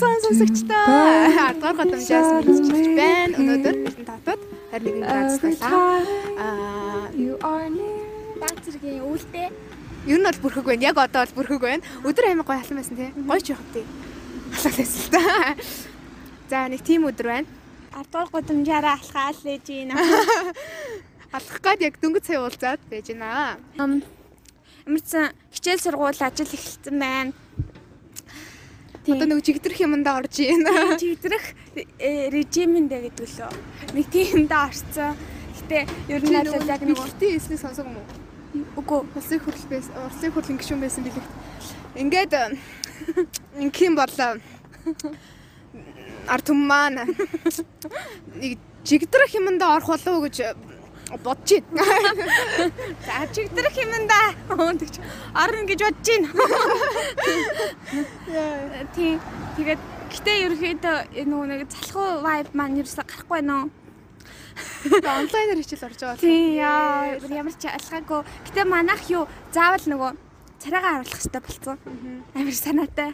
цаан сонсогчдоо 10 дугаар годамжаас мэдчихэж байна. Өнөөдөр татад 21 градус байлаа. Аа You are near. Баг зэргийн үүлдээ. ер нь бол бүрхэг байна. Яг одоо бол бүрхэг байна. Өдөр аймаг гоё халан байсан тий. Гоё ч явах тий. Халан байсан л та. За нэг тийм өдөр байна. 10 дугаар гудамжаараа алхаал лээж гин. Алхах гад яг дөнгөж сая уулзаад байж байна. Ам амарсан хичээл сургууль ажил эхэлсэн байна. Одоо нэг жигдэрх юмдаа орж ийн. Чигдрэх режимэндэ гэдэг лөө. Нэг тиймдээ орцсон. Гэтэ ер нь бол яг нэг Бэлтийн эснийг сонсог юм уу? үгүй Улсын хурл байсан, Улсын хурлын гишүүн байсан билээ. Ингээд ингийн болоо. Ард түмэн нэг жигдрэх юмдаа орох болов уу гэж бодож байна. за чигдрэх юмдаа өндөж орно гэж бодож байна. Тийм. Тэгээд гэтэ ерөөхдөө нөгөө нэг залхуу vibe маань ерөөсө гарахгүй байна уу? Онлайнаар хичээл орж байгаа. Тийм яа ямар ч алхаагүй. Гэтэ манайх юу заавал нөгөө царайгаа харуулах хэрэгтэй болсон. Амар санаатай.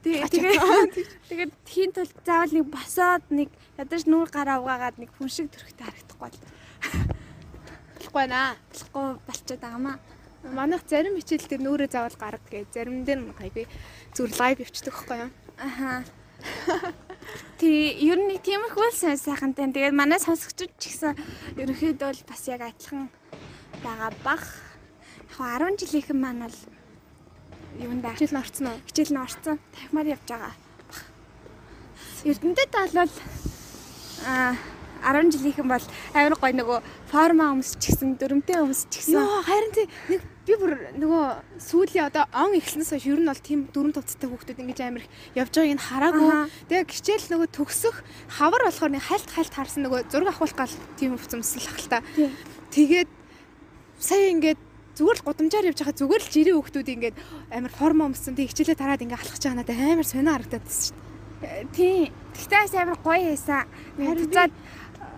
Тэгээ тэгээд тэгээд хийн тул заавал нэг босоод нэг ядаж нүүр гараа угаагаад нэг хүн шиг төрхтэй харагдахгүй бол Болохгүй наа. болохгүй болчиход байгаамаа. Манайх зарим хичээл дээр нүүрээ заавал гарга гэж зарим дээр нь гайгүй зүгээр лайв явчихдаг байхгүй юу? Аха. Тий, ер нь тиймэрхүү л сайн сайхантай. Тэгээд манай сонсогчид ч гэсэн ерөнхийдөө бол бас яг адилхан байгаа бах. Яг 10 жилийнхэн маань бол юунд байх Хичээл нь орцсон уу? хичээл нь орцсон. Тахимаар явж байгаа. Эрдэнэтэд бол а 10 жилийнхэн бол амар гой нөгөө форма өмсчихсэн, дөрөмтэй өмсчихсэн. Йоо харин тий нэг би бүр нөгөө сүүлийн одоо он эхлснээс хойш ер нь бол тийм дөрөв товцтой хүүхдүүд ингэж амир их явж байгааг нь хараагүй. Тэгээ хичээл нөгөө төгсөх хавар болохоор нэг хальт хальт харсан нөгөө зураг авахулах гал тийм өвцөмсөл ах л та. Тийм. Тэгээд сая ингээд зүгээр л гудамжаар явж байгаа зүгээр л жирийн хүүхдүүд ингээд амир форма өмссөн тий хичээлээ тараад ингээд алхаж байгаа надад амир сонио харагдаад байсан шүү дээ. Тийм. Тэгтээ бас амар гоё байсан. Харин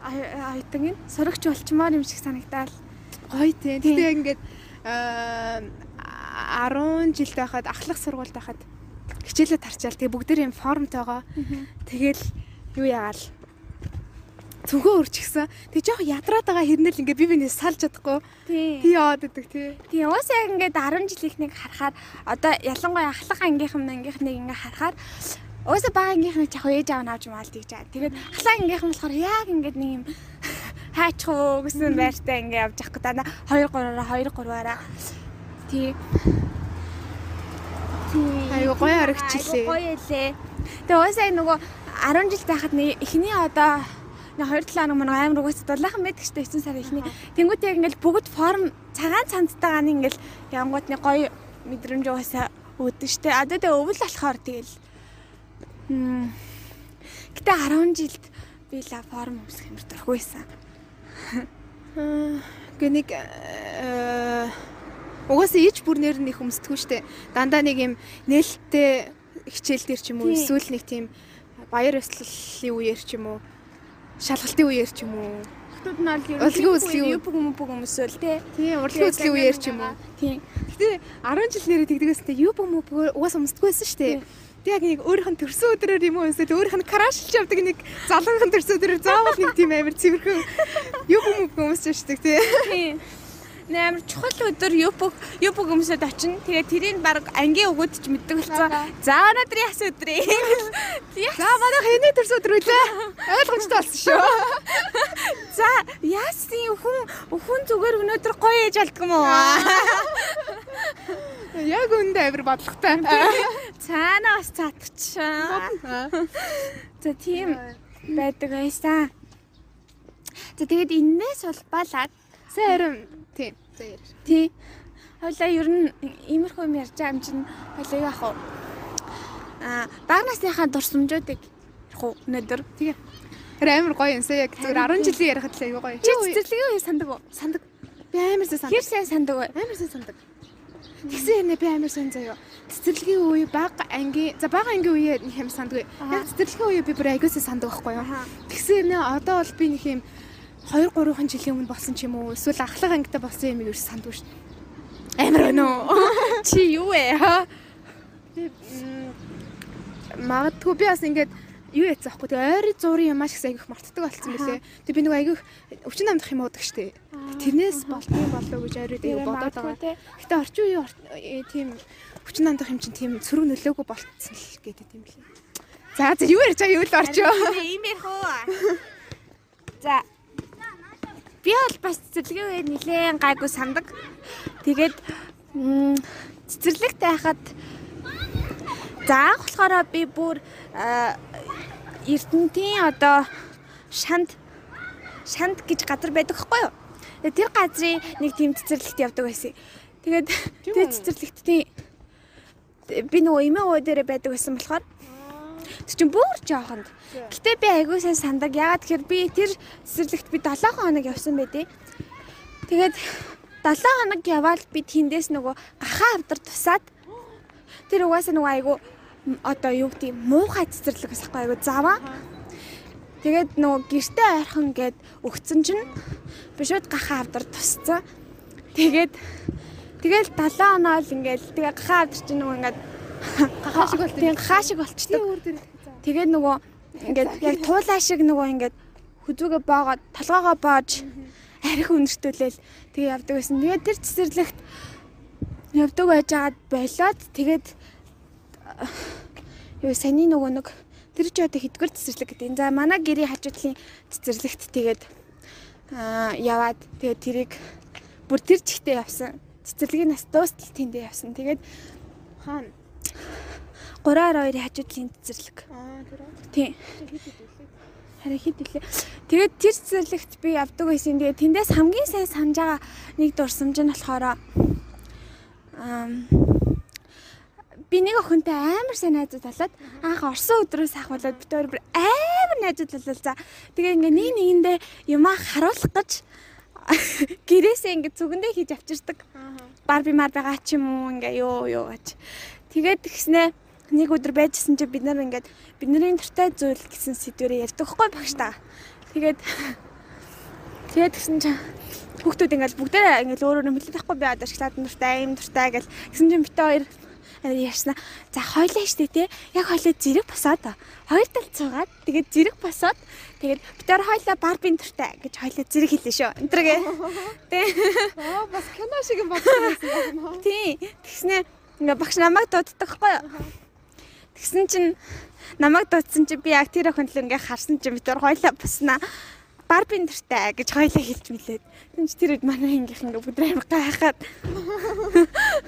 Буцаад айтан ин сорогч болчмоор юм шиг санагдал. Гоё тий. Тэгээ ингээд аа 10 жил байхад ахлах сургуульд байхад хичээлээ тарчаал тэгээ бүгдээр юм формтойгоо тэгэл юу яагаал цүнхөө өрчихсэн. Тэг жоох ядраад байгаа хэрнээл ингээ би бинээс салж чадахгүй. Тий яваад идэг тий. Тийм уус яг ингээд 10 жилийнхнийг харахаар одоо ялангуяа ахлах ангийнхан ангийнхныг ингээд харахаар уус бага ангийнхныг яг ээж аав нь авч маал тийж байгаа. Тэгээд ахлах ангийнхан болохоор яг ингээд нэг юм хайчхуу гэсэн байртай ингээд явж явах гэдэг. 2 3-аараа 2 3-аараа тий. Тий. Айгу гоё харагчлээ. Гоё ялээ. Тэгээ уусаа нөгөө 10 жил байхад эхний одоо нэг 2 7 хоног манай амар угаас дулаахан байдаг шүү дээ 9 сар эхний. Тэнгүүт яг ингээл бүгд форм цагаан цамцтайгаа нэг ингээл янгууд нэг гоё мэдрэмж угаасаа өөдөн шүү дээ. Одоо тэгээ өвөл болохоор тэгэл. Гэтэ 10 жилд би ла форм өмсөх юм дургүй байсан. Гэ нэг э, угаасаа ич бүрнээр нь их өмсдөггүй штэ. Дандаа нэг юм нээлттэй хичээл дээр ч юм уу эсвэл нэг тийм баяр ёслолын үеэр ч юм уу шалгалтын үеэр ч юм уу Хотод нь бол Урлагийн үзлийн үе. юпг мөпг өмсөөл те. тийм урлагийн үзлийн үеэр ч юм уу Тийм. Гэтэ 10 жил нэрээ тэгдэгээс тэ юу бом угаасаа өмсдөггүй байсан штэ. Тэг яг нэг өөрийнх нь төрсөн өдрөөр юм уу эсвэл өөрийнх нь крашлж явдаг нэг залуугийн төрсөн өдрөөр заавал нэг тийм амир цэвэрхэн юу бом өмсөж штэ тий. Тийм. Нээр чухал өдөр юпг юпг өмсөд очино. Тэгээд тэрийг баг ангийн өгөөд ч мэддэг болсон. За өнөөдөр яс өдрөө. За манай хэний төрсөн өдөр үлээ. Ойлгомжтой болсон шүү. За ясын хүн хүн зүгээр өнөөдөр гоё ээж алдгам уу? Яг үндэ амир бодлоготой. Цаана бас цаатчихсан. За тийм байдаг байсан. За тэгээд энээс улбалаад Сайн харин тийм. Яар. тий. Хойлоо ер нь иймэрхүү юм ярьж байгаа юм чинь хойлоо яах вэ? Аа, баг насныхаа дурсамжуудыг ярих уу өнөөдөр? Тэгээ. Тэр амир гоё юмсаа яг зүгээр 10 жилийн ярихад л аюу гоё. Чи цэцэрлэгийн үе сандаг уу? сандаг. Би амир сайн сандаг. Хэр сайн сандаг вэ? Амар сайн сандаг. Тэгсэн хэрнээ би амар сайн заяа. Цэцэрлэгийн үе баг ангийн за баг ангийн үе нэг юм сандгүй. Яг цэцэрлэгийн үе би бүр аягуулсаа сандаг байхгүй юу? Тэгсэн хэрнээ одоо бол би нэг юм 2 3хан жилийн өмнө болсон ч юм уу эсвэл ахлах ангитай болсон юм юу сандгүй шүү. Амар өнөө. Чи юу вэ? Магадгүй би бас ингээд юу яцсан аахгүй тэгээ ойрын зургийн юм маш их айгүйх мартдаг болсон байлээ. Тэгээ би нэг айгүйх өвчин намдах юм уудаг штэ. Тэрнээс болтгүй болов гэж ойроо тэгээ бодоод байгаа. Гэтэ орчин үеийн э, тийм өвчин намдах юм чинь тийм сөрөг нөлөөгүй болцсон л гэдэг юм лээ. За за юу ярьж байгаа юу л орчоо. Ийм ярих уу? За. Би бол бас цэцэрлэгийн үед нилээн гайгүй сандаг. Тэгээд цэцэрлэгт байхад за анх болохоор би бүр Эрдэнтийн одоо шанд шанд гэж газар байдаг хгүй юу? Тэр газрын нэг тийм цэцэрлэгт явдаг байсан. Тэгээд тэр цэцэрлэгт тийм би нөгөө эмээ ууй дээр байдаг байсан болохоор тэр чинь бүр жоохонд. Гэтэ би айгүй сайн сандаг. Ягаад тэгэхээр би тэр цэцэрлэгт би 7 хоног явсан байдیں۔ Тэгээд 7 хоног яваад би тэндээс нөгөө гахаа авдар тусаад тэр угаасаа нөгөө айгүй одоо юу гэдэг муухай цэцэрлэг гэсэхгүй айгу заваа. Тэгээд нөгөө гэртээ ойрхон гээд өгцөн чинь би шууд гахаа авдар тусцсан. Тэгээд тэгэл 7 оноо л ингээл тэгээ гахаа авдар чинь нөгөө ингээд гахаа шиг болт. Тийм гахаа шиг болчтой. Тэгээд нөгөө ингээд яг туулаа шиг нөгөө ингээд хүзүүгээ боогоод толгоогоо боож арх өнөртүүлээл тэгээ явдаг байсан. Тэгээд тэр цэцэрлэгт явдаг байжгаад болоод тэгээд юу саний нөгөө нэг тэр ч одоо хэдгэр цэцэрлэг гэдэг. За манай гэрийн хажуудлын цэцэрлэгт тэгээд аа яваад тэгээд тэрийг бүр тэр чигтээ явсан. Цэцэрлэгийн нас дуустал тэндээ явсан. Тэгээд хаана 322-ийн хажуудлын цэцэрлэг. Аа тэр. Тийм. Харин хэд илээ. Тэгээд тэр цэцэрлэгт би явдаг байсан. Тэгээд тэндээс хамгийн сайн санаж байгаа нэг дурсамж нь болохоор аа би нэг охинтой амар сайн найзууд болоод анх орсон өдрөөс ахвалаад бид хоёр амар найзууд болол за. Тэгээ ингээ нэг нэгэндээ юмаа харуулах гэж гэрээсээ ингээ зүгэндээ хийж авчирдаг. Барби мар байгаа ч юм уу ингээ ёо ёо гэж. Тэгээд тэгснэ нэг өдөр байжсэн чи бид нар ингээд бидний дуртай зүйл гэсэн сэдвэрээ ярьдаг хгүй багш та. Тэгээд тэгээд тэгсэн чи хүүхдүүд ингээд бүгдээ ингээд өөр өөр нэмэлт тахгүй би одоо шоколад дуртай, аим дуртай гэл. Тэгсэн чинь бид хоёр ярьснаа. За хойлоо штэ тий. Яг хойлоо зэрэг босоод хоёр тал цугаад тэгээд зэрэг босоод тэгээд бид нар хойлоо барбин төртэй гэж хойлоо зэрэг хэлээ шүү. Энтергээ. Тий. Аа бас кино шиг юм бодсон. Тий. Тэгснэ ингээ багш намайг дууддаг хгүй юу? Тэгсэн чинь намайг дуудсан чи би яг тэр охин л ингээ харсан чи бид нар хойлоо боснаа барби нэртэй гэж хоёлаа хэлж мэлээд. Тэнд ч тэр үед манай ангийнх ингээ бүдрэ амар гайхаад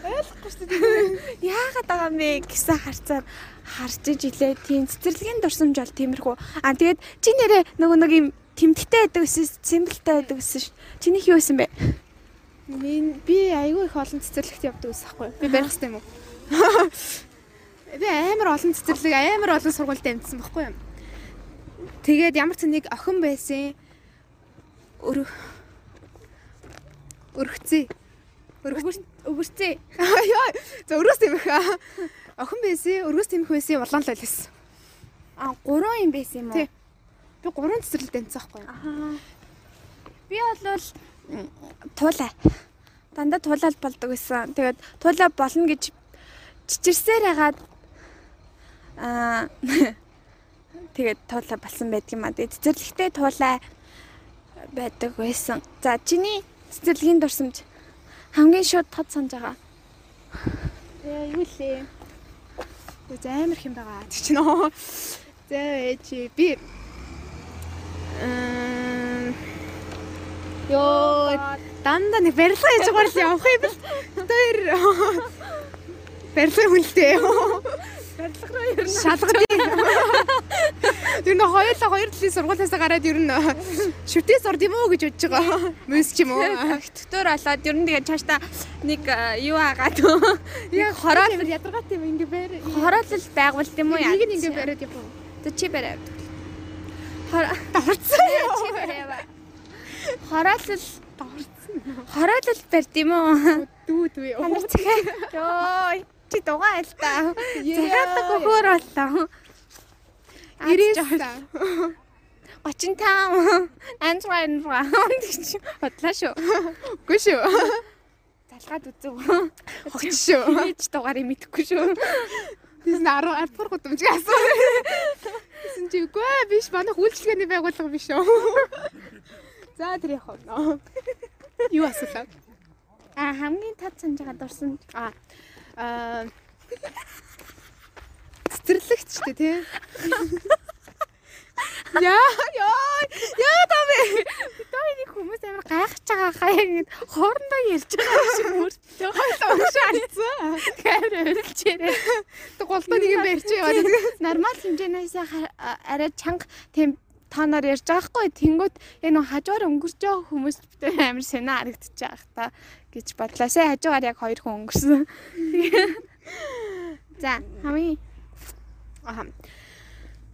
ойлгохгүй шүү дээ. Яагаад байгаа юм бэ гэсэн харцаар харж жилээ. Тийм цэцэрлэгийн дурсамж бол тиймэрхүү. Аа тэгээд чи нэрээ нөгөө нэг юм тэмдэгтэй байдаг гэсэн символтай байдаг гэсэн ш. Чинийх юу байсан бэ? Би айгүй их олон цэцэрлэгт явдаг гэсэн байхгүй. Би барих хэрэгтэй юм уу? Би амар олон цэцэрлэг, амар олон сургуультай амьдсан байхгүй юу? Тэгээд ямар ч нэг охин байсан өрөх өргөцөө өвөрцөө яа за өрөөс юм их. Охин байсан өрөөс их байсан улаан л байсан а гурван юм байсан юм уу? Тий. Би гурван цэцэрлэг таньсан байхгүй аа би бол туулаа дандаа туулаад болдог гэсэн тэгээд туулаа болно гэж чичирсээр хагаад аа тэгээд туулаа болсон байдгийм аа тэгээд цэцэрлэгтэй туулаа байдаг байсан. За чиний цэцэрлэгийн дурсамж хамгийн шууд тод санаж байгаа. Яа юу лээ. Тэ амар хэм байгаа. Тэг чи нөө. За чи би эм Йоо дандаа нэг барилга хийж байгаа л явах юм бэл. Тэр барилга хүнтэй. Барилга руу ер нь шалгадیں۔ Тэр нөө хоёулаа хоёр талын сургуулиас гараад ер нь шүтээс орд юм уу гэж бодож байгаа. Мөс ч юм уу. Төгтөр болоод ер нь тэгээд цаашдаа нэг юу агаад яг хороол ядаргаат юм ингээ бэр. Хороолол байгуулт юм уу яа. Нэг ингээ бариад явах. Тэ чи бариад. Даварцсан. Чи бариава. Хороолол даварцсан. Хороолол барьд юм уу? Дүү дүү. Йоо чи дугаа айл та. Захиалга өгөр боллоо. 90 35 Android гэж бодлоо шүү. Үгүй шүү. Залгаад үзв. Хогч шүү. Хийж дугаарыг мэдэхгүй шүү. Тэс нь 10 10 дахь гудамжиг асуу. Тэсэн чи үгүй ээ биш манайх үйлчлэгээний байгууллага биш үү. За тэр яах вэ? Юу асуулаа? А хамгийн тод санаж байгаа дурсан. А аа цэцэрлэгч ч тий. Яа яа яа тавэ. Той нэг хүмүүс амар гайхаж байгаа хаяа ингэж хоорондоо ярьж байгаа шиг мөртлөө. Хойлоо шаардсан. Тэгэхээр өрөлчээрээ. Тэг голдоо нэг юм барьж яваад. Нормал хэмжээнээс арай чанга тийм тооноор ярьж байгаа хгүй тэнгүүт энэ хажуугаар өнгөрч байгаа хүмүүс амар санаа харагдчих байгаа та гэж бодлоо. Сая хажуугаар яг хоёр хүн өнгөрсөн. За хамгийн Аа.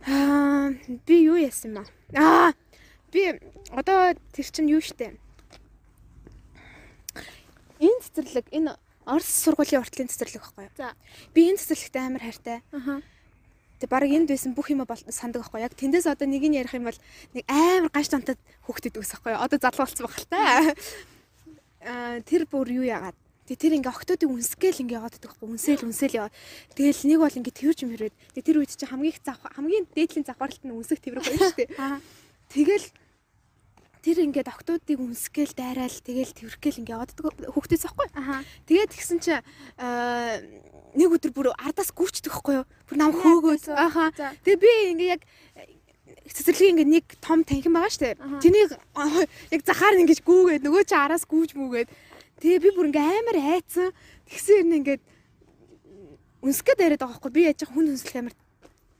Аа би юу яасан ба? Аа би одоо тэр чинь юу штэ? Энэ цэцэрлэг энэ Орос сургуулийн уртлын цэцэрлэг байхгүй юу? За. Би энэ цэцэрлэгтэй амар хайртай. аха Тэг баг энд байсан бүх юм сандаг байхгүй. Яг тэндээс одоо нэг нь ярих юм бол нэг амар гаш тантад хүүхдэд үс байхгүй. Одоо залуу болсон байх л та. Аа тэр бүр юу яагаад? Тэг тэр ингээ октоодыг үнсгээл ингээ яваад байдаг байхгүй. Үнсээл үнсээл яваад. Тэгэл нэг бол ингээ тэрж юм хэрвээ. Тэг тэр үед чи хамгийн их зав хамгийн дээдлийн завхарлалт нь үнсэх тэрэг гоё шүү дээ. Тэгэл тэр ингээд октоодыг үнсгээл дайраал тэгэл тэрхгээл ингээ яваад байдаг хүүхдээс байхгүй. аха Тэгээд тэгсэн чи нэг өдөр бүр ардаас гүйчдэг байхгүй юу? Бүр нам хөөгөөд За. ааха. За. Тэгээ би ингээ яг цэцэрлэг ингээ нэг том танхим байгаа штэ. Аха. Тэнийг яг захаар ингэж гүүгээд нөгөө чи араас гүүж мүүгээд тэгээ би бүр ингээ амар айцсан. Тэгсэн юм ингээд үнсгээд яриад байгаа байхгүй. Би яаж хүн үнслэх амар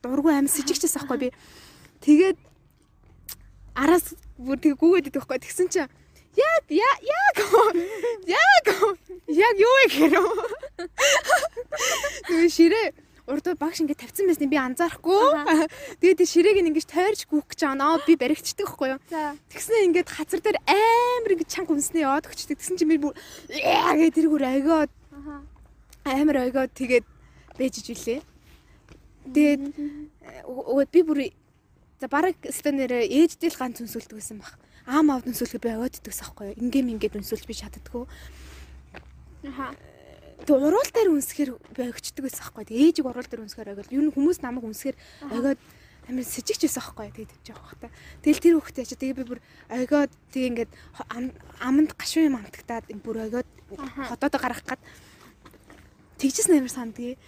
дургу амар сэжигчээс байхгүй би. Тэгээд араас бүр тэгээ гүүгээд идэх байхгүй. Тэгсэн чи яг яг яг яг юу гэхээр Тэгээ ширээ урдуу багш ингээд тавьсан байсан би анзаарахгүй. Тэгээд тэр ширээг ингэж тойрч гүөх гэж байгаа наа би баригчдаг байхгүй юу. за Тэгснэ ингээд хазар дээр амар ингэж чанга үнснээ яваад өгчдөг. Тэгсэн чинь би бүр гэдэг тэр бүр ойгоод аха амар ойгоод тэгээд бэжж илээ. Тэгээд би бүр за бараг станерэ ээждэл ганц үнсүүлдэг байсан баг. Аам авд үнсүүлэх би ойддаг байхгүй юу. Ингээм ингээд үнсүүлж би чаддаггүй. аха Тэг уруул дээр үнсэхэр би өгчдөг байсан байхгүй. Тэг ээжиг уруул дээр үнсэхэр ойгол. Юу н хүмүүс намайг үнсэхэр ойгоод амар сэжигч байсан байхгүй. Тэг тэгж байгаа хта. Тэгэл тэр хөхтэй ачаа тэгээ би бүр ойгоод тэг ингээд аманд гашуун юм амтагтаад бүр ойгоод Аха. хотоодоо гаргах гад тэгжсэн амар сандгийг.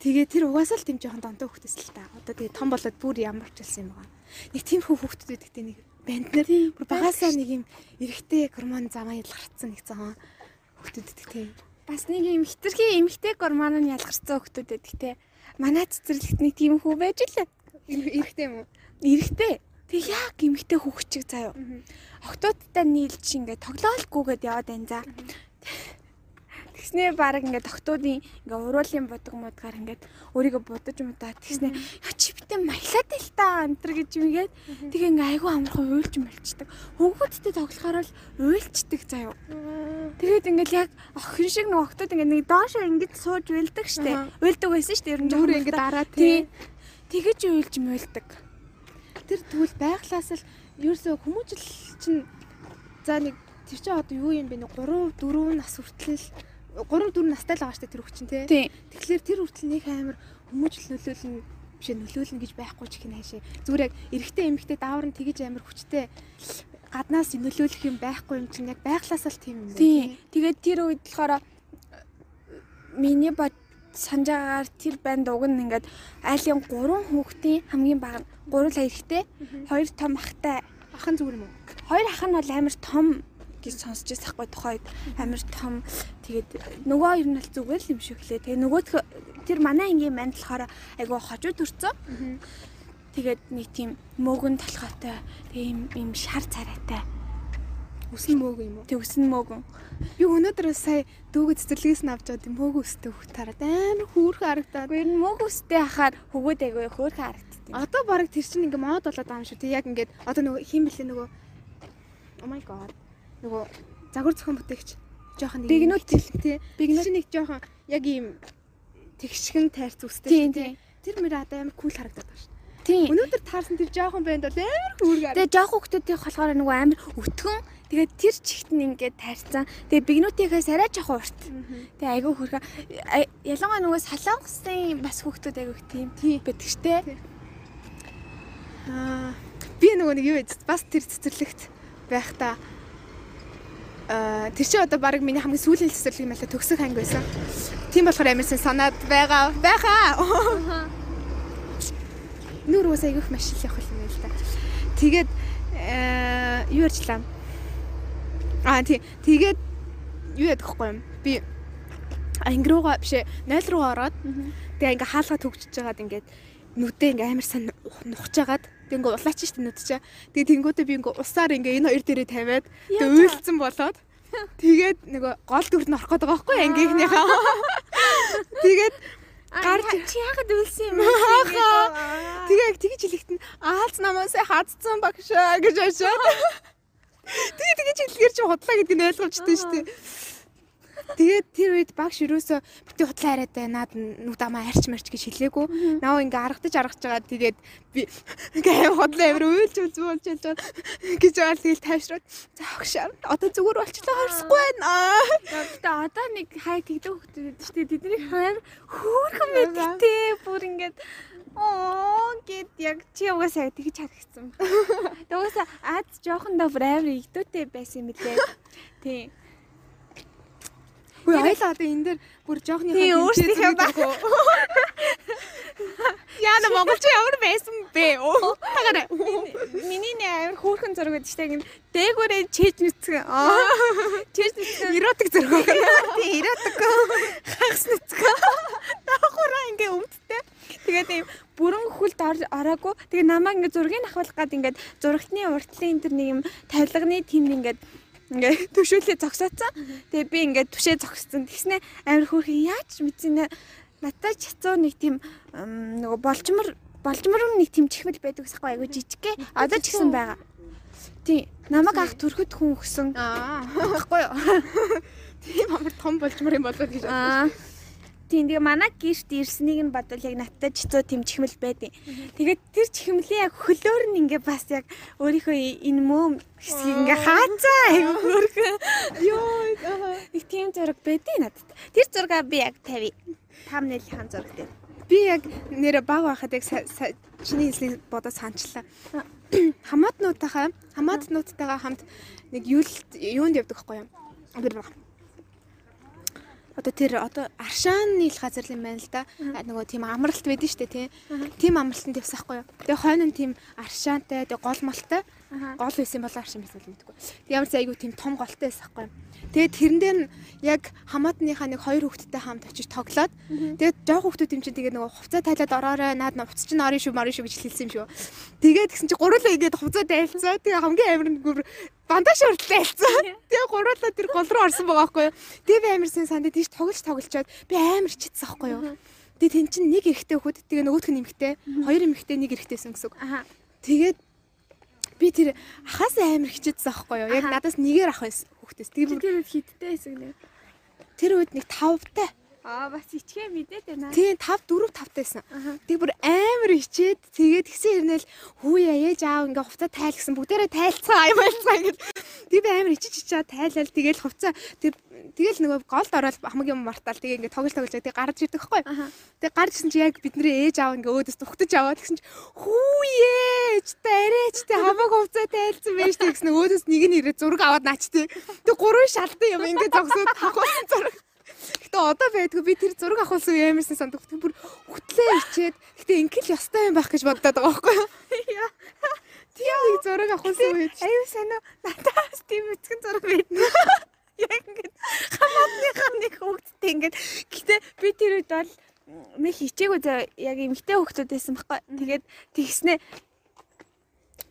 Тэгээ тэр угаасаа л тийм жоохон донтой хөхтэйс л та. Одоо тэгээ том болоод бүр ямар ч хэлсэн юм байгаа. Нэг тийм хөх хөхтүүд байдаг те нэг банд нар. Бүр багасаа нэг юм эрэгтэй гормон замаа ялгарцсан нэг цаа хөхтүүд байдаг те. бас нэг юм хитрхи эмхтэй гормон нь ялгарсан хүмүүс байдаг те. Манай цэцэрлэгт нэг тийм хүү байж лээ. Эрэгтэй юм уу? эрэхтэй тэг яг эмхтэй хүүхчиг заяа октоодтай нийлж ингээд тоглоолгүйгээд яваад байна за Тэгснээ баг ингээд октоодын ингээ уруулын бодог модгаар ингээд өөрийгөө будаж мудаад тэгснээ яа чи битээ маялаад л та амтэр гэж юмгээд тэгээ ингээ айгүй амархан уйлж мөлчдөг хөвгүүдтэй тоглохоор л уйлчдаг заяа Тэгээд ингээл яг охин шиг нэг октод ингээд нэг доошоо ингэж сууж уйлдаг штэ. Уйлдаг байсан штэ ер нь жоохон ингэ бахта. дараа Тий. Тэгэж уйлж муйлдаг. Тэр тэгвэл байглаас л ерөөсөө хүмүүжил чинь за нэг тэр чинь одоо юу юм бэ нэг 3 4 нас хүртэл 3 4 настай л байгаа штэ тэр хүчин тий. Тэгэхээр тэр хүртэл нэг амар хүмүүжил нөлөөлнө биш нөлөөлнө гэж байхгүй ч их хаашаа. Зүгээр яг эрэгтэй эмэгтэй даавар нь тэгэж амар хүчтэй гаднаас нөлөөлөх юм байхгүй юм чинь яг байглаас л тийм юм байна. Тий. Тэгээд тэр үед болохоор миний бод санджаагаар тэр банд уг нь ингээд айлын 3 хүүхдийн хамгийн бага 3 л эрэгтэй, 2 том ахтай. Ахан зүгээр юм уу? Хоёр ах нь бол амар том гэж сонсч байсан хгүй тухайд амар том тэгээд нөгөө хоёр нь бол зүгээр л юм шиг лээ. Тэгээ нөгөө тэр манай ангийн манд болохоор айгу хожуу төрцөө. Тэгээд нэг тийм мөөгөн толгойтой тийм юм шар царайтай. Үсэн мөөг юм уу? Тэг өсөн мөөгөн. Би өнөөдөр сая дүүгээ цэцэрлэгээс нь авч аваад мөөг өстэй хөх тараад амар хөөрхөн харагдаад. Гэхдээ энэ мөг өстэй хахаар хөгөөд айгу хөөрхөн харагддаг. Одоо баг тэр чинь ингээ мод болоод байгаа юм шүү. Тэг яг ингээд одоо нөгөө хин блэ нөгөө Oh my god. Нөгөө загвар зохион бүтээгч жоохон нэг Бигнүүд тий. Бигнүүд. Нэг жоохон яг ийм тэгшгэн тайрц үстэй. Тийм, шүү, тийм. Тэр мөр одоо амар кул харагдаад байна шүү. Тийм. Өнөөдөр таарсан тэр жоохон банд бол амар хөөргөр. Тэгээ жоох хүүхдүүдийн болохоор нөгөө амар өтгөн Тэгээд тэр чигт нь ингээд таарсан. Тэгээд бигнүүдийнхээс арай жоохон урт. Тэгээд айгүй хөрхө ялангуяа нөгөө солонгосын бас хүүхдүүд айгүй тийм байдаг штэ. Аа би нөгөө нэг юу вэ? Бас тэр цэцэрлэгт байхдаа аа тэр чи одоо баг миний хамгийн сүүлийн цэцэрлэг юм байна төгсөх анги байсан. Тийм болохоор амарсан санаад байгаа. Байхаа. Нүр ус айгүйх машин явах юм байл та. Тэгээд юу ярьчлаа? Аа тий. Тэгээд юу ядах вэ? Би анги руугаа биш 0 руу ороод тэгээ ингээ хаалга төгжиж жагаад ингээд нүдээ ингээ амар сан нухаж жагаад ингээ улаач штэ нүд чаа. Тэгээ тэнгуүдээ би ингээ усаар ингээ энэ хоёр дээрээ тавиад тэгээ уйлцсан болоод тэгээд нөгөө гол дүрд нь орох гээд байгаа байхгүй ангийнхныхаа. Тэгээд гарч чи яагаад үлсэн юм бэ? Тэгээ тэгж хэлэхэд нь аалз намаасаа хадцсан багшаа гэж ашаад. Тэгээ тэгж хэлэхээр чи худлаа гэдэг нь ойлгомжтой шүү дээ. Тэгээд тэр үед багш юусоо бити худлаа яриад байна. Наад нүд амаа арч марч гэж хэлээгүй. Наа ингээ аргадаж аргаж байгаа. Тэгээд би ингээ худлаа амир уйлж үзүү болж яаж гэж байгаа. Тэгэл тайвшраад за огшаа. Одоо зүгээр болчлоо харсахгүй байна. Гэтэ одоо нэг хай тэгдэг хөлтөд шүү дээ. Тэдний хайр хөөрхөн мэдтэй бүр ингээд Оо гэд яг чи угаасаа тэгж харагдсан. Тэгээс аз жоохондоо бүр амар игдүүтэй байсан юм лээ. Тийм. Үгүй аялаа одоо энэ дээр бүр жоохны хаан өөрсдийнхээ баг. Яна монголч ямар байсан бэ? Тагаарай. Миний нэ амар хөөрхөн зураг гэдэг чинь дээгүүрээ чийж нүцгэн. Чийж нүцгэн. Эротик зураг. Тийм эротик. Хагас нүцгэн. Давхураа ингээ өмдтэй. Тэгээд ийм бүрэн хөлд ороогүй. Тэгээ намаа ингээ зургийг авахлах гад ингээд зурагтны уртлын энэ төр нэг юм тавилганы тэнд ингээд ингээ төшөөлөө зогсооцсон. Тэгээ би ингээ түшээ зогссон. Тэгснэ амар хөөрхөн яаж мэдсэнэ надад чацуу нэг тийм нөгөө болчмор болчмор нэг тийм чихмэл байдаг гэсэхгүй айгу жижиггээ. Одоо ч гэсэн байгаа. Тийм. Намаг ах төрөхөд хүн өгсөн. Аа. Баггүй юу? Тийм амар том болчмор юм болоод гэж бодсон. Тийм тэгээ манай гэрт ирснийг нь бодвол яг надтай чицүү тэм чихмэл байдیں۔ Тэгээд тэр чихмэлийн яг хөлөөр нь ингээ бас яг өөрийнхөө энэ мөөм хэсгийг ингээ хаацаа айгу хөрхөн. Йоо их тийм зураг байдیں۔ Надад. Тэр зургаа би яг тавь. Там нэлийнхэн зураг дээр. Би яг нэрэ баг байхад яг чиний хэлийг бодож санчлаа. Хамаатнуудтайхаа хамаатнуудтайгаа хамт нэг юунд юунд явдаг хгүй юм. Би баг одоо тэр одоо аршааны л газар юм байна л да. Нөгөө тийм амралт байдэн штэ тий. Тийм амралтанд явсан хгүй юу. Тэгээ хойно нь тийм аршаантай, тэгээ гол малтай. Гол байсан бол аршин байсан л мэдгүй. Тэг ямар ч айгүй тийм том голтой байсан хгүй юу. Тэгээд тэрэндээ нь яг хамаатныхаа нэг хоёр хүүхэдтэй хамт очиж тоглоод тэгээд жоох хүүхдүүд юм чинь тэгээд нөгөө хувцас тайлаад ороорой наад нь хувцас чинь орно шүү марно шүү гэж хэлсэн юм шүү. Тэгээд тэгсэн чинь гурлаа игээд хувцас тайлцаа. Тэгээд хамгийн амар гүр бандаж уртлаа хэлцээ. Тэгээ гурлаа тэр гол руу орсон байгаа байхгүй юу. Тэгээ би амар сэн санд тийш тоглож тоглолцоод би амар чидсэн байхгүй юу. Тэгээ тэн чинь нэг эрэгтэй хөхөд тэгээ нөгөөх нь эмэгтэй, хоёр эмэгтэй нэг эрэгтэйсэн гэсэн үг. Тэгээд би тэр ахаас амар хичээдсэн байхгүй юу. Яг надаас нэгээр ах байсан хүүхдээс. Тэгээ тэр хиттэй байсан гэнэ. Тэр үед нэг 5-тай Аа бас ичгээ мэдээд байна. Тийм 5 4 5 тайсан. Тэг бүр амар ичээд тэгээд гисэн ирнэл хүүе ээж аав ингээ хувцас тайл гэсэн бүгдээрээ тайлцгаа аяа байлцгаа ингэж. Тэг би амар ичиж ичаа тайлал тэгээд хувцас тэг тэгэл нөгөө голд ороод хамгийн юм мартаал тэгээ ингээ тоглож тоглож тэг гарч ирдэг хгүй. Тэг гарч ирсэн чи яг бидний ээж аав ингээ өөдөөс тухтаж аваад гэсэн чи хүүе ээж та арайч та хамаг хувцас тайлцсан байж тэг гэсэн өөдөөс нэг нь ирээ зураг аваад наач тэг. Тэг гурван шалтай юм ингээ зогсоод хавхсан зураг Гэтэ одоо байдгүй би тэр зураг авахулсан ямарсан сандаг. Бүр хөтлөө ичээд гэтэ ингээл ёстой юм байх гэж боддог байгаа байхгүй юу? Тийм нэг зураг авахулсан үе. Аюу санаа надаас тийм эцгэн зураг байдна. Яг ингээд хамаатныхаа нэг хөвгттэй ингээд гэтэ би тэр үед бол нэг хичээгүй яг эмгтэй хөвгтүүд байсан байхгүй. Тэгээд тэгснэ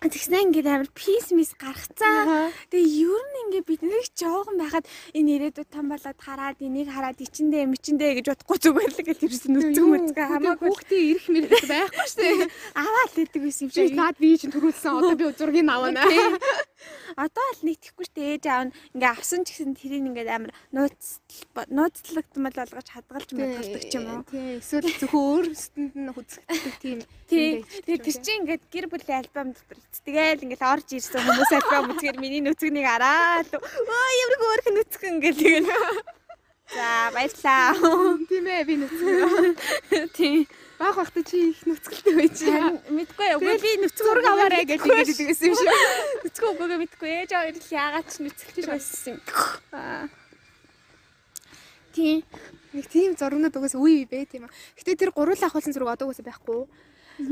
Тэгснэ ингээд амар пис мис гаргацаа. Тэгээ ер нь ингээд бид нэг жоохон байхад энэ ирээдүйд том болоод хараад энийг хараад ичэндээ мичэндээ гэж бодохгүй зүгээр л гэж ирсэн нүцгэн мүцгээ хамаагүй хүүхдээ ирэх мэрэг байхгүй шүү дээ. Аваад лээдэг байсан юм шиг. Наад би чинь төрүүлсэн одоо би зургийг авана. Одоо л нэг тэхгүй штэ ээж аав ингээ авсан ч гэсэн тэрийг ингээд амар нууц нууцлагдмал болгож хадгалж мэдэрдэг ч юм уу. Тий. Эсвэл зөвхөн өөрсдөнд нь хүзэгддэг тийм. Тий. Тэр чинь ингээд гэр бүлийн альбом дотор Тэгэл ингээл орж ирсэн хүмүүс альбом үзгээр миний нүцгнийг хараад өө ямар хөөрх нүцгэн ингээл тэгэл. За баярлаа. Тийм ээ би нүцгэн. Тийм. Баах бахта чи их нүцгэлтэй байж. Мэдгүй үгүй би нүцгэн зураг аваарэ гэж ингэж хэлсэн юм шиг. Нүцгэн үгүйгээ мэдгүй ээж аваа ирэл яагаад ч нүцгэлтэй байсан юм. Аа. Тийм. Нэг тийм зургнууд угаас үе үе бэ тийм аа. Гэтэ тэр гурвал авахулсан зураг одоо угаас байхгүй.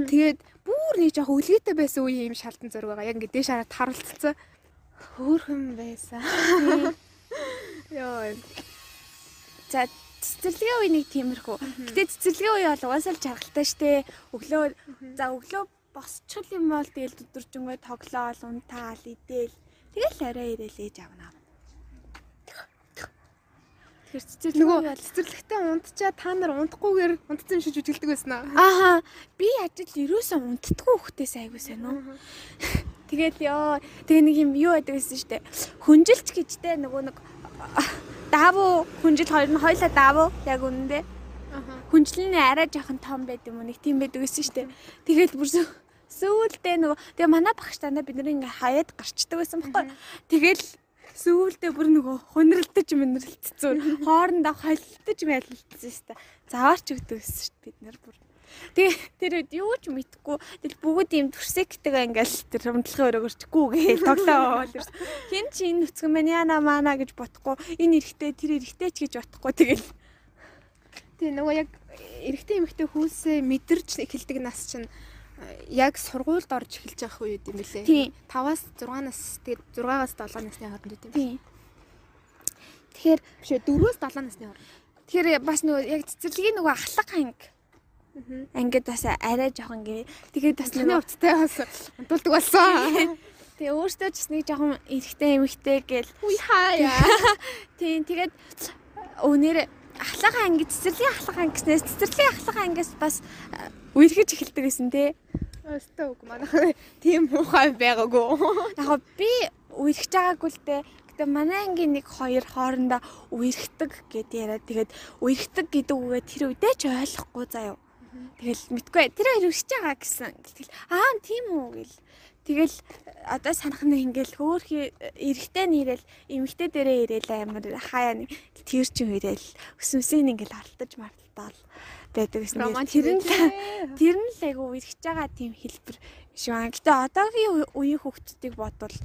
Тэгээд бүр нэг жоох үлгээтэй байсан үе юм шалтан зураг байгаа. Яг ингэ дээш хараад харуулцсан. Хөөхөн байсан. Йоо. За цэцэрлэгийн үе нэг тиймэрхүү. Гэтэ цэцэрлэгийн үе бол угаасаа л жаргалтай штэ. Өглөө за өглөө босчихл юм бол тэгэл өдөржингөө тоглоол, унтаал, идэл. Тэгэл арай ирээл ээж авна. Тэгэхээр цэцэрлэгийн Нөгөө цэцэрлэгтээ унтчаа та нар унтахгүйгээр унтцсан юм шиг жүжиглдэг байсан аа. Ааха би ажил ерөөсөө унтдаггүй хөхтөөс айгуу сайн уу. Тэгээд ёо тэгээ нэг юм юу байдаг гэсэн штэ. Хүнжилч гэжтэй нөгөө нэг даавуу хүнжил хоёр нь хоёлаа даавуу яг үнэндээ. Аха. Хүнжлийн арай жоохон том байд юм уу нэг тийм байдаг гэсэн штэ. Тэгээд бүр сүү- сүүлдээ нөгөө тэгээ манай багш танаа бид нар ингээ хаяад гарчдаг байсан байхгүй. Тэгэл сүүлдээ бүр нөгөө хуниралдаж минрэлтцэн хоорондоо холилдож байлтсан штэ. Заваарч өгдөг гэсэн штэ бид нар бүр. Тэгээ тэр үед юу ч мэдхгүй тэгэл бүгд юм төрсектэйгээ ингээл тэр унтлахын өрөөгөрчгүй гээл тоглоо. Хин чи энэ нүцгэн мань яна мана гэж бодохгүй энэ эрэхтэй тэр эрэхтэй ч гэж бодохгүй тэгэл Тийм нөгөө яг эрэгтэй эмэгтэй хүүсээ мэдэрч эхэлдэг нас чинь яг сургуульд орж эхэлж байх үед юм бэлээ. Тийм. 5-аас 6 нас тэгээд 6-аас 7 насны хооронд үед юм. тийм. Тэгэхээр Биш ээ 4-өөс 7 насны хооронд. тэгэхээр бас нөгөө яг цэцэрлэгийн нөгөө ахлах анги ангид бас арай жоохон гээ. Тэгээд бас нөгөө хувцтай бас унтуулдаг болсон. тэгээ өөртөө ч бас нэг жоохон эрэхтэй эмэгтэй гээл Уй хаяа. тийм тэгээд өнөр ахлах анги цэцэрлэгийн ахлах анги гэснээс цэцэрлэгийн ахлах ангиас бас э, үерхэж эхэлдэг гэсэн тий. Өстой үг манайх тийм муухай байгаагүй. Яг би үерхэж байгаагүй л дээ. Гэтэ манай ангийн нэг хоёр хоорондоо үерхдэг гэд яриад тэгээд үерхдэг гэдэг үгээ тэр үедээ ч ойлгохгүй заяа. Тэгэл мэдгүй тэр хоёр үсэж байгаа гэсэн. Тэгэл аа тийм үү гэл. Тэгэл одоо санах нэг ингээл хөөхий эрэхтэй нэрэл эмэгтэй дээрээ ирээл амар хаяа нэг тэр чин ирээл өсмөсийн ингээл алтаж марталтаал байдаг гэсэн. Тэр нь тэр нь л айгу үерхэж байгаа тийм хэлбэр байна. Гэтэ одоогийн үе- үеийн хүүхдүүдийг бодвол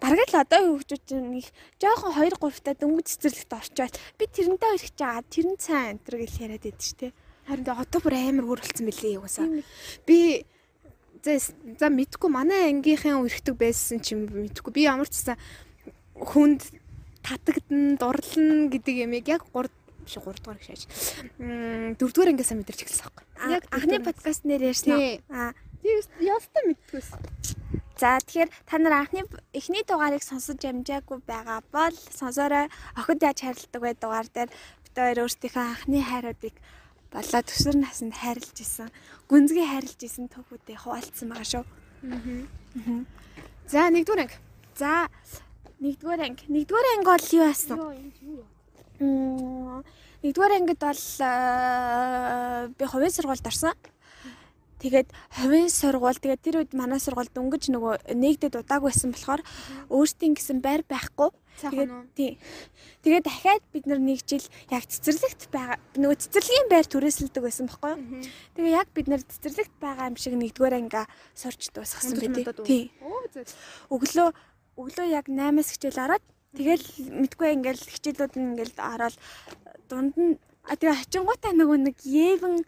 бараг л одоогийн хүүхдүүд чинь нэг жоохон 2 3 та дөнгөж цэцэрлэгт орчоод би тэрнтэй үерхэж байгаа тэр нь сайн энэ гэж яриад байдаг шүү дээ. Харин одоо бүр амар өөр болсон мөлий угаасаа. Би за мэдгүй манай ангийнхын үрхдэг байсан ч юм мэдгүй. Би ямар ч гэсэн хүнд татагдан, дурлна гэдэг ямиг яг 3 биш 3 дугаар гэж шааж. Мм 4 дугаар ангиасаа мэдэрч эхэлсэн байхгүй. Яг анхны подкаст нэр ярьсан. Аа. Тийм ястаа мэддгүйс. За тэгэхээр та нар анхны эхний дугаарыг сонсож амжаагүй байгаа бол сонсоорой. Охид яаж харилдаг бай дугаар дээр бид хоёр өөрсдийнхөө анхны хайруудыг болоо төсвөр наснд хайрлаж исэн. Гүнзгий хайрлаж исэн түүхүүдээ хуваалцсан байгаа шүү. За 1 дугаар анги. За нэгдүгээр анги. Нэгдүгээр анги бол юу байсан? Мм, Нэгдүгээр ангид бол аа, би хувийн сургуульд орсон. Тэгээд хувийн сургууль тэгээд тэр үед манай сургуульд өнгөж нөгөө нэгдэд удааг байсан болохоор өөртөө гэсэн байр байхгүй. Уу? тий. Тэгээд дахиад бид нэг жил яг цэцэрлэгт байгаа нөгөө цэцэрлэгийн байр түрээсэлдэг байсан байхгүй юу? Тэгээ яг бид нар цэцэрлэгт байгаа юм шиг нэгдүгээр анги сурч дуусгасан уу? Тий. Өглөө өглөө яг 8-аас хичээл ороод тэгэл мэдгүй ингээл хичээлүүд нь ингээл ороод дунд нь тэгээ хачингуудаа нөгөө нэг евэн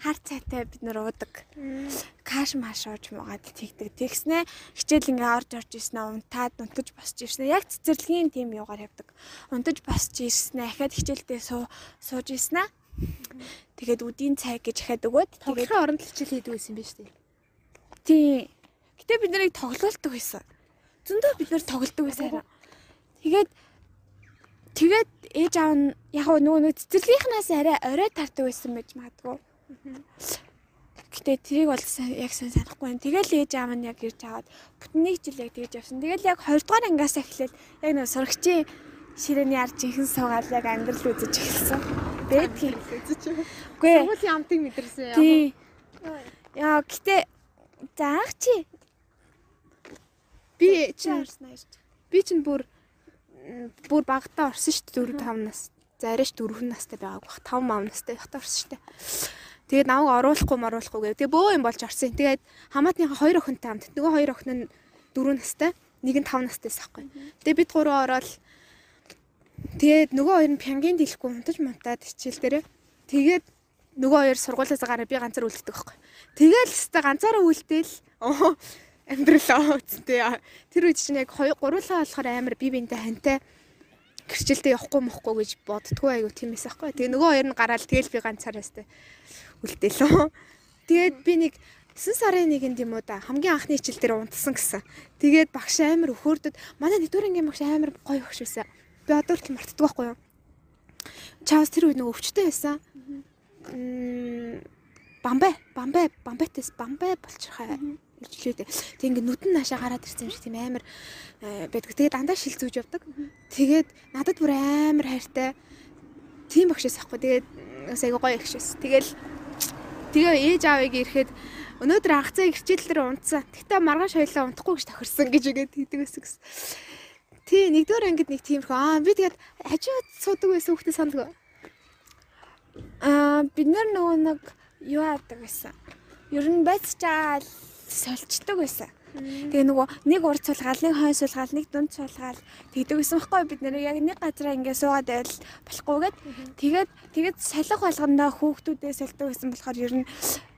хар цайтай бид нар уудаг. Каш маш ууж муугаад тэгдэг. Тэгснэ хичээл ингээ орж орж ирснэ унтаад унтаж босч ирснэ. Яг цэцэрлэгийн тим юугаар явдаг. Унтаж босч ирснэ. Ахаад хичээлдээ суу сууж ирснэ. Тэгээд үдийн цай гэж ахаад өгөөд тэгээд оронд л хичээл хийдэг байсан биш үү? тий. Гэтэ бид нарыг тоглоулдаг байсан. Зөндөө бид нар тоглодог байсан. Тэгээд тэгээд ээж аав нь яг нөгөө нэг цэцэрлэгийнхнаас арай орой тардаг байсан байж магадгүй. Гэтэ тэрийг бол яг сайн санахгүй байна. Тэгэл ээж аав нь яг ирж аваад бүтэн нэг жил яг тэгж явсан. Тэгэл яг 20 дугаар ангиас эхлээл яг нөгөө сурагчийн ширээний ард жинхэнэ суугаад яг амьдрал үзэж эхэлсэн. Бэдгийн. Үгүй ээ. Сургуулийн амтыг мэдэрсэн яа. Тий. Яа гэтээ за ах чи Би чинь би чинь бүр бүр багтаа орсон шүү дээ 4 5 нас. За арайш 4 настай байгааг бах 5 5 настай байхдаа орсон шүү дээ. Тэгээд намайг оруулахгүй маруулахгүй гэв. Тэгээ бөө юм болж орсон. Тэгээд хамаатныхаа хоёр охинтой хамт. Нөгөө хоёр охин нь 4 настай, нэг нь 5 настайс ахгүй. Тэгээ бид гурав ороод тэгээд нөгөө хоёр нь пянгийн дэлэхгүй унтаж мунтаад хичээл дээрээ. Тэгээд нөгөө хоёр сургуулиас гараа би ганцаар үлддэг байхгүй. Тэгэл өстой ганцаараа үлдээл оо амьдралаа үсттэй. Тэр үед чинь яг хоёр гурлаа болохоор амар би бинтэй хантай гэрчлэлтэй явахгүй мохгүй гэж боддгоо айгу тиймээс байхгүй. Тэгээ нөгөө хоёр нь гараад тэгэл би ганцаараа үлдээлөө. Тэгээд би нэг 9 сарын нэгэнд юм уу да хамгийн анхны хичээл дээр унтсан гэсэн. Тэгээд багш амар өхөөрдөд манай нэгдүгээр ангийн багш амар гоё багш байсан. Би одоо хүртэл мартдаг байхгүй юу? Чаус тэр үед нөгөө өвчтэй байсан. Мм бамбай, бамбай, бамбайтес, бамбай болчихоо илжлээ. Тэг ингээ нүдэн наашаа гараад ирсэн юм шиг тийм амар э, байдаг. Тэгээд дандаа шил зүүж явдаг. Тэгээд надад бүр амар хайртай. Тийм багшээс ахгүй. Тэгээд айгу гоё багшээс. Тэгэл тэгээ ээж аавыг ирэхэд өнөөдөр анх цаа хичээл дээр унтсан. Тэгтээ маргааш хоёлаа унтахгүй гэж тохирсон гэж үгээд хийдэг байсан гэсэн. Тий, нэгдүгээр ангид нэг тиймэрхүү. Аа би тэгээд хажууд суудаг байсан хүүхдээ санддаг. Аа бид нар нөгөө нэг юу яадаг байсан. Ер нь байцчаал сольчдаг байсан. Тэгээ нөгөө нэг урд суулгаал, нэг хойно суулгаал, нэг дунд суулгаал тэгдэг байсан байхгүй бид нэр яг нэг газараа ингээ суугаад байвал болохгүйгээд тэгээд тэгээд салхи болгондоо хүүхдүүдээ сольдог байсан болохоор ер нь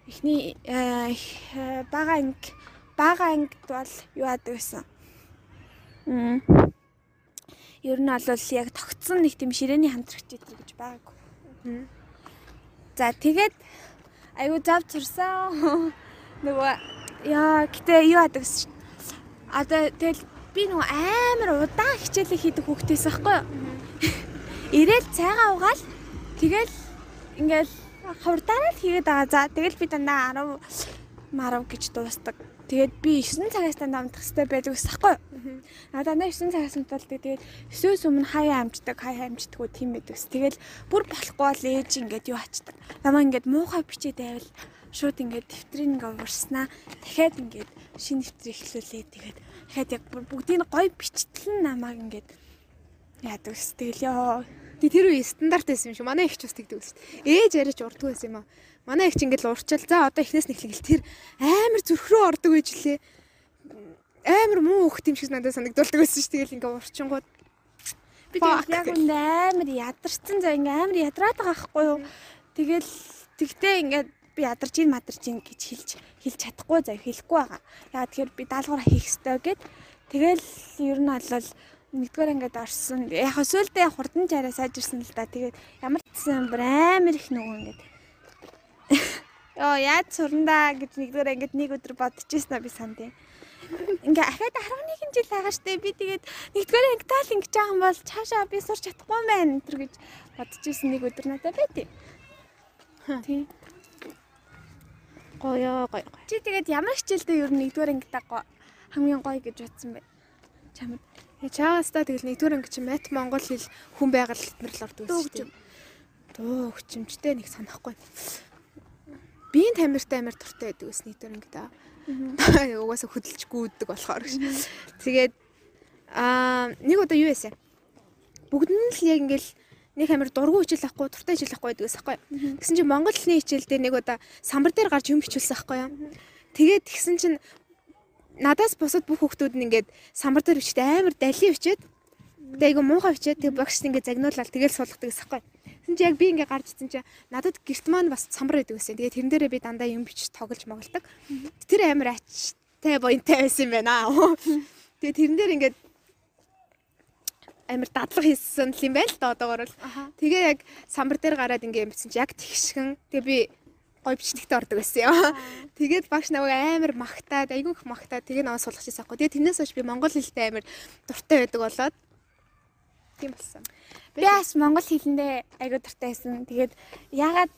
эхний э, бага анги бага ангид бол юу яадаг. Мм. Ер нь бол яг тогтсон нэг тийм ширээний хамтрагч идэх гэж байгаагүй. За тэгээд айгу зав сурсан. Нөгөө яа гэтээ юу яадаг чинь. Одоо тэгэл би нөгөө амар удаан хичээлээ хийдэг хүүхдээс байхгүй юу? Ирээл цайгаа угаал тэгэл ингээл хурдаараа л хийгээд байгаа. За тэгэл би дандаа 10 марав гэж дуустдаг. Тэгээд би 9 цагаас дандаа амтах хэрэгтэй байдаг ус тахгүй. Надаа 9 цагаас амталдаг. Тэгээд 9-өөс өмнө хаяа амждаг, хаяа амждаггүй тийм байдаг ус. Тэгэл бүр болохгүй бол ээж ингээд юу ачдаг. Намаа ингээд муухай бичээд байвал шууд ингээд дэвтрийг ингээд уурснаа. Дахиад ингээд шинэ дэвтрийг эхлүүлээ. Тэгээд дахиад яг бүгдийг гоё бичтэл нь намааг ингээд яадаг ус. Тэгэл ёо Тэгээ тэр үе стандарт байсан юм шиг. Манай ихч бас тэгдэг ус. Ээж яриач урдгүй байсан юм аа. Манай ихч ингээд л урчил. За одоо эхнээс нь эхлэгээл тэр амар зүрх рүү ордог гэж лээ. Амар муу хөх юм шиг надад санагдуулдаг байсан ш. Тэгэл ингээд урчингууд би тэгэл яг үнд амар ядарсан за ингээ амар ядраад байгаа байхгүй юу. Тэгэл тэгтээ ингээд би ядарч ин мадарч ин гэж хэлж хэлж чадахгүй зав хэлэхгүй байгаа. Яа тэгэхээр би даалгавар хийх ёстой гэд тэгэл ер нь бол нэгдүгээр ангид орсон. Яг өсөөлдөө хурдан чараа сайжирсан л да. Тэгээд ямар ч гэсэн бүр амар их нөгөө ингээд Йоо яаж сурандаа гэж нэгдүгээр ангид нэг өдөр бодчихсон би санд юм. Ингээ ахаад 11 жил байгаа штэ би тэгээд нэгдүгээр ангид таал ингэж байгаа юм бол цаашаа би сурч чадахгүй байна энэ гэж бодчихсон нэг өдөр надад байт. Тий. Гоё гоё. Чи тэгээд ямар хичээлдээ ер нь нэгдүгээр ангид хамгийн гоё гэж бодсон бэ? Чамд Чаагастаа тэгэл нэгдүгээр анги чи мат монгол хэл хүн байгаль хэлбэрл ордог гэсэн чинь. Дуу хүчмжтэй нэг санахгүй. Биеийн тамиртай амар туртай байдаг ус нэгдүгээр анги та. Угаасаа хөдөлж гүйдэг болохоор гэж. Тэгээд аа нэг удаа юу яасан? Бүгд нь л яг ингээл нэг амир дургу хичээл авахгүй туртай хичээл авахгүй байдаг гэсэн байхгүй. Тэгсэн чинь монгол хэлний хичээл дээр нэг удаа самбар дээр гарч юм бичүүлсэн байхгүй юу? Тэгээд тэгсэн чинь надаас бусад бүх хүмүүс нь ингээд самбар дээр бичээд амар дали бичээд тэгээ айгу муухай бичээд тэг багш ингээд загнуулаад тэгэл суулгадаг гэсэн хэрэг. Тэгсэн чи яг би ингээд гарч ирсэн чи надад гэрт маань бас самбар байдаг гэсэн. Тэгээ тэрэн дээрээ би дандаа юм бич тоглож моголдог. Тэр амар ачтай буянтай байсан юм байна. Тэгээ тэрэн дээр ингээд амар дадлага хийсэн юм байна л да одоогор л. Тэгээ яг самбар дээр гараад ингээд юм бичсэн чи яг тэгшгэн. Тэгээ би гой бичнэгтэй ордог байсан юм. Тэгээд багш намайг амар магтаад, айгүй их магтаад тэгээ наваа суулгах гэсэн байхгүй. Тэгээд тэрнээс хойш би монгол хэлтэй амар дуртай байдаг болоод тийм болсон. Би бас монгол хэлэндээ айгүй дуртай байсан. Тэгээд ягаад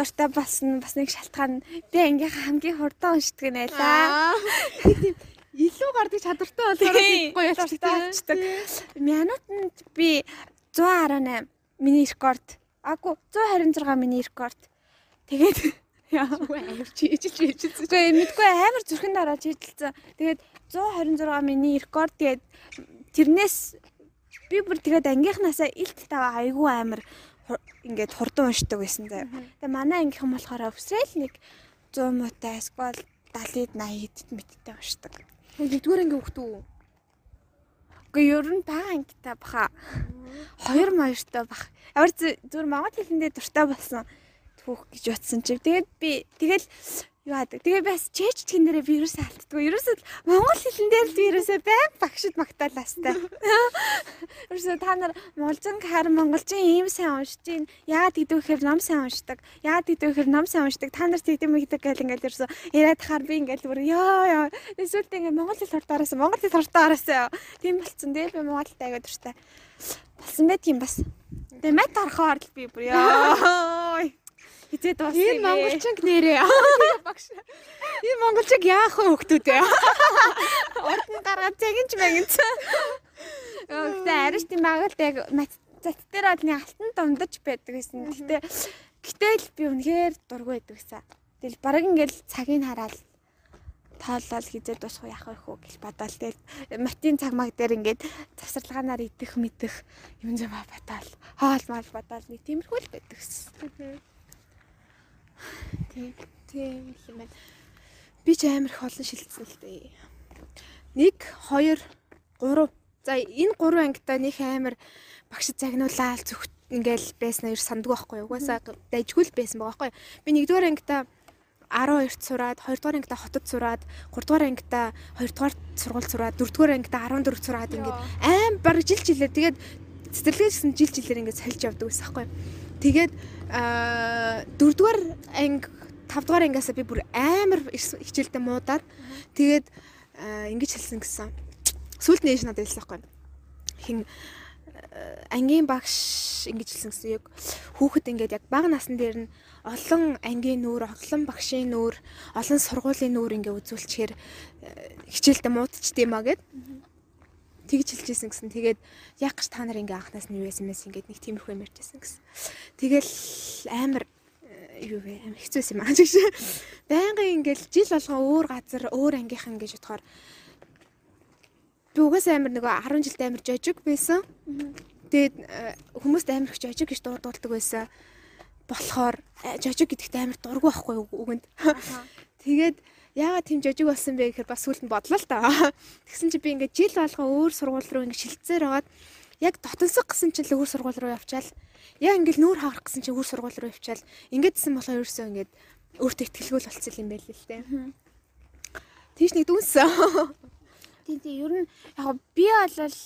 дуртай болсон бас нэг шалтгаан би ингээ хамгийн хурдан уншдаг нэ лаа. Тийм илүү гардаг чадвартай болохоор гоё болчихдаг. Минутанд би 118 миний рекорд. Аку 126 миний рекорд. Тэгээд авч ижил ижил. Үгүй мэдгүй амар зүрхэн дарааж хидэлцэн. Тэгээд 126 миний рекорд тэгээд тэрнээс би бүр тэгээд ангийнхнаасаа илт тава айгүй амар ингээд хурдан уншдаг байсан заяа. Тэгээ манай ангийнхан болохоор өвсрэл нэг 100 муутай эсвэл 70-д 80-д мэдтэй уншдаг. Нэгдүгээр анги хөхтүү. Гэхдээ ер нь бага ангитай баха. Хоёр маяртай бах. Ямар зүгээр монгол хэлэндээ дуртай болсон түүх гэж утсан чи. Тэгээд би тэгэл юу яадаг. Тэгээ бас чэйч тгнэрээ вирус алддаг. Ерөөсөө монгол хэлэн дээр л вирусээ байн багшид магтаалаастай. Ерөөсөө та нар монголчин хар монголчин ийм сайн уншиж гин. Яагаад гэдэг вэхээр ном сайн уншдаг. Яагаад гэдэг вэхээр ном сайн уншдаг. Та нар тэгдэм мэгдэг гэл ингээл ерөөсөө яриад хаар би ингээл бүр ёо ёо. Эсвэл ингээл монгол хэл хурдаараас монгол хэл хурдаараас тийм болцсон. Тэгээ би монгол аяга дуртай. Болсон байт юм бас. Тэгээ мэт харахаар л би бүр ёо хизээ дуусна. Энэ монголчин нэрээ. Багш. Энэ монголчиг яах вэ хөхтүүд вэ? Нь гаргаад цагинч мэгэнц. Гэхдээ ариш тийм багт яг зат дээр бол нэг алтан дундаж байдаг гэсэн. Гэтэ гэтэл би үнэхээр дургүй байдаг гэсэн. Тэгэл бараг ингээл цагийг хараад тоолол хизээ дуусах яах вэ хөө гэж бодоол. Тэгэл матин цаг маг дээр ингээд завсарлагаанаар идэх мэдэх юм зам бодоол. Хоол мал бодоол нэг тиймэрхүү л байдаг гэсэн. Тийм. Тийм юм байна. Би ч амар их олон шилжсэн л дээ. 1 2 3 За энэ гурван ангитай нэг амар багшид загнуулаад зөвхт ингээл байснаа ер сандгүй байхгүй. Угаасаа дайжгүй л байсан байгаа байхгүй юу. Би нэгдүгээр ангитай 12-т сураад, 2 дугаар ангита хотод сураад, 3 дугаар ангита 2 дугаар сургууль сураад, 4 дугаар ангита 14 сураад ингээд аим баг жил жилээр тэгээд цэцэрлэгээ гэсэн жил жилээр ингээд сольж явдаг байсан байхгүй юу. Тэгээд аа 4 дугаар анги 5 дугаар ангиасаа би бүр амар хичээлдээ муудаад тэгээд ингэж хэлсэн гэсэн. Сүүлд нээж надад хэлсэн байхгүй. Хин ангийн багш ингэж хэлсэн гэсэн яг хүүхэд ингээд яг бага насн дээр нь олон ангийн нүүр, олон багшийн нүүр, олон сургуулийн нүүр ингээ үзүүлчихээр хичээлдээ муудчихдээ гэд тэгж хэлжсэн гэсэн. Тэгээд яг гэж та нар ингээ анхнаас нь юу байсан мэс ингээд нэг тиймэрхүү юм ярьжсэн гэсэн. Тэгэл амар э, юу вэ? Амар хэцүү юм аа гэж. Байнгын ингээл жил болгон өөр газар, өөр ангийнхан гэж бодохоор би угаасаа амар нөгөө 10 жилд амар жожиг байсан. Тэгээд э, хүмүүст амар их жожиг гэж дуудуулдаг байсан. болохоор э, жожиг гэдэгт амар дургу байхгүй үгэнд. Тэгээд яагаад тийм жожиг болсон бэ гэхээр бас сүлд нь бодлоо л та. Тэгсэн чи би ингээд жил болгоо өөр сургууль руу ингээд шилцээр байгаад яг дотонсог гэсэн чинь л өөр сургууль руу явчаал. Яг ингээд нүүр хаврах гэсэн чинь өөр сургууль руу явчаал. Ингэдсэн болохоор ерөөсөө ингээд өөртөө ихтгэлгүй л болцсон юм байл л те. Тийш нэг дүнсэн. Тийм тийм ер нь яг би бол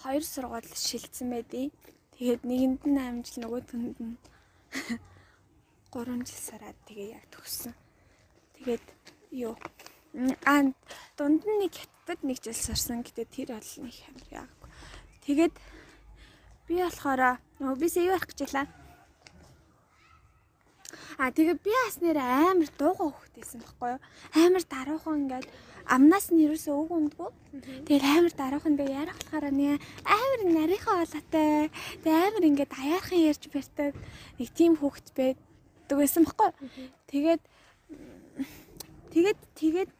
хоёр сургууль шилцсэн байдیں۔ Тэгээд нэгэнд нь амжил нөгөөдөнд нь 3 жил сараад тэгээ яг төгссөн. Тэгээд юу аа дунд нь нэг хятад нэг жил сарсан гэтээ тэр бол нэг амар яагүй. Тэгээд би болохоор нөгөө бисээ юу ярих гэж байлаа. Аа тэгээ би бас нэр амар дуугаа хөхтэйсэн байхгүй юу? Амар даруухан ингээд амнаас нь ерөөсөө үг үндгүү. Тэгээд амар даруухан би ярих болохоор нэг амар нарийнхаа олоотой. Тэгээд амар ингээд аяархан ярьж барьдаг нэг тийм хөхт байдаг байсан байхгүй юу? Тэгээд Тэгээд тэгээд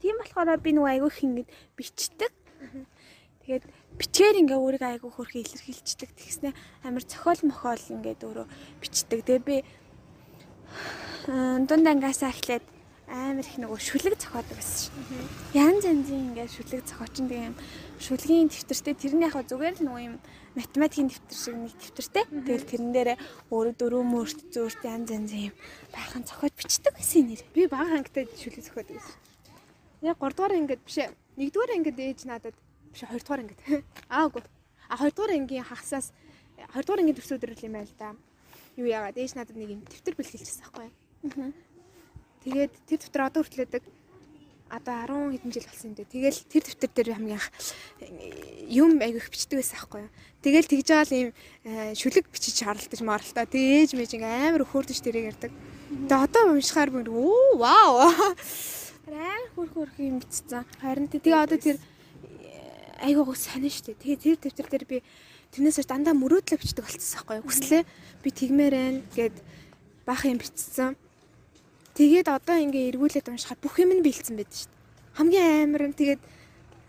тийм болохоор би нөгөө айгүй их ингэж бичдэг. Тэгээд бичгээр ингээ өөрийгөө айгүй хөрхи илэрхийлцдэг. Тэгснэ амар цохол мохол ингээд өөрөө бичдэг. Тэгээ би дунд ангасаа эхлээд амар их нөгөө шүлэг зохиодог байсан шүү. Ян занзын ингээд шүлэг зохиочин тийм шүлгийн дэвтэртэй тэр нь яг зүгээр л нөгөө юм математикийн дэвтэр шиг нэг дэвтэртэй. Тэгэл тэрэн дээрээ өөрөө дөрөв мөрт зөөрт ян занзын юм байхын зохиод бичдэг байсан нэр. Би бага хангтай шүлэг зохиодог байсан. Яг 3 дугаар ангид биш ээ. 1 дугаар ангид ээж надад биш 2 дугаар ангид. Аа үгүй. А 2 дугаар ангийн хагасаас 2 дугаар ангийн төрс өдрөл юм байл да. Юу яагаад ээж надад нэг юм дэвтэр бэлгэлжсэн байхгүй юу? Тэгээд тэр дэвтэр одоо хүртлээдэг одоо 10 хэдэн жил болсон юм дээ. Тэгэл тэр дэвтэр дээр хамгийн анх юм айгүйх бичдэг байсан байхгүй юу. Тэгэл тэгж байгаа л ийм э, шүлэг бичиж харалтаж маралтаа. Тэгээ ээж мэж ингээм амар хөөрдөж тэрэг ярддаг. Тэгээ одоо уншихаар бүр оо вау. Амар хөрх хөрх юм бичсэн. Харин тэгээ одоо тэр э, айгуугаа сонин штэ. Тэгээ тэр дэвтэр дээр би тэрнээс хойш дандаа мөрөөдлөө бичдэг болчихсон байхгүй юу. Хүслээ би тэгмээрэн гэд баах юм бичсэн. Тэгээд одоо ингээ эргүүлээд уншихаар бүх юм нь бэлдсэн байдаг шүү дээ. хамгийн амар нь тэгээд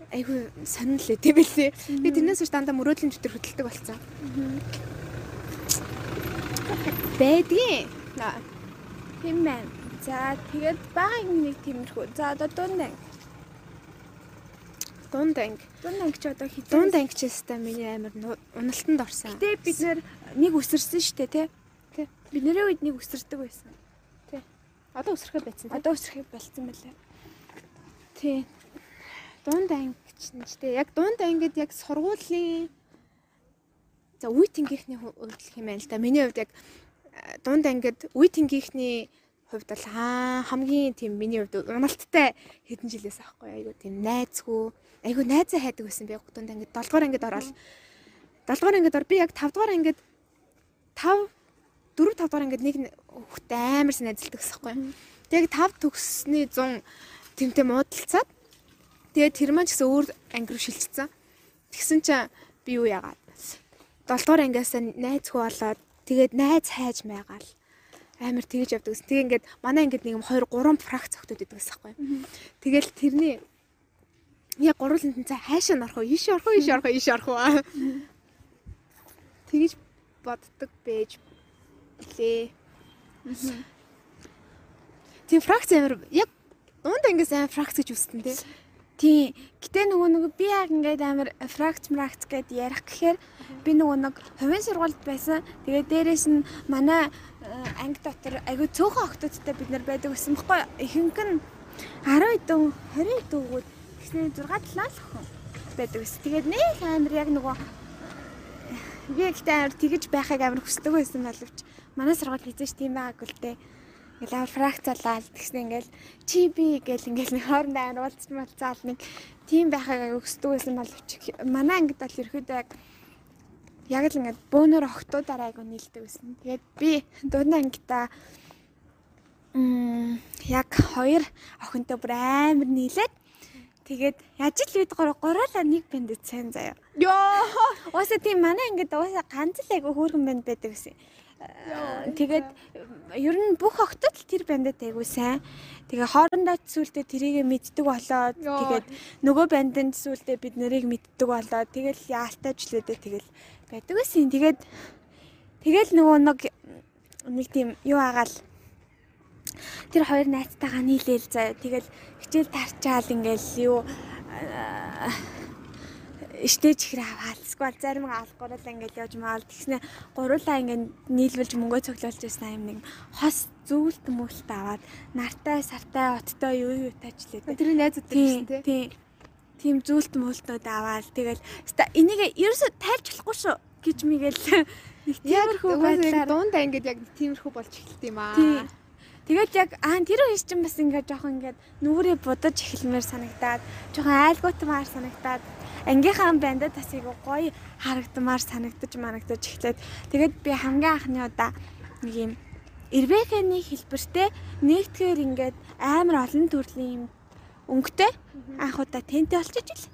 айгүй сонирхолтой тийм билээ. Тэгээд тэрнээс биш дандаа мөрөөдлийн төвтөр хөдөлдөг болсон. Бэдгийн. Тийм байна. За тэгээд багын нэг тиймэрхүү. За одоо дунд анги. Дунд анги. Дунд анги ч одоо хитэн. Дунд ангичстай миний амар уналтанд орсон. Гэтэ бид нэг үсэрсэн штэ тий. Тий. Бид нэрийн үед нэг үсэрдэг байсан. Одоо өсрөхөд байсан. Одоо үсрэхийг болцсон байлаа. Тий. Дунд ангич нь ч тий. Яг дунд ангид яг сургуулийн за үе тэнгийнхний юм байна л да. Миний хувьд яг э, дунд ангид үе тэнгийнхний хувьд бол хаа хамгийн тийм миний хувьд уналттай хэдэн жилээс аахгүй айгу тийм найзгүй айгу найзаа хайдаг байсан би дунд ангид 7 дугаар ангид ороод 7 дугаар ангид ор би яг 5 дугаар ангид 5 4 5 дугаар ангид нэг хүүхдэд амар сайн найзалдаг гэсэн байхгүй. Тэгээд 5 төгссний 100 тэмтэй муудалцаад тэгээд тэр маань ч гэсэн өөр анги руу шилжчихсэн. Тэгсэн чинь би юу яагаад 7 дугаар ангиасаа найзгүй болоод тэгээд найз хайж маягаал амар тэгж явдаг гэсэн. Тэгээ ингээд манай ангид нэг юм 2 3 фракц зохтод байдаг гэсэн байхгүй. Тэгэл тэрний яг гурван тэнцээ хайшаа норох уу, ийш орох уу, ийш орох уу, ийш орох уу. Тэгж боддог байж лээ. Тийм фракц амар яг дунд ангиас амар фракц гэж үстэн тий. Тий. Гэтэ нөгөө нөгөө би яг ингээд амар фракц мракц гэд ярих гэхээр би нөгөө нэг хувийн сургуульд байсан. Тэгээд дээрэс нь манай э, анги дотор айгүй цөөхөн охтуудтай бид нар байдаг гэсэн баггүй. Ихэнх нь 10 эдэн 20 эдэгүүд тэгснэ 6 7 л охин байдаг гэсэн. Тэгээд нэг амар яг нөгөө би ихтэй амар тэгэж байхыг амар хүсдэг байсан боловч манай сургууль хийжээч тийм байгаагүй л дээ. Ингээл амар фракцалаад тэгснэ ингээл чи би гэл ингээл нэг хоорондоо амар уулзч малцаал нэг тийм байхыг аяг өсдөг байсан боловч манай ангид бол ерөөдөө яг яг л ингээд бөөнөр охтуудаараа айгу нийлдэг байсан. Тэгээд би дунд ангидаа м яг хоёр охинтой бүр амар нийлээд тэгээд яаж л бид гур гураалаа нэг бэнд сайн заяа. Йоо. Уусаа тийм манай ангид уусаа ганц л айгу хөөрхөн бэнд байдаг гэсэн. Тэгээд ер нь бүх охтод л тэр бандад айгу сайн. Тэгээ хоорондоо сүултээ тэрийгэ мэддэг болоод тэгээд нөгөө банданд сүултээ бид нарыг мэддэг болоод тэгэл яалтайжлээдээ тэгэл байдаг байсан. Тэгээд тэгэл нөгөө нэг нэг тийм юу агаал тэр хоёр найзтайгаа нийлээл заяа. Тэгэл хичээл тарчаал ингээл юу штэж ихрээ аваад эсвэл зарим алгуурал ингээд явж маал тэгснэ гуруулаа ингээд нийлвэлж мөнгөө цоглуулж байсан юм нэг хос зүйлт мөлт аваад нартай сартай оттой юу юу таачлаа. Тэр найзууд гэсэн тий. Тийм. Тийм зүйлт мөлтнүүд аваад тэгэл энийг ерөөсө тайлж болохгүй шүү гэж мигэл нэг тиймэрхүү байдлаар дунд ангид яг тиймэрхүү болж эхэлт юм аа. Тэгээд яг аа тэр үе чинь бас ингээд жоохон ингээд нүрээ будаж эхэлмээр санагдаад жоохон айлгуутмаар санагдаад ангийнхаа бандад бас айгу гоё харагдмаар санагдаж манагдаж эхлээд тэгээд би хамгийн анхны удаа нэг юм Ирбэхэний хэлбэртэй нэгтгэр ингээд амар олон төрлийн юм өнгөтэй анх удаа тентэй болчих ил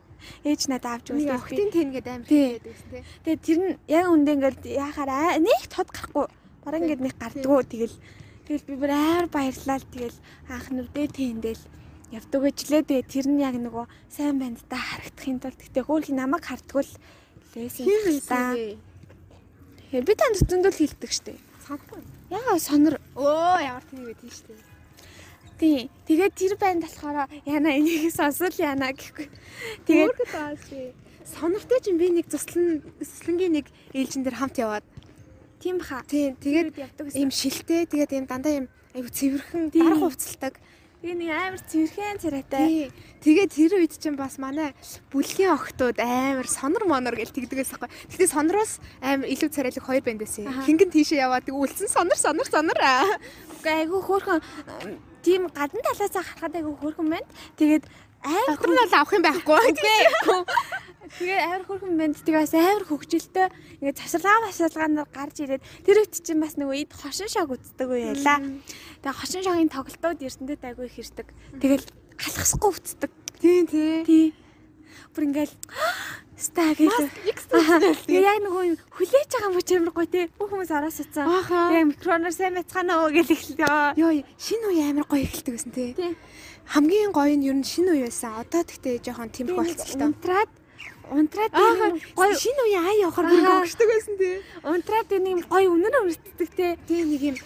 ээж надад авч өгсөн. охтын тэн гэдэг амар хийдэг гэсэн тий. Тэгээ тэр нь яг үндэ ингээд яхаар нэг тод гарахгүй. Бараг ингээд нэг гардггүй тэгэл тэгэл би бүр амар баярлал тэгэл анх нүдээ тэндэл явдаг гэжлээ тэгээ тэр нь яг нөгөө сайн бандтай харагдахын тулд гэтээ хөөрхи намайг хардггүй л лээсэн та. бэ? Тэгэхээр би танд зөндөл хэлдэг штеп. Санахгүй. Яа сонор Өө ямар тийм вэ тийш тий. тий. Тэгээд тэр банд болохоор яна энийг сонсол яна гэхгүй. Тэгээд. Сонортой чинь би нэг цуслан цуслангийн нэг ээлжин дээр хамт яваад тийм баха. тий тэгээд ийм шилтэй тэгээд ийм дандаа ийм айгу цэвэрхэн дарах хувцалдаг. Тэгээ нэг амар цэвэрхэн царайтай. Тий. Тэгээд тэр үед чинь бас манай бүлгийн охтууд амар сонор монор гэл тэгдэгээс байхгүй. Тэгтээ сонороос амар илүү царайлаг хоёр банд байсан. Хингэн тийшээ яваад үлдсэн сонор сонор сонор. Үгүй айгүй хөөрхөн тийм гадна талаас харахад айгүй хөөрхөн байна. Тэгээд амар Дотор нь бол авах юм байхгүй. Тэгээ амар хөрхөн банд тэгээс амар хөвгчлөлтөө ингээд цасалгаа масалгаанаар гарч ирээд тэр үед чинь бас нөгөө ид хошин шог үздэг үе яла. Тэгээ хошин шогийн тоглолтууд эрдэнэт айгүй их ирдэг. Тэгэл алхасгүй үтдэг. Тий, тий. Тий. Бүр ингээл ста. Аха. Тэгээ яг нөгөө хүлээж байгаа юм ч амар гоё те. Бүх хүмүүс араас уцсан. Аха. Тэгээ микроноор сайн бацгаана уу гэж эхэллээ. Йоо, шинэ үе амар гоё эхэлдэг гэсэн тий. Тий. Хамгийн гоё нь ер нь шинэ үе байсан. Одоо тэгтээ жоохон тиймэрхүү болчихлоо. Унтраад унтраад гоё шинэ үе аа явахаар Аха. бүр огшдог байсан тий. унтраад юм гоё үнэр өртдөг те. Тий нэг юм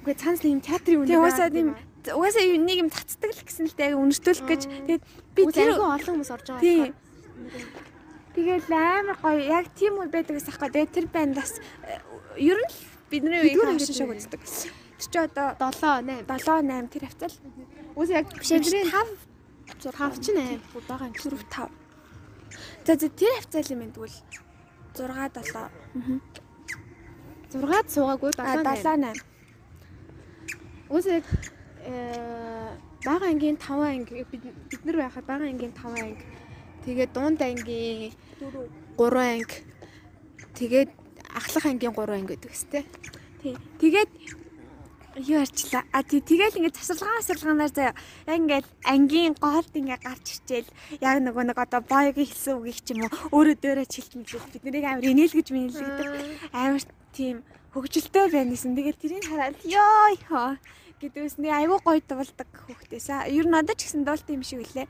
үгүй цаанаас нэг юм театрын үнэ. Тэгээ угаасаа тийм угаасаа нэг юм цацдаг л гэсэн л те үнэртүүлэх гэж. Тэгээд би тэр айгүй олон хүмүүс орж байгаа. тий. болохоор. Тэгээд амар гоё яг тийм үе байдаг гэсэн хаа. Тэгээд тэр бандаас э, ер нь бидний үеийн ингээд шиг үздэг. Тэр чи одоо 7 8. 7 8 тэр хавцал. Үгүй яг бидний 5 5 ч 8 удаага юм. 4 5. За за тэр хавцал юм тэгвэл 6 7. 6-ад суугаагүй 7 А 8. 7 8. Үгүй яг э бага ангийн 5 анги бид нар байхад бага ангийн 5 анги. Тэгээд дунд ангийн 3 анги. Тэгээд ахлах ангийн 3 анги гэдэг үстэй. Тий. Тэгээд юу арчлаа. А тий тэгэл ингээд засалгаан асалгаанаар заяа. Яг ингээд ангийн гоолд ингээд гарч ичээл яг нөгөө нэг одоо боёгийн хэлсэн үгийг ч юм уу өөрөө дөөрөө чилтмэлээ бид нарыг амар инээлгэж минэлэгдэг. Амар тийм хөгжилтэй байна гэсэн. Тэгээд тэрийг хараад ёо ёо гэдгээс нэг айгүй гоё дуулдаг хүүхдээсаа. Ер нь одоо ч гэсэн дуулт юм шиг үлээ.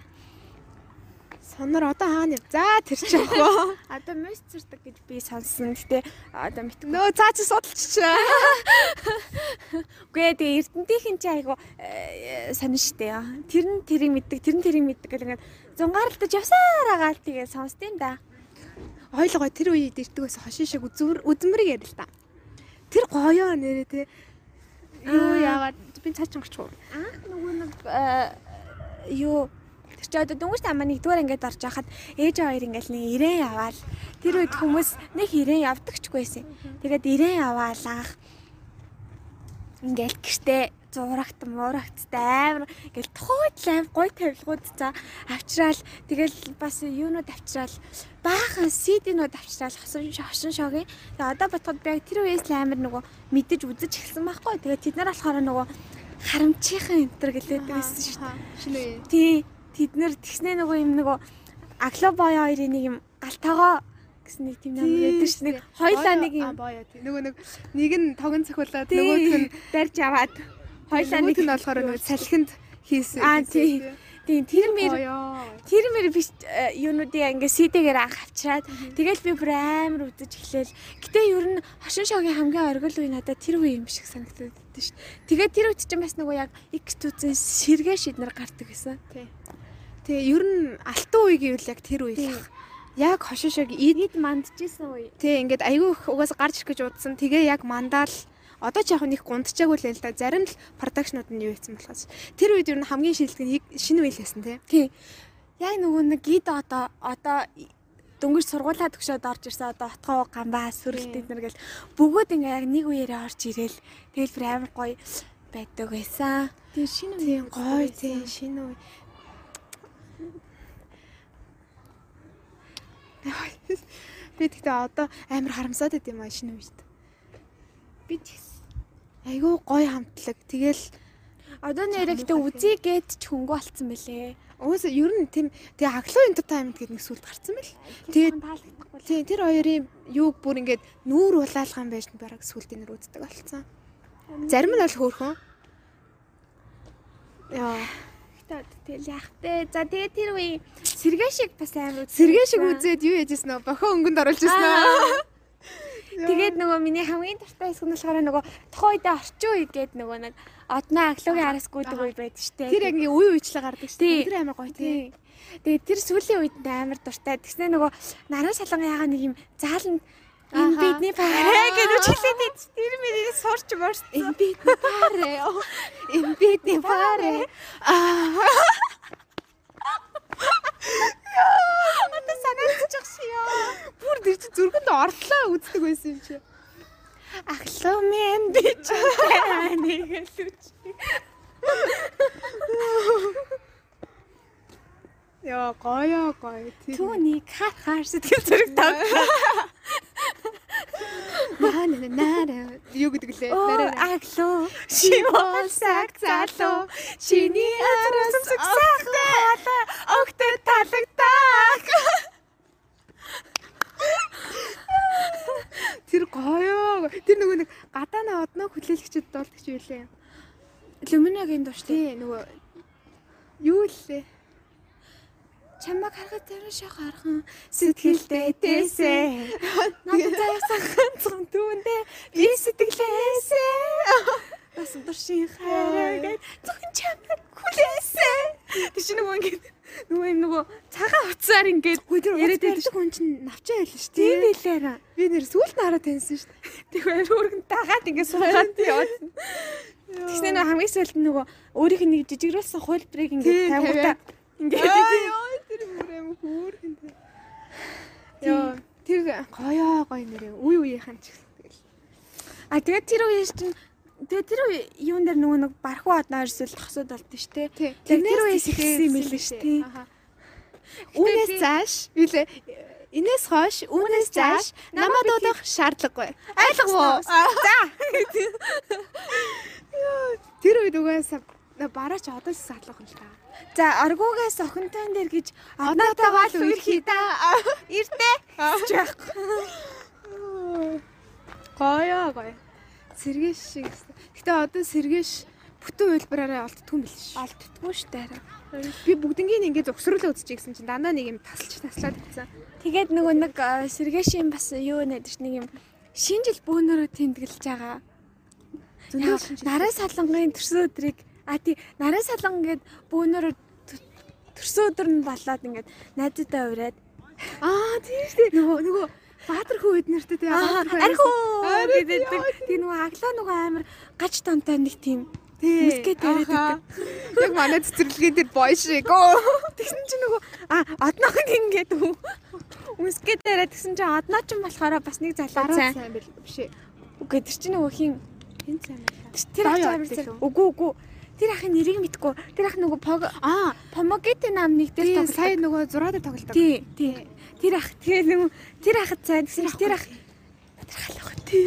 Сонор одоо хаана яв? За тэр ч яах вэ? Одоо мөсцэрдэг гэж би сонссон. Гэтэ одоо мэдгүй. Нөө цаа чи судалчихчаа. Үгүй ээ тэгээ Эрдэнтийн чи айгу сонин штэ яа. Тэр нь тэрийг мэддэг, тэр нь тэрийг мэддэг гэл ингээд зунгаарлаж явсаар агаал тэгээ сонсдیں۔ да. Ойлгоо тэр үед байсан хошин шиг үзмэр үзмэрийг ярил та. Тэр гоёо нэрээ те. Юу Аа. яагаад би цаа чи уу? Анх нөгөө нэг э, юу чи одоо дөнгөж тамаа нэгдүгээр ингээд орж яхад ээж хоёр ингээд нэг ирээн яваал. Тэр үед хүмүүс нэг ирээн явдагчгүй байсан. Тэгээд ирээн яваал анх ингээл гэртээ зурагт муурагттай амар ингээл тухайд аим гой тавилгууд за авчраал. Тэгэл бас юунууд авчраал? Баахан сидинууд авчраал. Хосон хосон шогийн. Тэгээ одоо бодоход би яг тэр үеэс л амар нөгөө мэдэж үзэж эхэлсэн байхгүй. Тэгээ тэд нар болохоор нөгөө харамчийн энтер гэлээд байсан шүү дээ. Шинэ үе. тий тэд нар тэгснээ нөгөө юм нөгөө агло бой хоёрын нэг юм галтагаа гэсэн нэг тийм намар байдаг шүү нэг хоёлаа нэг юм боё. Нөгөө нэг нэг нь тогон цохиулаад нөгөөх нь барьж аваад хоёлаа нэг нь болохоор нөгөө салхинд хийсэн. Аа, тий. тийм тэр мэр Боё. тэр мэр биш э, юунуудыг ингээ сидэгээр анх авчираад тэгэл би бүр амар үзэж эхлээл. Гэтэ ер нь хошин шогийн хамгийн оргил үе надад тэр үе юм шиг санагдаад шүү. Тэгээд тэр үед чинь бас нөгөө яг X түүцэн сэргээ шиднэр гардаг гэсэн. Тий. Тэгээ ер нь алтан үе гэвэл яг тэр үе л. Яг хошин шиг ид мандчихсан үе. Тий ингээд айгүй их угаасаа гарч ирэх гэж удсан. Тэгээ яг мандаал одоо ч яг нэг гундчаагүй л л да. Зарим л продакшнууд нь юу хийсэн болохоос. Тэр үед ер нь хамгийн шилдэг шинэ үйл байсан тий. Яг нөгөө нэг гид одоо одоо дөнгөж сургуулаа төгсөөд орж ирсэн одоо отгоо гамбаа сүрэлт эднэр гэл бүгд ингээ яг нэг үеэрээ орж ирээл тэгэл бүр амар гоё байдаг байсан. Тэгээ шинэ Тий гоё тий шинэ үе. Би тэгтээ одоо амар харамсаад байт юм аа шинэ үед. би гэсэн. Айгүй гоё хамтлаг. Тэгэл Одоо нэрээ гэтээ үзье гэд ч хөнгө болцсон бэлээ. уусаа ер нь тийм тэгээ агло entertainment гэдэг нэг сүлд гарцсан байл. Тэгээд тий тэр хоёрын юуг бүр ингээд нүүр улаалах юм байж бараг сүлдийн нэр үздэг болсон. Зарим нь бол хөөрхөн. Яа, Гэтээ тэгэл яах вэ? За тэгээ тэр үе сэргээ шиг бас амар сэргээ шиг үзээд юу яжсэн нөө бохоо өнгөнд оруулж ирсэн аа. Тэгээд нөгөө миний хамгийн дуртай хэсэг нь болохоор нөгөө тухайн үедээ орчин үе гээд нөгөө нэг одноо аглогийн араас гүйдэг үе байдаг штэ. Тэр яг ингээ үе үечлээ гардаг дээ. Тэр амар гоё тий. Тэгээ тэр сүүлийн үед амар дуртай. Тэгснэ нөгөө наран шалган ягаа нэг юм зааланд энэ бидний парэ гэж үчилээд байд. Тэр мэрийг сурч морч. Эмбитний паре. Эмбитний паре. Аа. Одоо санааччих шиё. Бүр тэр чи зүрхэнд орлоо үздэг байсан юм чи. Ахлаа мен би ч нэг л үч. Яа, гоё гоё. Түүний хар хар сэтгэл зүрэг тав. Наа наа наа. Юу гэдэг лээ? Нараа. аглоо. Шивол саг залуу. Шиний араас сагсахтай. Огт талагдах. Тэр гоёо. Тэр нөгөө нэг гадаана одноо хүлээлгчэд дуулдаг ч байлээ. Люминогийн дууш тий. Тий нөгөө юу лээ? Чамаг харахад зарим шах хархан сэтгэлдээ тээсэ. Надад заяасан ганцхан түүндээ би сэтгэлээсээ. Бас дуршин хайраад зөвхөн чамаг хүлээсэ. Тэш нөгөө ингэ нөгөө юм нөгөө цагаан уцаар ингээд яриад байдаг хүн чинь навчаа байлаа шүү тийм билээ. Би нэр сүлд нараа таньсан шүү дээ. Тэгэхээр өөргөн дагаад ингээд суугаад явуулсан. Тэгснэ нөгөө хамгийн сүүлд нөгөө өөрийнх нь нэг жижигрүүлсэн хуулбарыг ингээд Тийм, тавиулаа. Ингээд Хөөрхөн. Яа тэр гоёо гоё нэрээ. Үе үеийнхэн ч гэсэн тэгэл. А тэгээд тэр үеэс чинь тэгээд тэр юун дээр нөгөө нэг бархуу одноор эсвэл хосууд болд нь. Тий. Яг тэр үеэс ихсэн юм билээ шүү дээ. Үүнээс зааш үлээ Инээс хойш үүнээс зааш намайг дуудах шаардлагагүй. Ойлгов уу? За. Тэр үед угаасаа бараач одоо ч садлах юм л та. За аргуугаас охинтой дээр гэж Одоотойгоо л үерхий да. ирдэ. Жаах. Гоёо гоё. Сэргээш шиг. Гэтэ одоо сэргээш бүтэн үйлбэраараа олддгүй юм биш шүү. Олддгүй штэ хараа. Би бүгднийг ингээд зөвсрүүлээ үзчихье гэсэн чинь дандаа нэг юм тасалж таслаад ирсэн. Тэгээд нөгөө нэг э, сэргээшийн бас юу нэдэж нэг юм шинэ жил бөөнөрөө тэмдэглэж байгаа. Нарийн салангын төрсөн өдрийг а тий нарийн салан гээд бөөнөрөө т- төрсөн өдөр нь болоод ингээд найзуудаа ураад Аа тийм шүү дээ. Нөгөө нөгөө Баатар хүү эднэртэй тий. архуу Архуу гэдэг тий нөгөө аглаа нөгөө амар гач тонтой нэг тийм тий. мускет яриад Аха. Яг манай цэцэрлэгийн тэр бой шиг. Тэгсэн чинь нөгөө а одноог ингээд мускет яриад тэгсэн чинь одноо ч юм болохоор бас нэг залуу сайн биш ээ. үгүй тэр чинь нөгөө хин Хэн сайн байлаа. тэр юм. үгүй үгүй тэр ахын нэрийг мэдгүй. Тэр ах нөгөө пог Аа, помогете нам нэг дээр тий тоглодог сая нөгөө зураад тоглолдог. тий тий. Тэр ах тэгээ нөгөө тэр ахад сайн. Гэсэн чинь тэр ах тэр халах тий.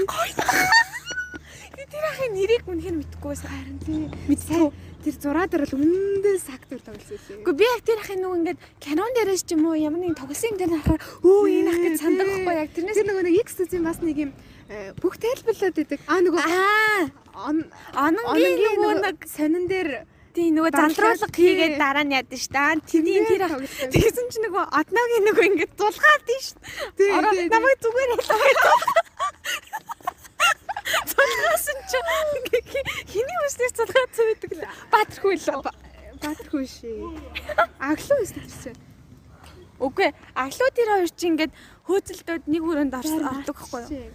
Тэр ахын нэрийг үнэхээр мэдгүй. Сайн Харин тий. мэдгүй. Тэр зураад дээр л өмнөдөө сактор тоглосон лээ. Гэхдээ би яг тэр ахын нөгөө ингээд канон дээрээс ч юм уу ямар нэг тоглосон юм дээр харахаар өө энэ ах гэж сандаг байхгүй. Яг тэрнээс Тэр нөгөө нэг X үзэн бас нэг юм э, бүх тайлбарлаад байдаг. Аа нөгөө аа ононгийн нөгөө нэг сонин дээр тий нөгөө тий. хийгээд дараа нь яд ш та тэрний тэр тэгсэн чи нөгөө одногийн нөгөө ингээд дулгаад тий ш намайг зүгээр хэлээ. Цулгасан чи хиний үснээс цулгаад цувдаг л баатархгүй л Баатар хүү шээ. Аглуу өсдөг гэсэн. Үгүй аглуу тэр хоёр чи ингээд хөөцөлдөөд нэг орсон ордог байхгүй юу?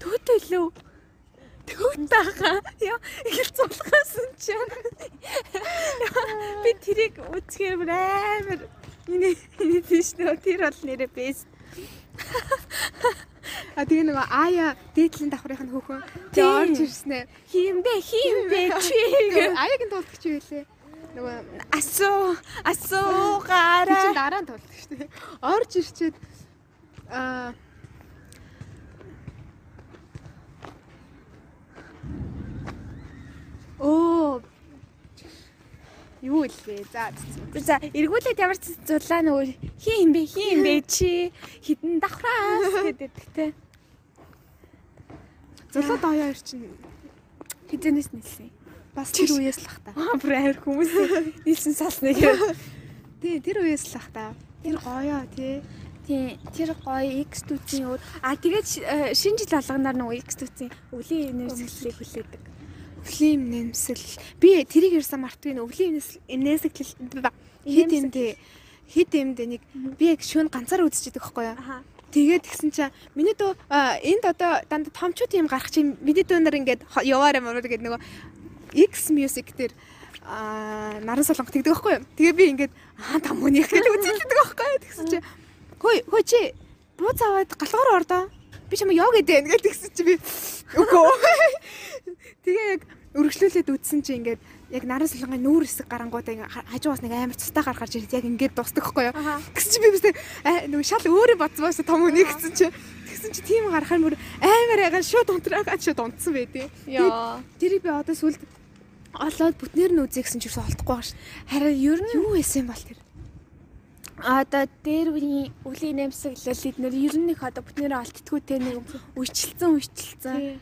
Төөтөө лөө Төөтөөхаа яа их цулгасан чи би тэрийг үзэхээр бүр амар энэ энэ тийш нөө тэр бол нэрээ бэст А тэгээ нөгөө Ая дээдлийн давхрынх нь хөөхөн. Тий. Тэгээ орж ирснэ. хиймбэ хиймбэ чи Аягийн туулдаг чи байлээ. Нөгөө асуу асуу чинь гараа дараа нь туулдаг шүү дээ. Орж ирчээд аа Оо Юу илээ? За. За эргүүлээд ямар ч зулаа нөгөө хиймбэ хиймбэ чи хідэн давхраас гэдэг те оёо ир чинь хизэнээс нэлсэн бас тэр үеэс л ах та. Аа бүр амар хүмүүс нийлсэн салсныг Тий, тэр үеэс л ах та. Тэр гоёо тий. Тий, тэр гоё X түүцийн өөр. А тэгээд э, шинэ жил алганаар нөгөө X түүцийн өвлийн нэмсгэлийг хүлээдэг. Өвлийн нэмсэл. Би тэрийг ирсэн мартгүй өвлийн нэмсэл хит юмдээ хит юмдээ нэг би яг шүүн ганцаар үзчихэдэг байхгүй юу? Тэгээд тэгсэн чинь миний дөө энд одоо дандаа томчууд юм гарах чинь миний дөө нар ингээд хо- яваарай мөрөөр гэдэг нөгөө X music дээр а наран солонго тэгдэг байхгүй юу? Тэгээ би ингээд аа там хүний гэж үзчихдэг байхгүй юу? Тэгсэн чинь хөөе хөөе чи бууз аваад галгаар ордоо. Би чамаа яа гэдэг ингээд тэгсэн чи би үгүй. Тэгээ яг өргөжлүүлээд үтсэн чи ингээд яг наран солонгын нүүр хэсэг гарангуудаа ингээд ха- хажуугаас нэг амар цустай гар гарч ирээд яг ингээд дуустдаг байхгүй юу? Аха. Гэсэн чи би бистэ нөгөө шал өөрөө байсан том үний гэсэн чи тэгсэн чи тийм гарахаар мөр амар ягаа шууд унтраагаад шууд унтсан байдیں۔ Яа. Тэрийг би одоо сүлд олоод бүтнээр нь үзье гэсэн чи олдохгүй байгаа ш. Харин ер нь Юу байсан бол тэр? Одоо дээр үеийн үлийн нэмсэглэл эднэр ер нь их одоо бүтнээрээ олдтгүй те нэг үечлэлцэн үечлэлцэн.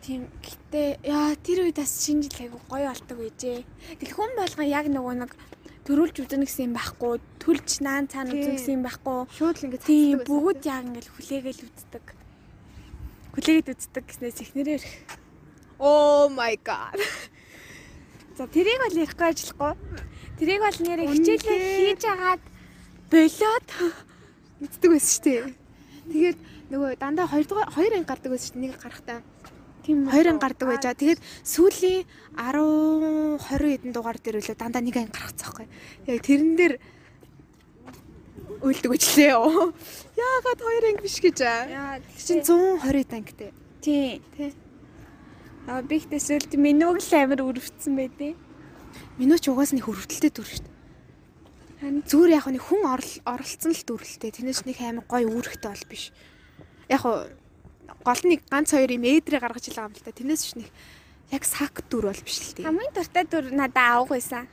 Тийм гэтээ яа тэр үед бас шинэ жил айгу гоё болдог байжээ. Тэгэл хүн болгон яг нөгөө нэг төрүүлж үзэн гэсэн юм байхгүй, төлж наан цаана үзэн гэсэн юм байхгүй. Шууд л ингэ Тийм бүгд яг ингээл хүлээгээл үздэг. Хүлээгээд үздэг гэснээс ихнэрээр. Oh my god. За тэрийг бол ярихгүй ажиллахгүй. Тэрийг бол нэрээ хичээлээ хийж агаад болоод мэддэг байсан шүү дээ. Тэгээд нөгөө дандаа 2 дугаар 2 анги гардаг байсан шүү дээ. Нэг гарахтаа. тийм 2 анги гардаг байж байгаа. Тэгээд сүүлийн 10 20 хэдэн дугаар дээр үлээ дандаа нэг анги гаргацсан байхгүй. Яг тэрэн дээр үлдэг өчлээ. Яагаад 2 анги биш гэж аа. Яа Чин 120 ангитай. тий. Тий. А би ихтэй сүлд минууг л амар өрөвцсөн байдیں۔ Минут ч угаас нэг хөрвөлттэй дүр шүү дээ. Харин Зүгээр яг нэг хүн орол- оролцсон л дүрлэлтэй. Тэрнээс нэг амар гоё үүрэгтэй бол биш. Яг гол нэг ганц хоёр юм ээдрээ гаргаж илаа юм л та. Тэрнээс ч нэг яг сак дүр бол биш л дээ. хамгийн дуртай дүр надад авах байсан.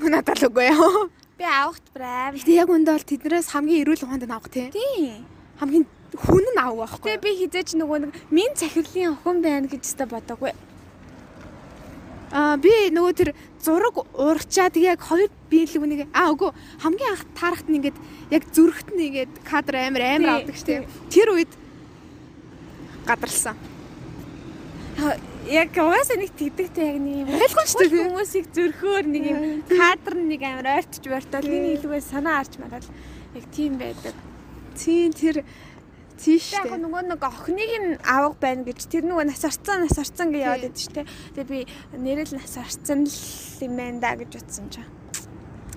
Надад л үгүй яа. Би авахт брав. Гэтэ яг үндэ бол тэднээс хамгийн эрүүл ухаанд нь авах тий. Тий. Хамгийн хүн нь авах байхгүй. Тэгээ би хизээч нөгөө нэг минь цахирлын охин байна гэж өстө бодоагүй. Аа би нөгөө тэр зураг тэгээ яг хоёр биелэг нэг аа үгүй хамгийн анх таарахт нь ингээд яг зүрхт нь ингээд кадр амар амар авдаг штеп. Тэр үед гадарлсан. Яг угаасаа нэг тэгдэгтэй яг нэг юм Ойлгомжтой тий. хүмүүсийг зөрхөөр нэг юм кадр нэг амар ойртож байтал миний илүүгээ санаа арч мараад яг тийм байдаг. Тийм тэр тийш Яг штеп. нөгөө нэг охиныг нь авах байна гэж тэр нөгөө нас орцсон нас орцсон гэж яваад байдаг шүү дээ. Тэгээ би нэрэл нас орцсон л юм байна да гэж утсан чинь.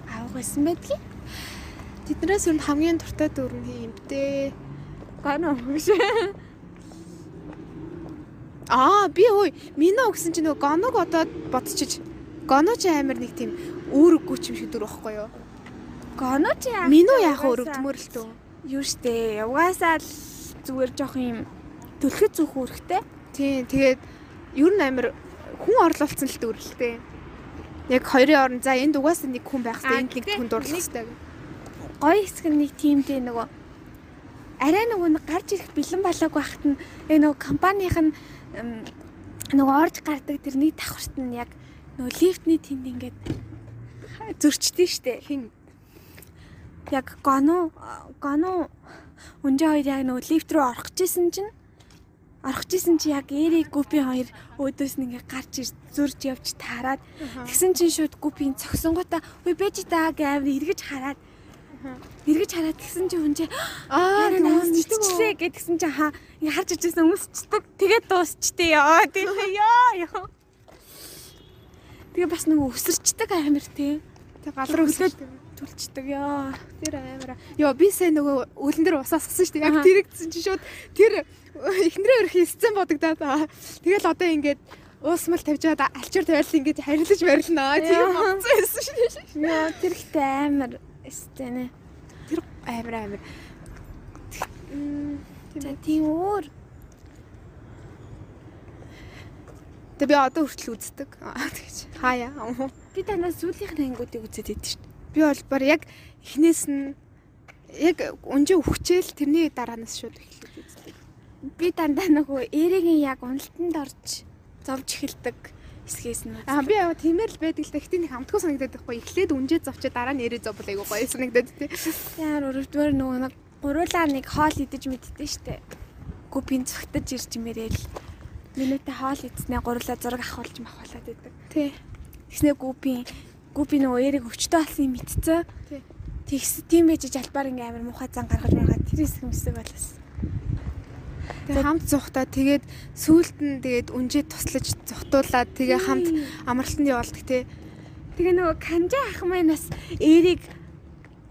Авах байсан байдгийг. Тэднээс өрн хамгийн дуртай дүр нь юмтэй. Гано гэж. Аа би ой мино гэсэн чинь нөгөө гоног одоо бодчих. Гоно ч амар нэг тийм үүрэггүй ч юм шиг дүр байхгүй юу? Гано чи яах? Мино яах Угаасаа- өрөвдмөр л дөө. Юу штэ. Угаасаа л зүгээр жоох юм төлөхөд зүөх үүрэгтэй. Тийм тэгээд ер нь амар хүн орлуулсан л дүрлэлтэй. Яг хоёрын орн за энд угаасаа нэг хүн байх хэрэгтэй энд нэг хүн дурлах хэрэгтэй. Гой хэсэг нь нэг тиймтэй нөгөө арай нөгөө нэг гарч ирэх бэлэн болоог байхад нь яг нөгөө компанийн нь нөгөө орж гардаг тэр нэг давхарт нь яг нөгөө лифтний тэнд ингээд зөрчдөө штэ. Хин Яг гоно гоно өнжи хоёр яг нөгөө лифт рүү орох гэжсэн чинь орох гэжсэн чи яг Эрик Гупи хоёр өөдөөс нь ингээ гарч ир зурж явж таарад. Тэгсэн чинь шууд Гупийн цогсонгуудаа үе бэж та гэ амир эргэж хараад. Эргэж хараад тэгсэн чинь хүн чи аа чичлээ гэдгсэн чинь хаа харж ижсэн өмсчдэг. Тэгээд дуусчтэй ёо тэгээ ёо ёо. Тэгээ бас нөгөө өсөрчдөг амир тий Тэг гал руу өсөж түлчдэг ёо тэр амира. Йоо би сая нөгөө өлөн дээр усаас гсэн шүү дээ. Яг тэрэгдсэн чи шууд тэр эхнэрээ өрх сцен бодогдаад аа. Тэгэл одоо ингээд уусмал тавьж байгаа алчуур тавиал ингээд харилж барилнаа. Яа. бодсон байсан шүү дээ. ёо тэр ихтэй амир эстэнэ Тэр амир амир. За тийм өөр Тэг би одоо хүртэл үздэг. Тэгэж. Хаяа. би танаас сүүлийнх нь ангиудыг үзээд идэв шүү Би бол бар яг эхнээс нь яг өнжөө хүчээл тэрний дараанаас шууд эхлээд үздэг. би дандаа нөгөө эрэгийн яг уналтанд орж зовж эхэлдэг хэсгээс нь Аа би яг тиймэр л байдаг л да. Гэтэ нэг хамтгүй санагдаад байхгүй. Эхлээд үнжээ зовчоо дараа нь эрээ зовбол айгу гоё санагдаад тий. яар өрөвдмөр нөгөө нэг гуруулаа нэг хоол идэж мэддээ штэ гүпийн цогтож ирж мэрэл минутаа хоол идснээ гуруулаа зураг авахулж махуулаад байдаг Тий. Тэгснэ гүпийн гүпи нөгөө эрэг өвчтөө болсон юм. Тий. Тэгс тийм байж жалбаар ингээм амар муухай зан гаргаж маргаад тэр хэсэг мэсэг болоос. Тэгээ хамт зуухтаа тэгээд сүулт нь тэгээд үнжээ туслаж зутуулаад тэгээ хамт амралтанд явуулдаг тий. Тэгээ нөгөө канжа ах эрэг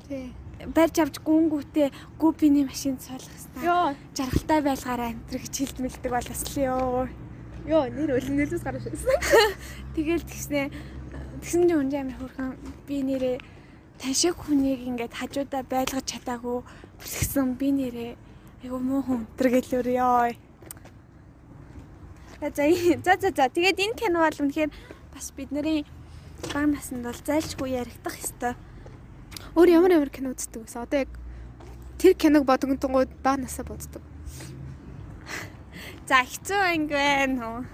Тий. барьж авч гүнгүүтээ гүпиний машинд суулгах хэвээр. Йоо, Жаргалтай байлгаараа амтрах гэж хилдмэлдэг болоос л ёо. ёо нэр өлөн нэлээс гарч ирсэн. Тэгэл тэгснэ тэгсэн чинь үнжи амар хөрхөн би нэрээ таншиг хүнийг ингээд хажуудаа байлгаж чадаагүй бүсгсэн би нэрээ айгу муу хүн өтер гэлөр ёо. За за за за тэгээд энэ кино бол үнэхээр бас бидний баг наснд бол зайлшгүй яригдах ёстой. Өөр ямар ямар кино үздэг вэ? Одоо яг тэр киног бодогдонгууд баг насаа боддог. За хэцүү анги байна?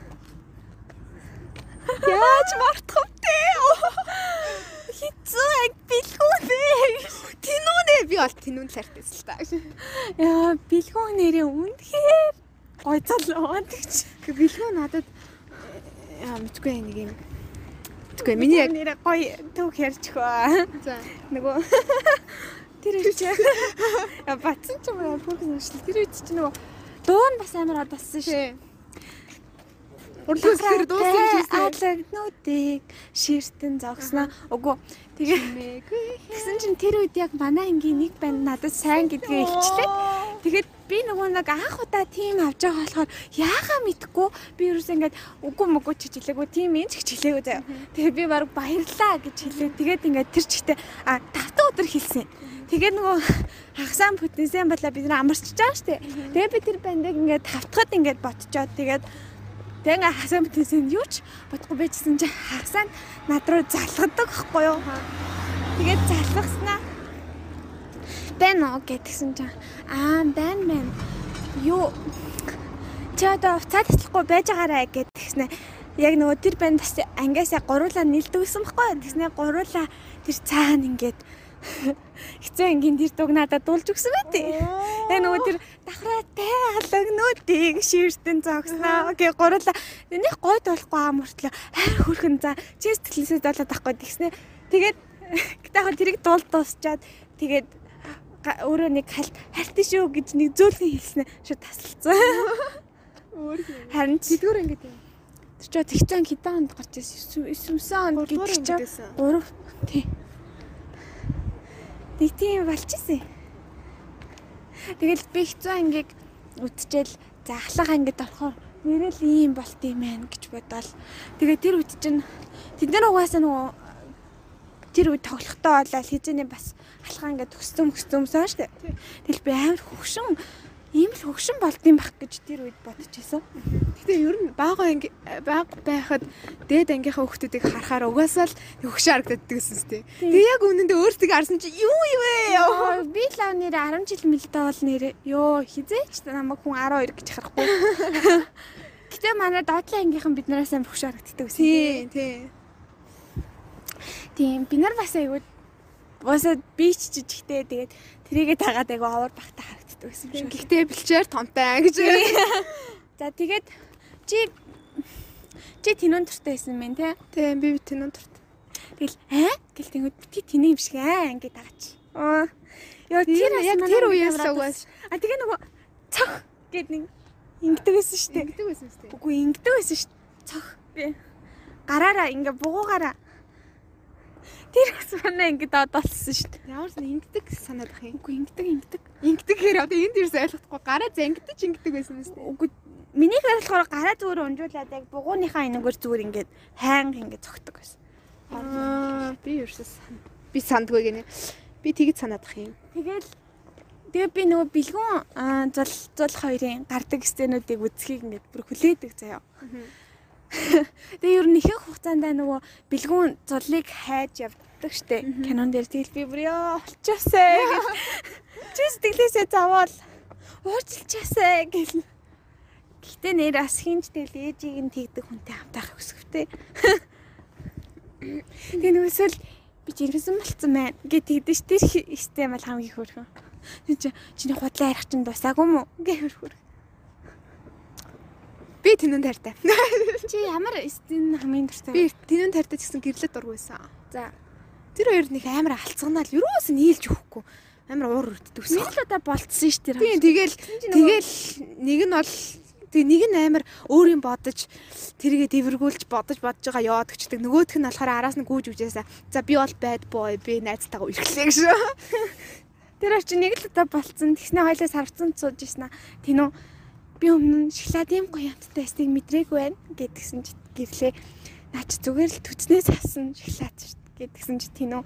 Яаж мартах вэ? Хэцүү анги бэлгүү нэ. Тинүүнэ би бол тинүүн лартайс л та. Яа, бэлгүү нэрээ үнэхээр гой залуу тэгч. Бэлгүү надад яа мэдгүй нэг юм. Мэдгүй миний яг нэрээ гой төг ярьж хөө. за Нөгөө тэр үуч яа бацсан ч юм уу бүх нэшл тэр үуч чи нөгөө дуу нь бас амар одоссон шүү. Урлуур дууссан шүү. Алагнуудыг ширтэн зогсноо. Үгүй тэгээ. Тэгсэн чинь тэр үед яг манай ангийн нэг банд надад сайн гэдгээ илчлээ. Тэгэхэд би нөгөө нэг анх удаа тим авч байгаа болохоор яахаа мэдхгүй би ерөөс ингээд үгүй мөгүй ч хичээлээгүй тим энэ ч хичээлээгүй заяа. Тэгээ би баг баярлаа гэж хэлээ. Тэгээд ингээд тэр чигтээ а тавтан өдөр хэлсэн. Тэгээд нөгөө хагасаан бүтэнсэн байла бид нар амарч байгаа шүү дээ. Тэгээд би тэр бандыг ингээд тавтахад ингээд ботчоод тэгээд тэг ингээд хагасаан бүтэнсэн юу ч бодохгүй байжсэн чинь хагасаан над руу залгадаг байхгүй юу? Тэгээд залгаснаа байна уу гэдгсэн чинь аа байна байна. Юу чи одоо уцаа таслахгүй байж байгаарэ гэдгснэ. Яг нөгөө тэр банд бас ангиасаа гуруулаа нэлдэг гэсэн баггүй. Тэгснэ гуруулаа тэр цаана ингээд хэцүү ангийн тэр дуг надад дуулж өгсөн байт. Яг нөгөө тэр давхраатай халагнуудыг ширтэн зогсноо. Окей гуруулаа нэг гойд болохгүй аа мөртлөө хайр хөрхөн за чи сэтгэлээсээ болоод байхгүй тэгснэ. Тэгээд гэтээ хаа тэрийг дуул дуусчаад тэгээд өөрөө нэг хальт харт шүү гэж нэг зөөлхөн хэлснэ шууд тасалцсан. Харин ч Тэдгүүр ингэж юм. тэр ч тэгцэн хитэн хонд гарч ирсэн. 9 он Гурван гэдэг чинь ингэсэн. 3 тий. Нэг тийм болчихсон. Тэгэл би хэцүү ангийг үтчихэл за ахлах ангид орохоор нэрэл ийм болт юм байна гэж бодоол. Тэгээ тэр үед чинь нар угаасаа нөгөө тэр үед тоглохдоо болоод хизээний бас алхаа ингээд төссөн хөсцөмсөн шүү дээ. Тэгэл би амар хөвшин ийм л хөвшин болд юм бах гэж тэр үед бодчихсон. Гэтэ ер нь бага анги баг байхад дээд ангийнхаа хүүхдүүдийг харахаар угаасаа л хөгшөө харагддаг гэсэн сте. Тэгээ яг үнэндээ өөртөө харсан чи юу юу вэ? Би лав нэрээ 10 жил мэлдэ бол нэрээ. Йоо, хизээч намайг хүн 12 гэж харахгүй. Гэтэ манай доотлын ангийнхан биднээс амар хөш харагддаг гэсэн. Тий, тий. Тийм, би нар бас айгуу Босоод би ч жижигтэй тэгээд тэрийгээ дагаад айгуу авар багтаа харагддаг гэсэн шиг. Гэхдээ бэлчээр томтай гэж. За тэгээд чи чи тинүүн төртэй байсан мэн те. Тий, би тэнэн турт. Тэгэл аа гэл тэнгүүд бити тэний юм шиг аа ингээд дагаач. Аа. Йоо Тэр яг тэр үеэс угаас А тэгээ нөгөө цох гэд нэг ингэдэг байсан шүү дээ. ингэдэг байсан сте. Үгүй ингэдэг байсан шүү. дээ. Цох. Гараараа ингээ бугуугаараа. Тэр бас манай ингэ доод болсон шүү. дээ. Ямар ч ингэдэг санаад ах юм. Үгүй ингэдэг ингэдэг. Ингэдэг хэрэг одоо энд ерөөс ойлгохгүй гараа зангидаж ингэдэг байсан юм сте. Үгүй миний болохоор гараа зүгээр унжуулаад яг бугууныхаа энэгээр зүгээр ингээд хайнг ингээ цогтөг байсан. Аа, би ерөөс би сандгүй гинэ. Би тэгж санаад ах юм. Тэгэл тэгээ би нөгөө бэлгүүн зул зул хоёрын гардаг стенүүдийг үзхийг ингээд бүр хүлээдэг заяа. Тэгээ ер нь ихэнх хугацаанд нөгөө бэлгүүн зулыг хайж явдаг штэ. Кинон дээр тэгэл би бүр ёо олчоосаа гэж. Чи сэтгэлээсээ заваал уурчилчаасаа гэл. Гэтэ нэр бас хинж тэгэл ээжийг нь тэгдэг хүнтэй хамтаах өсгөвтэй. Тэгээ нөгөөсөл би жирэмсэн болцсон байна гэж тэгдэж тэр систем бол хамгийн хөөрхөн. Тэг чи чиний худлаа ярих чинь дусаагүй мүү гэх хөрхөр. Би тэнэн тартай. Чи ямар систем хамгийн дуртай? Би тэнэн тартай гэсэн гэрлэт дургүйсэн. за Тэр хоёр нэг амар алцганаал юроос нийлж өгөхгүй. Амар уур үрддэгсэн. Нэг л удаа болцсон шүү дээ. Тийм тэгэл тэгэл нэг нь бол тэг нэг нь амар өөр юм бодож тэргээ дэвэргүүлж бодож бодож байгаа яваад өчтөг. Нөгөөх нь болохоор араас нь гүүж үжээсаа. За би бол bad boy би найзтайгаа үргэлжлэе гэж. Тэр чи нэг л удаа болцсон. Тэгснэ хоёлаа сарвцсан сууж ийсэн аа. Би өмнө нь шоколад юм гоё амттай эснийг мэдрээгүй байна гэдгсэн чи гэрлээ. Наа чи зүгээр л түцнээс авсан шоколад шүү дээ гэдгсэн чи тинүү.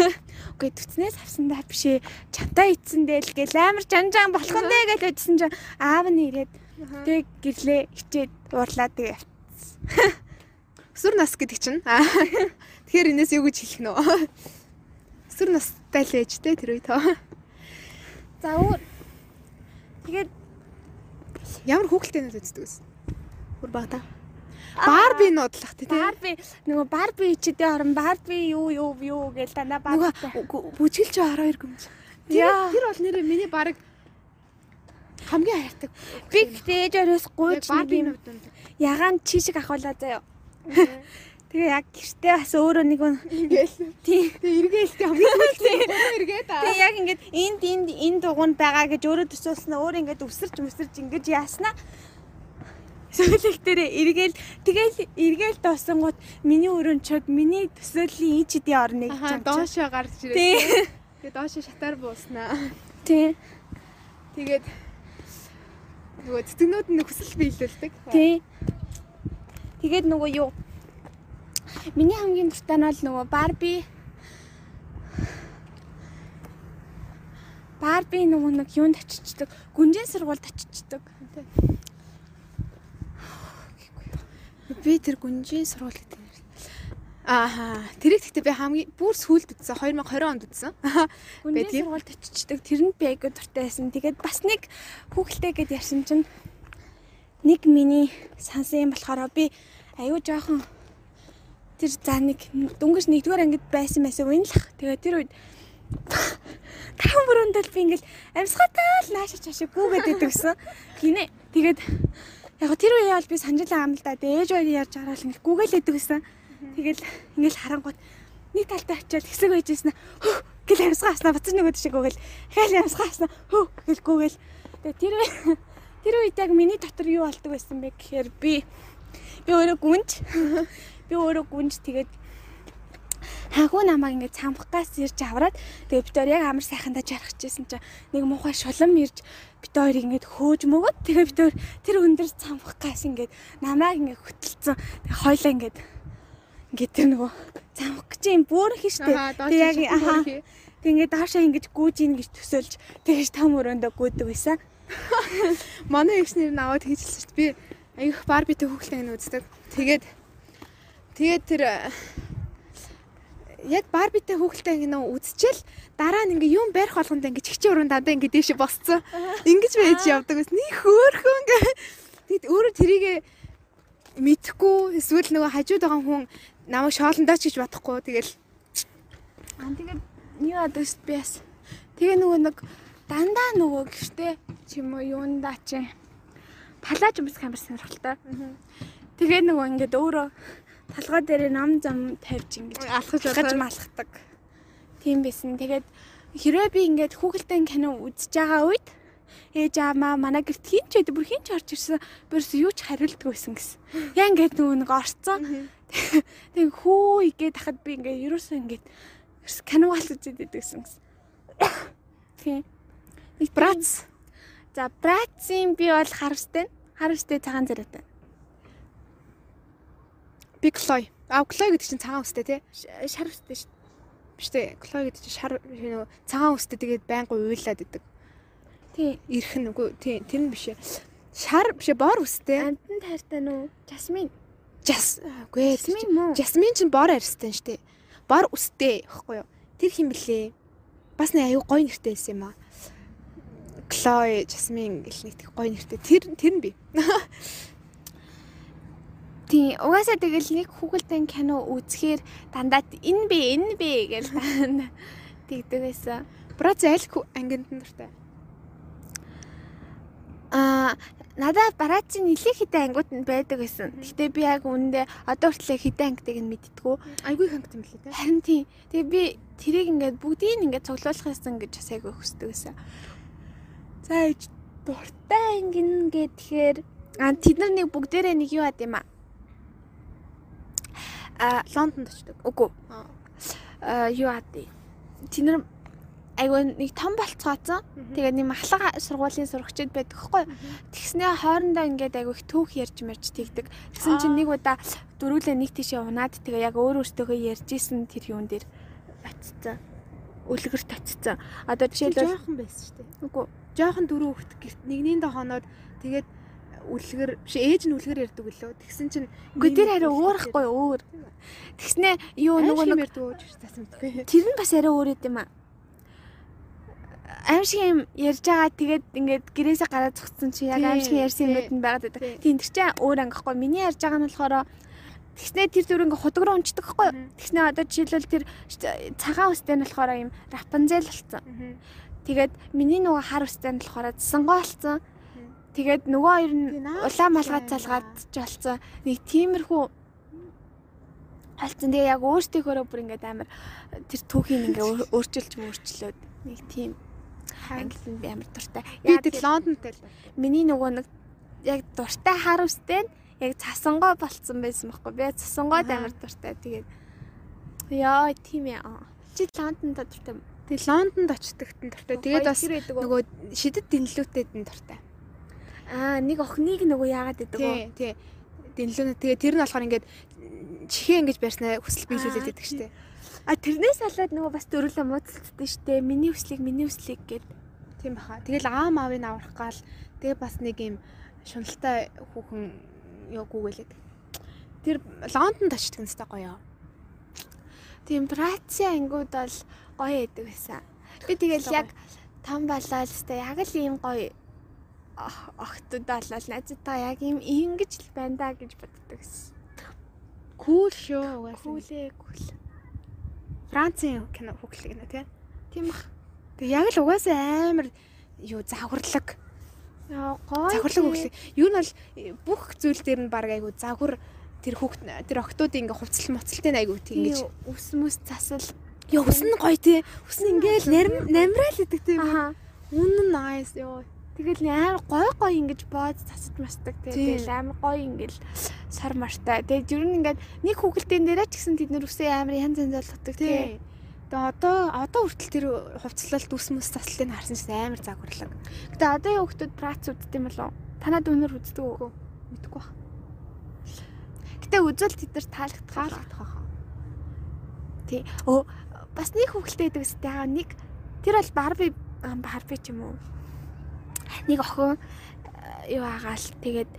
Үгүй түцнээс авсандаа биш ээ. Чамтай ицсэндээ л гэл амар жанжаан болох нь дээ гэж бодсон чи аав нь ирээд тэг гэрлээ хичээд уурлаа тэг Өсвөр нас гэдэг чинь. Тэгэхээр энэс юу гэж хэлэх нөө? Өсвөр нас хаттай л ээж те тэр үе тоо. За өөр тэгээд Ямар хүүхэлтэйнүүд үздэг вэ? Бүр багтаа. Барби нуудлах тий. Барби нөгөө Барби ичдээ орон Барби юу юу юу гээл дандаа Барби. Нөгөө бүжгэлж 12 гүмж. Тэр бол нэрээ миний баг хамгийн хайртай. Би гэхдээ ээж оройс гуйж Барби нэг юм нууд. ягаан чи шиг ахуулаа заяа. Тэгээ яг гэртээ бас өөрөө нэг Ингээл. тий. Тэгээ эргээлтэй хамгийн сүүлд эргээд аа. Тэгээ яг ингээд энд энд энэ дугуйнд байгаа гэж өөрөө төсөөлснө өөр ингээд өсөрч өсөрч ингэж яаснаа. Сүүлэх дээрээ эргээл тэгэл эргээл доосонгууд миний өрөөнд миний төсөөллийн ин чидийн орныг гэж доошоо гарч ирээ. Тэгээ доошоо шатаар бууснаа. Тий. Тэгээд нөгөө цэцгнүүд нь хүсэл биелүүлдэг. Тий. Тэгээд нөгөө юу Миний хамгийн дуртай нь бол нөгөө Барби Барби нөгөө нэг юунд очичдаг, гүнжин сургуульд очичдаг. Би тэр гүнжийн сургууль гэдэг юм. Ааха. Тэрийг гэхдээ би хамгийн бүр сүүлд үзсэн 2020 онд үзсэн. Гүнжин тийм. сургуульд очичдаг. Тэрэнд би айгүй дуртай байсан. Тэгээд бас нэг хүүхэлтэй гэд ярьсан чинь нэг миний сансан юм болохоор би айгүй жоохон тэр за нэг дөнгөж нэгдүгээр ангид байсан байсан үн л ах. Тэгээд тэр үед таван бүрөндөл би ингээл амьсгатай л нааша чаашаа гүүгээд идэгсэн. Гинэ. Тэгээд яг тэр үеэ бол би санджлаа ам л да. Ээж баяр ярьж бол ингээл гүүгээл идэгсэн. Тэгэл ингээл харангууд нэг талдаа очиод хэсэг байжсэн. Хөө гэл амьсгаа аснаа буцаж нөгөө тийш гүүгээл. Хайл амьсгаа аснаа. Хөө гэл гүүгээл. Тэгээд тэр тэр үед яг миний дотор юу болдог байсан бэ гэхээр би би өөрөө гүнж би өөрөө гүнж тэгээд хагуу намайг ингээд цамхгаас ирж аваад тэгээд бид хоёр яг амар сайхандаа жаргахчихсэн чинь нэг муухай шулам ирж бид хоёрыг ингээд хөөж мөгөөд тэгээд бид хоёр тэр өндөр цамхгаас ингээд намайг ингээд хөтөлцөн хойлоо ингээд ингээд тэр нөгөө цамх гэж юм бүөрх штэ. Тэг яг аха. тэг ингээд даашаа ингэж гүүж ийн гэж төсөөлж тэгэж том өрөөндөө гүйдэг байсан. Манай экс нэр нь аваад хийжэлсэн шүү дээ. Би аюух барбитэй нь үздэг. Тэгээд тэгээд тэр э, яг барбитэй хүүхэлтэй ингэ нөө үзчихэл дараа нь ингээ юм барих болгонд ингээ чигчээ уран дандаа ингээ дээшээ босцсон. Ингиж байж явдаг гэсэн. Нэг хөөхөн ингээ тэгэд өөрөө тэрийг мэдхгүй эсвэл нөгөө хажууд байгаа хүн намайг шоолондоо ч гэж бодохгүй тэгэл Аа тэгээд юу дээ би бас. Тэгээ нөгөө нэг дандаа нөгөө гэртээ ч юм уу юундаа чи талааж юмс камер сонирхолтой. Тэгээ нөгөө ингээд өөрөө талгаа дээр нам зам тавьж ингээд алхаж алхаж малхдаг. Тийм байсан. Тэгээд хэрвээ би ингээд хүүхэлдэйн кино үзэж байгаа үед ээж аамаа манай гэрт хин ч байдаг бүр хин ч орж ирсэн. Бүрс юу ч хариулдаг байсан гэсэн. Яа ингээд нөгөө нэг орцсон. Тэг хүү игээд хахад би ингээд ерөөсөө ингээд кино хаалт үзээд байдагсан гэсэн. Тийм. Нэг брац За Братцийн би бол харавстай. Харавстай цагаан зэрэгтэй. Би Клой. А Клой гэдэг чинь цагаан үстэй тий. Шаравстай шүү. Биш үү? Клой гэдэг чинь шар нөгөө цагаан үстэй тэгээд байнга уйлаад идэг. Тий. Ирхэн үгүй тий тэр нь биш ээ. Шар биш ээ, бор үстэй. Амтан тайртай нүү? Жасмин. Жас үгүй ээ. Жасмин мөн. Жасмин чинь бор арьстай нь штэ. Бор үстэй ихгүй юу? Тэр хин блэ? Бас нэг аюу гоё нэртэй байсан юм аа. Клой, Жасмин гэх нэг гоё нэртэй. Тэр тэр нь би. Тий. Угаасаа тэгэл нэг хүүхэлдэйн кино үзэхээр дандаа энэ би энэ би гэж тэгдэг байсан. Аль хүү- ангинд нь дуртай. Аа надад бараацын нэлээд хитэн ангиуд нь байдаг байсан. Гэтэ би яг үүндээ одоо хүртлээ хитэн ангитыг нь мэдтгүү. Айгүй хангт юм лээ те. Харин тий. Тэгээ би тэрийг ингээд бүгдийг ингээд цуглуулах гэсэн гэж бас айгүй хүсдэг байсан. За дуртай ангин гэхээр а тэд нар нэг бүгдээрээ нэг юу ад юм аа. А Лондонд очдог. үгүй. А юу ад. Тэд нар айгүй нэг том болцгооцсон. Тэгээ нэг махлага сургуулийн сурагчид байдаг хгүй. Тэгснээ хоорондоо ингээд айгүй их түүх ярьж марж тэгдэг. Тэгсэн чинь нэг удаа дөрүүлээ нэг тийшээ унаад тэгээ яг өөр өөртөөгөө ярьж исэн тэр юун дээр очицсан. Үлгэрт очицсан. Одоо Жишээл жишээлбэл жоохон байсан шүү дээ. үгүй Жоохон дөрөв хөлт гэрт нэгнийндээ хоноод тэгээд үлгэр биш ээж нь үлгэр ярьдаг үлээ. Тэгсэн чинь үгүй тэр хараа өөр хгүй өөр. Тэгснээ юу нөгөө нэг ярьдаг ууж тасан мэдгүй. тэр нь бас арай өөр юм аа. аим шиг юм ярьж байгаа тэгээд ингээд гэрээсээ гараад зогцсон чи яг аим шиг ярьсан юмуд нь байгаад байдаг. Тийм тэр чинь өөр ангихгүй. Миний ярьж байгаа нь болохоор Тэгснээ тэр зүр ингээ худаг руу унцдаг хгүй. Тэгснээ одоо жишээлбэл тэр цагаан үстэй нь болохоор юм Рапунзел болсон. Тэгээд миний нөгөө хар үстэй нь болохоор Сангоо болсон. Тэгээд нөгөө хоёр нь улаан малгай залгаад жолцсон. Нэг тиймэрхүү алцсан. Тэгээ яг өөртөөхөө бүр ингээд амар тэр түүхийн ингээ өөрчилж өөрчлөөд нэг тийм англи би амар дуртай. Би тэр Лондонтэй л. Миний нөгөө нэг яг дуртай хар үстэй нь яг цасангой болцсон байсан байхгүй. Би цасангойд амар дуртай. Тэгээд яа тийм ээ. Чи Лондонд дуртай. Тэг Лондонд очдогт нь дуртай. Тэгээд бас нөгөө шидэт дэнлүүтэд нь дуртай. Аа нэг охиныг нөгөө яагаад гэдэг вэ? Тий. Дэнлүүнэ. Тэгээ тэр нь болохоор ингээд чихээ ингэж барьснаа хүсэл биелүүлээд байдаг штэ. А тэрнээс болоод нөгөө бас дөрүлөө муудалцдаг штэ. Миний хүслийг миний хүслийг гэд. Тийм баха. Тэгэл аам аавыг аврах гал тэгээ бас нэг юм шуналтай хүүхэн ёо гүгэлээд. Тэр Лондонд очдөг нэстэ гоё. Тийм Братси ангууд бол гоё байдаг байсан. Би тэгэл яг том болоо л өстэй яг л ийм гоё охтууд болол найзтайгаа яг юм ингэж л байна да гэж боддог гэсэн. Кул шүү угаасаа. Кулээ кул. Францын кино хүүхлэг нэ тий. Тийм бах. Тэг яг л угаасаа амар юу загварлаг. Яа гоё. Загварлаг хүүхлэг. Юу нь бол бүх зүйл дээр нь баг айгу загвар тэр хүүхд тэр октоодын ингээ хувцал моцалтай айгу тийм ингэж ус мүс засал Яа ус нь гоё тий. Ус нь ингээл намрал идэг тийм. Үн нь nice ёо. Тэгэл амар гой гой ингэж боод засаж мастдаг тэгэл амар гой ингээл сар мартай. Тэгээд ер нь ингээд нэг хүүхэлдэйн дээрээ ч гэсэн тэд нэр үсээ амар янз янз болгодог тий. Тэгээ одоо одоо хүртэл тэр хувцлалт ус мөс заслыг харсан чинь амар загварлаг. Гэтэ одоо юу хүмүүс прац үздэг юм болов? Танад өнөр үздэг үү? Мэдгүй бах. Гэтэ үзвэл тэд нар таалагдах баха. Тий. Өө бас нэг хүүхэлтэй байдаг үстэй. Нэг тэр бол барби барби ч юм уу? Нэг охин э, юу агаал тэгээд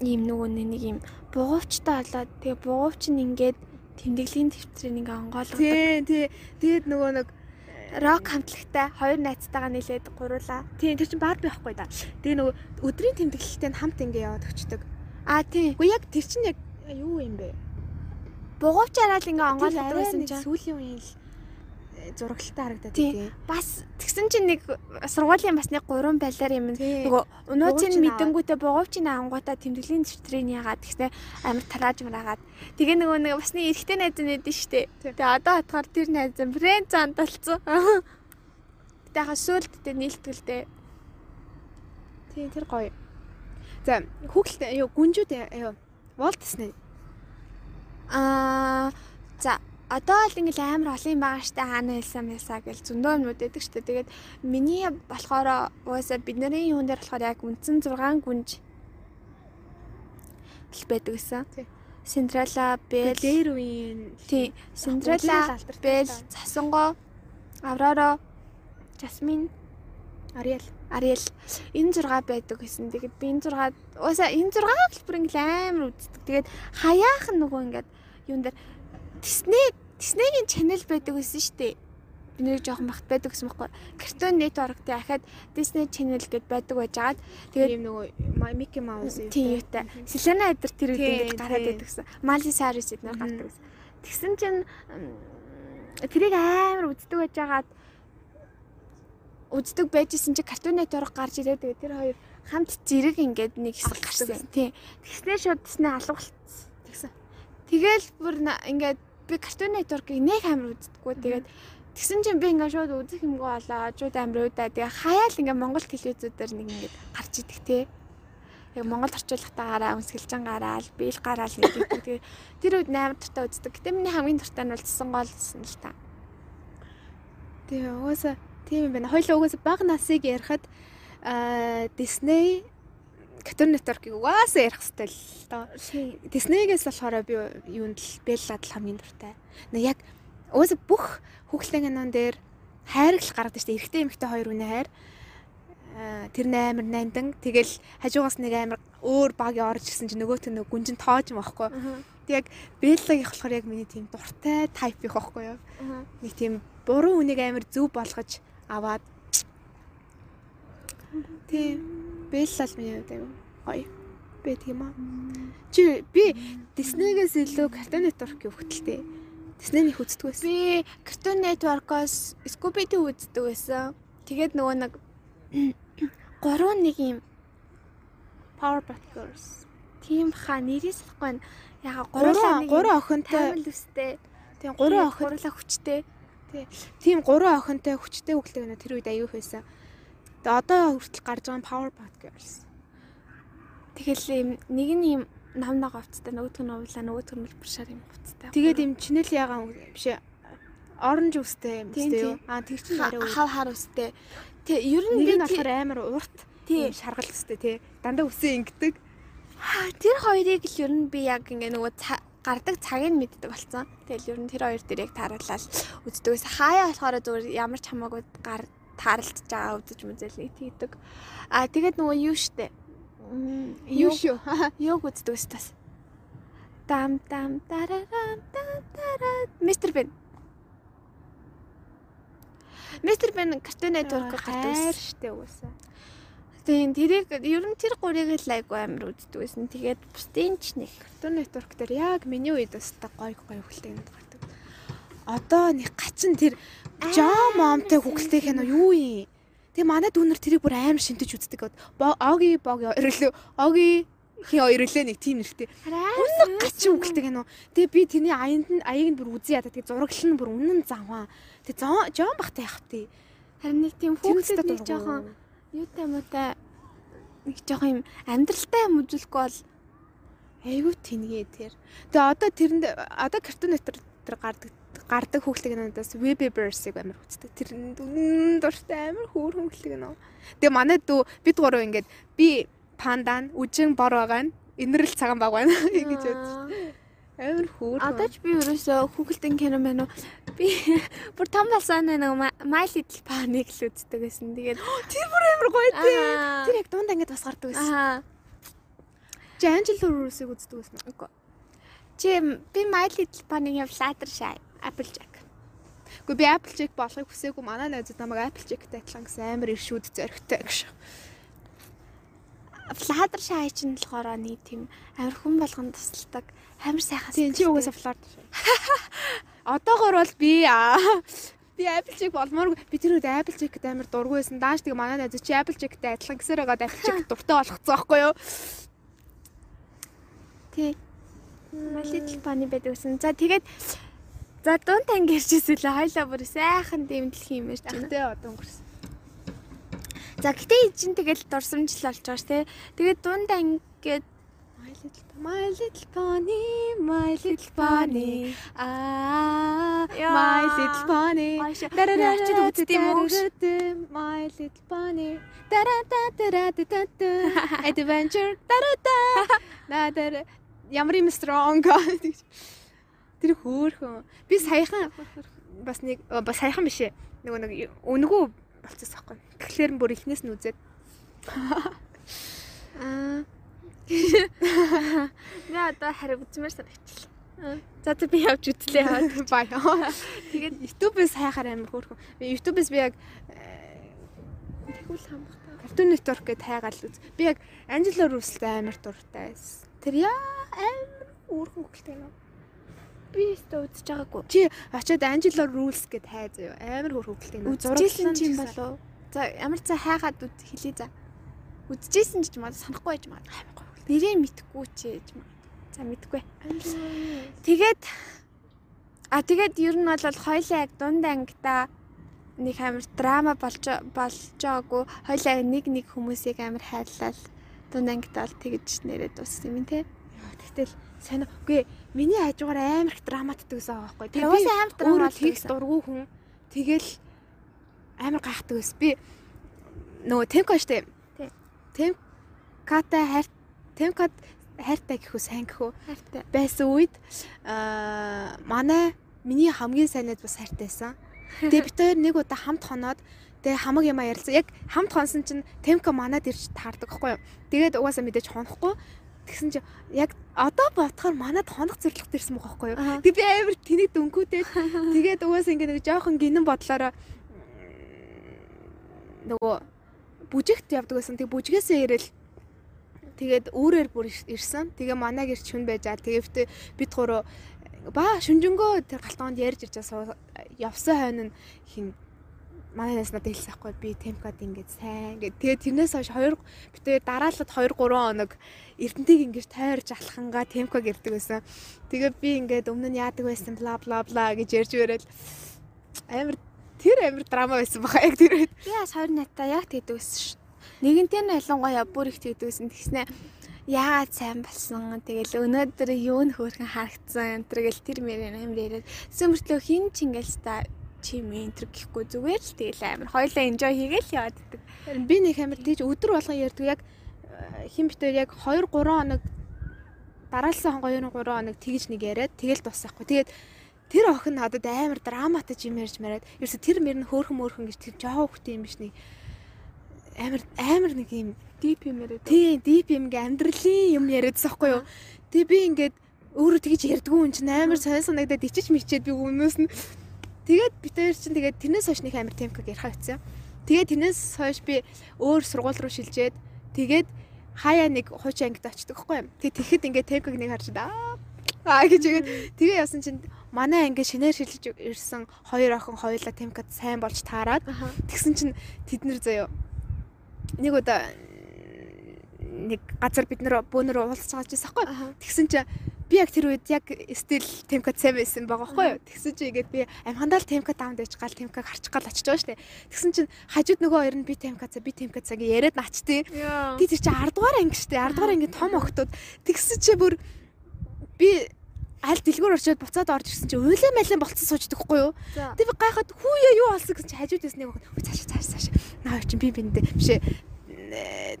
ийм нөгөө нэг юм бугуувчтай болоод тэгээ бугуувч нь ингээд тэмдэглэлийн төвтрийг ингээ онгойлгодог. Тий, тий. Тэгээд нөгөө нэг рок хамтлагтай хоёр найзтайгаа нийлээд гуруулаа. Тий, тэр чинь Барби байхгүй да. Тэгээ нөгөө өдрийн тэмдэглэлтэй нь хамт ингээ яваад өчтдөг. Аа тий. Уу яг тэр чинь яг юу юм бэ? Бугуувч араад ингээ онгойлгодог байсан чинь сүүлийн үеийн л зурагталтай харагдаад тий. Бас тэгсэн чинь нэг сургуулийн бас нэг гурван байлаар юм нөгөө өнөөцийн мэдэнгүүтээ боговчийн ангуудаа тэмдэглэлийн дэвтрийг яагаад тэгснэ амар тарааж мараагаад тэгээ нөгөө нэг бас нэг эрэгтэй найз шүү дээ. Тэгээ одоо хатгаар тэр найз брэнд зандалцсан. Тэгээ хаа сүултдээ нийлтгэлтэй. Тий тэр гоё. За хүүхэлтэй юу гүнжүүд юу Walt Disney. Аа за одоо л ингээл амар олон юм байгаа штэ хаана хэлсэн мэсаа гэл зөндөө юмуд өгдөг штэ. Тэгээд миний болохоор угаасаа бидний юун дээр болохоор яг үндсэн 6 гүнж л байдаг гэсэн. Синдрала, Бэл, дээр үеийн тий, Синдрала, Бэл, Засанго, Аврора, Жасмин, Ариэл, Ариэл энэ 6 байдаг гэсэн. Тэгээд би энэ 6 угаасаа энэ 6 хэлбэр ингээл амар үздэг. Тэгээд хаяах нөгөө ингээд юун дээр Disney Disney-гийн channel байдаг гэсэн шүү дээ. Би нэг жоохон бахт байдаг гэсэн байхгүй. Cartoon Network дээр ахаад Disney Channel гэдээ байдаг байжгаад тэгээд юм нөгөө Mickey Mouse. Тийм юутай. Selena Edgar тэр үед ингэж гараад байдаг гэсэн. Miley Cyrus эднэр гардаг гэсэн. Тэгсэн чинь тэрийг амар үздэг байжгаад үздэг байжсэн чи Cartoon Network гарч ирээд тэгээд тэр хоёр хамт зэрэг ингээд нэг хэсэг гарсан. Тийм. Тэгснээ шууд Disney алгуулсан. Тэгсэн. Тэгэл бүр ингээд би Cartoon Network-ыг нэг амар үздэггүй. Тэгээд тэгсэн чинь би ингээд шууд үзэх юмгүй болоо. Шууд амар удаа. Тэгээ хаяал ингээд Монгол телевизүүдээр нэг ингээд гарч идэх те. Яг Монгол орчуулгатаагаараа үнсгэлжин гараал, биел гараал гэдэг. Тэгээ тэр үед амар дуртай үздэг. Гэтэ миний хамгийн дуртай нь бол цэсэн гол гэсэн л та. Тэгээ угаасаа тийм юм байна. Хоёлоо угаасаа баг насыг ярихад аа Disney Cartoon Network-ийг угаасаа ярих хэрэгтэй л доо. Disney-гээс болохоор би юунд л Bella л хамгийн дуртай. Нэг яг угаасаа бүх хүүхэлдэйн кинон дээр хайр л гаргадаг шүү дээ. Эрэгтэй эмэгтэй хоёр үнэ хайр. Аа тэр амар нандан тэгэл хажуугаас нэг амар өөр баг орж ирсэн чинь нөгөөт нь гүнжин тоож юм аахгүй. Тэг яг Беллагийнх болохоор яг миний тийм дуртай тайп их аахгүй юу. Нэг тийм буруу үнийг амар зөв болгож аваад тийм бэллал миний хувьд аюу гоё бэ тийм аа чи би Disney-гээс илүү Cartoon Network-ийг хөвгтөлтэй Disney-ийг үздэг байсан Би Cartoon Network-оос Scooby-Doo үздэг байсан. Тэгээд нөгөө нэг гурван нэг юм Powerpuff Girls тийм хаа нэрээс байна. Яга гурван гурван охинтой таймал үстэй. тийм гурван охин гурлаа хүчтэй. тийм гурван охинтой хүчтэй хүүхдээ гэнэ тэр үед аюух байсан тэгээ одоо хүртэл гарч байгаа нь Powerpuff Girls Тэгэл юм нэг нь юм нам нэг авцтай нөгөөх нь уулаа нөгөөх нь мэлбэр шар юм авцтай. тэгээд им чинэл ягаан биш оранж үстэй юм үстэй юу аа тэр чинь арай хав хар үстэй. Тэг ер нь нэг нь болохоор амар урт тий тийм шаргал үстэй тий дандаа үсээ ингэдэг тэр хоёрыг л ер нь би яг ингээ нөгөө гардаг цагийг мэддэг болсон. Тэгэл ер нь тэр хоёр дээр яг тааруулаад үздэг. Хаяа болохоор зүгээр ямар ч хамаагүй гар таарлаж байгаа үзэж мүзэл нэг тийдэг. Аа тэгээд нөгөө юу штэ. Юу Юу шүү юуг үздэг тас. Дам дам дарарам дам дараа. Мистер Бен. Мистер Бен Cartoon Network гардаг штэ уусаа Тийм тэрийг ер нь тэр гурыг л айгу амир үздэг байсан. Тэгээд бусдын ч нэг Cartoon Network дээр яг миний үед бас та гой гой хүлээнд гардаг одоо нэг гачин тэр Жоо момтой хүүхэлтэй кино юу юм Тэгээ манай дүүнер тэрийг бүр амар шинтэж үздэг. Оги бог хоёрлоо. Оги хи хоёрлоо нэг тийм нэртэй. Үнэн гачин үгэлдэг гэнэ. Тэгээ би тэрний аянд нь аяыг нь бүр үзье ята. Тэгээ зураглал нь бүр үнэн заваа. Тэгээ жон бахтай явах тий. Харин нэг тийм үстэй нэг жоохон юутай муутай нэг жоохон юм амьдралтай юм үзүүлэхгүй бол Айгуу тэнгээ тэр. Тэгээ одоо тэрэнд одоо картун нэтер тэр гардаг гардаг хүүхэлдэг надаас Weberverse-ийг амар үздэг. Тэр үнэн дуртай амар хөөрхөн хүүхэлдэг нөө. Тэгээ манай дүү бид гурав ингээд би пандан үжин бор байгаа нь инэрл цагаан баг байна гэж бодсон. Амар хөөрхөн. одоо ч би ерөөсөө хүүхэлдэн кино мэн үү би бүр том болсон нэг My Little Pony-г л үздэг байсан. Тэгээд тэр бүр амар гоё тий. Тэр яг дунд ангид бас гардаг байсан. Чи Angela Rose-ийг үздэг байсан уу? чи би My Little Pony-гийн Fluttershy Applejack. Гэхдээ би Applejack болохыг хүсээгүй манай найзууд намайг Applejack-тай адилхан гэсэн амар иршүүд зөрөгтэй гэж. Fluttershy чинь болохоор нэг тийм амар хүн болгонд тусалдаг амар сайхан Тийм чи угаасаа фларт. Одоогор бол би би Applejack болмоор би тэр үед Applejack-д амар дургүй байсан. Дааш тэгээ манай найз чи Applejack-тай адилхан гэсээр байгаа Applejack дуртай болгоцсон байхгүй юу? Тий. Little Pony байдаг гэсэн. За тэгээд за дунд анги ирчихсэн лээ. Хоёлаа бүр сайхан дэмдэлх юм ярьж байна. Тэгтээ одоо өнгөрсөн. За гэтээ чинь тэгэл дурсамжл болж байгаа ш тий. Тэгээд дунд ангиэд My little my little pony, my little pony. Аа, my little pony. Аашаа. Очид үзтiin юм уу? My little pony. Тара-та-тара-та-та. Adventure. Тара-та. Надад ямар юм strong. Тэр хөөхөн. Би саяхан бас нэг бас саяхан биш ээ. Нөгөө нэг өнгөө болчихсон байхгүй. Тэгэхээр бүр ихнээс нь үзээд аа Нэ одоо харин үзмээр санагчлаа. За за би явж үзлээ яваад. бай. Тэгээд YouTube-ээс хайхаар амар хөөрхөн. Би YouTube-ээс би яг Тэгвэл хамгатай. Cartoon Network гэдээ хайгаал үз. Би яг Angela Rose-тай амар дуртай байсан. Тэр яа амар хөөрхөн хөлтэй нөө. Би өөртөө үзэж байгаагүй. Чи очиод Angela Rose гэдээ хай заяа. Амар хөөрхөн хөлтэй нөө. Үзчихсэн ч юм болов. За ямар цаа хайгаад үз хэлээ за. Үзчихсэн ч юм аа санахгүй байж магадгүй. Нэрээ мэдхгүй ч гэж магадгүй. За мэдгүй. Тэгээд а тэгээд ер нь бол хоёлаа яг дунд ангита нэг амар драма болж болж байгаагүй. Хоёлаа нэг нэг хүмүүсийг амар хайрлал дунд ангита бол тэгж нэрээ дууссан юм те. Тэгтэл сайн үгүй миний хажуугаар амар их драматдаг байсан байгаа байхгүй. Тэгээ уусаа амар драма өөрөө болдог тэгс дургу хүн. Тэгэл амар гайхдаг байсан. Би нөгөө Темко штэ. Темкатай хайр Темкад хайртай гэхүү сайн гэхүү Хайртай. байсан үед аа манай миний хамгийн сайн найз бас хайртайсан. Тэгээ бид хоёр нэг удаа хамт хоноод тэгээ хамаг юм ярилцсан. Яг хамт хонсон чинь Темка манад ирж таардаг байхгүй юу. Тэгээд угаасаа мэдээж хонохгүй. Тэгсэн чи яг одоо бодохоор манад хонох зэрлэгт ирсэн мөх байхгүй юу. Тэг би амар тэнийг дөнгүүдээд тэгээд угаасаа ингээ нэг жоохон гинэн бодлороо нөгөө бүжигт явдаг байсан. Тэг бүжгээсээ ирэл тэгээд өөрөөр бүр ир- ирсэн. Тэгээ манайг ирч хүн байж аа. Тэгээд бид гурав ба шүнжэнгөө тэр галтгоонд ярьж ирж байгаа явсан хойно нь хин манайнаас надад хэлсэн байхгүй би темкад ингээд сайн гэд тэгээд тэрнээс хойш 2 битээ дараалал 2 3 хоног эрдэнтийг ингээд тойрж алхангаа темкаг ирдэг байсан. Тэгээд би ингээд өмнө нь яадаг байсан бла бла бла гэж ярьж өрөөл амар тэр амар драма байсан баха яг тэр үед. Би бас хоёр натаа яг тэгдэг байсан ш. Нэгэнтээ нь ялангуяа бүр их тэгдэг байсан. Тэгснэ яагаад сайн болсон. Тэгэл өнөөдөр юу н хөөрхөн харагдсан. энэ гэл тэр мэрэн амар яриад. Сөмөртлөө хин ч ингээл ста чим энтер гэхгүй зүгээр л тэгэл амар хоёлаа enjoy хийгээл яваад. Харин би нэг амар тийж өдөр болгон ярьдаг яг э, хин битээр яг 2 3 хоног дараалсан 2 3 хоног тэгж нэг яриад тэгэл дуусахгүй. Тэгээд тэр охин надад амар драматай юм ярьж мараад ерөөсө тэр мөр нь хөөхөн мөөрхөн гэж тэр жоо хөхтэй юм биш нэг амар амар нэг юм Deep юм яриад. тий дип юм гэ амьдралын юм яриадсан хгүй юу. Тэгээ би ингээд өөрөө тэгж ярьдгүй юм чинь амар сайн санагдаад ичиж мичээд би өмнөөс нь тэгээд би тэр чинь тэгээд тэрнээс хойш нэг амар темкаг ярих авцсан. Тэгээд тэрнээс хойш би өөр сургууль руу шилжээд тэгээд хаяа нэг хуучин ангид очдөг хгүй юу. Тэгээд тэгэхэд ингээд темкаг нэг харж аа аа гэж игээд тэгээ яасан чинь манай анги шинээр шилжиж ирсэн хоёр охин хоёулаа темкад сайн болж таарад. Тэгсэн чинь тэд нэр заяа нэг удаа нэг газар бид нэр бөөнөр уулзж байгаа ч байхгүй. Аха. Тэгсэн чинь би яг тэр үед яг стил темкад сайн байсан байгаа байхгүй юу. Тэгсэн чинь ингээд би амхандаа л темкад даамд байж гал темкаг харчих гал очиж байгаа штэ. Тэгсэн чинь хажууд нөгөө хоёр нь би темкад за би темкад цаг яриад наачтیں۔ Би тэр чинь 10 дугаар анги штэ. 10 дугаар анги том охтууд. Тэгсэн чинь бүр би аль дэлгүүр орчоод буцаад орж ирсэн чинь уйлаа малин болцсон сууждаг хгүй юу. Тэг би гайхаад хүүе юу болсон гэсэн чи хажууд ясныг хөө цааш цааш цааш. Наа чи би биндэ бишээ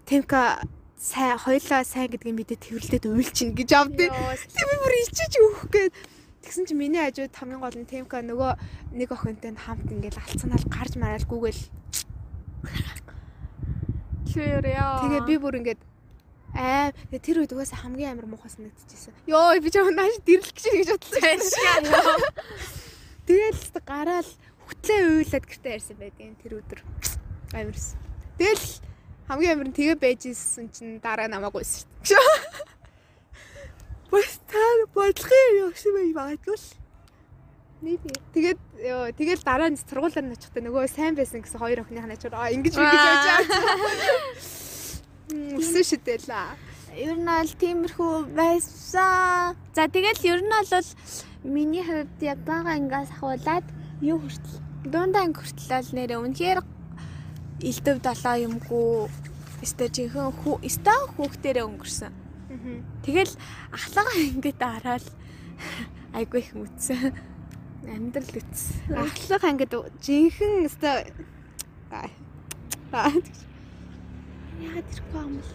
темка сайн хоёлаа сайн гэдгийг мэдээ тэрвэрлдээд уйлчин гэж авдээ. Тэг би бүр ичиж өөх гээд тэгсэн чи миний хажууд хамгийн гол нь темка нөгөө нэг охинтой нь хамт ингээл алцсанаар гарч мараалгүйгээл Тэр яа. тэгээ би бүр ингээд аа тэр үед угаасаа хамгийн амар муухай санагдчихсэн. Йоо би чам нааш дэрлэх гэж бодлоо. Тэгэл л гараал хөтлөө уйлаад гэртээ ярьсан байдгийн тэр өдөр. Амарс. Тэгэл хамгийн амар нь тэгээ байж исэн чинь дараа намайг гойсон шүү дээ. Бас таа бодлогын явсан бай магадгүй л. Maybe. Тэгээд ёо тэгэл дараа нь сургуулаар нь очихдаа нөгөө сайн байсан гэсэн хоёр охиных нь ачаар аа ингэж ингэж байж байгаа. Өсөн шидэлээ. Ер нь бол тиймэрхүү байсан. За тэгэл ер нь бол миний хувьд яг бага ангиас ахуулаад юу хүртэл дундаа анги хүртэл бол нэрээ үнэхээр элдв долоо юмгүй өстө жинхэнэ хүү өстө хүүхдэрээ өнгөрсөн. Тэгэл ахлага ангид ороод айгүй их мүтсэн. Амьдрал үтсэн. Ахлах ангид жинхэнэ. Аа. Яагаад ирэхгүй юм бол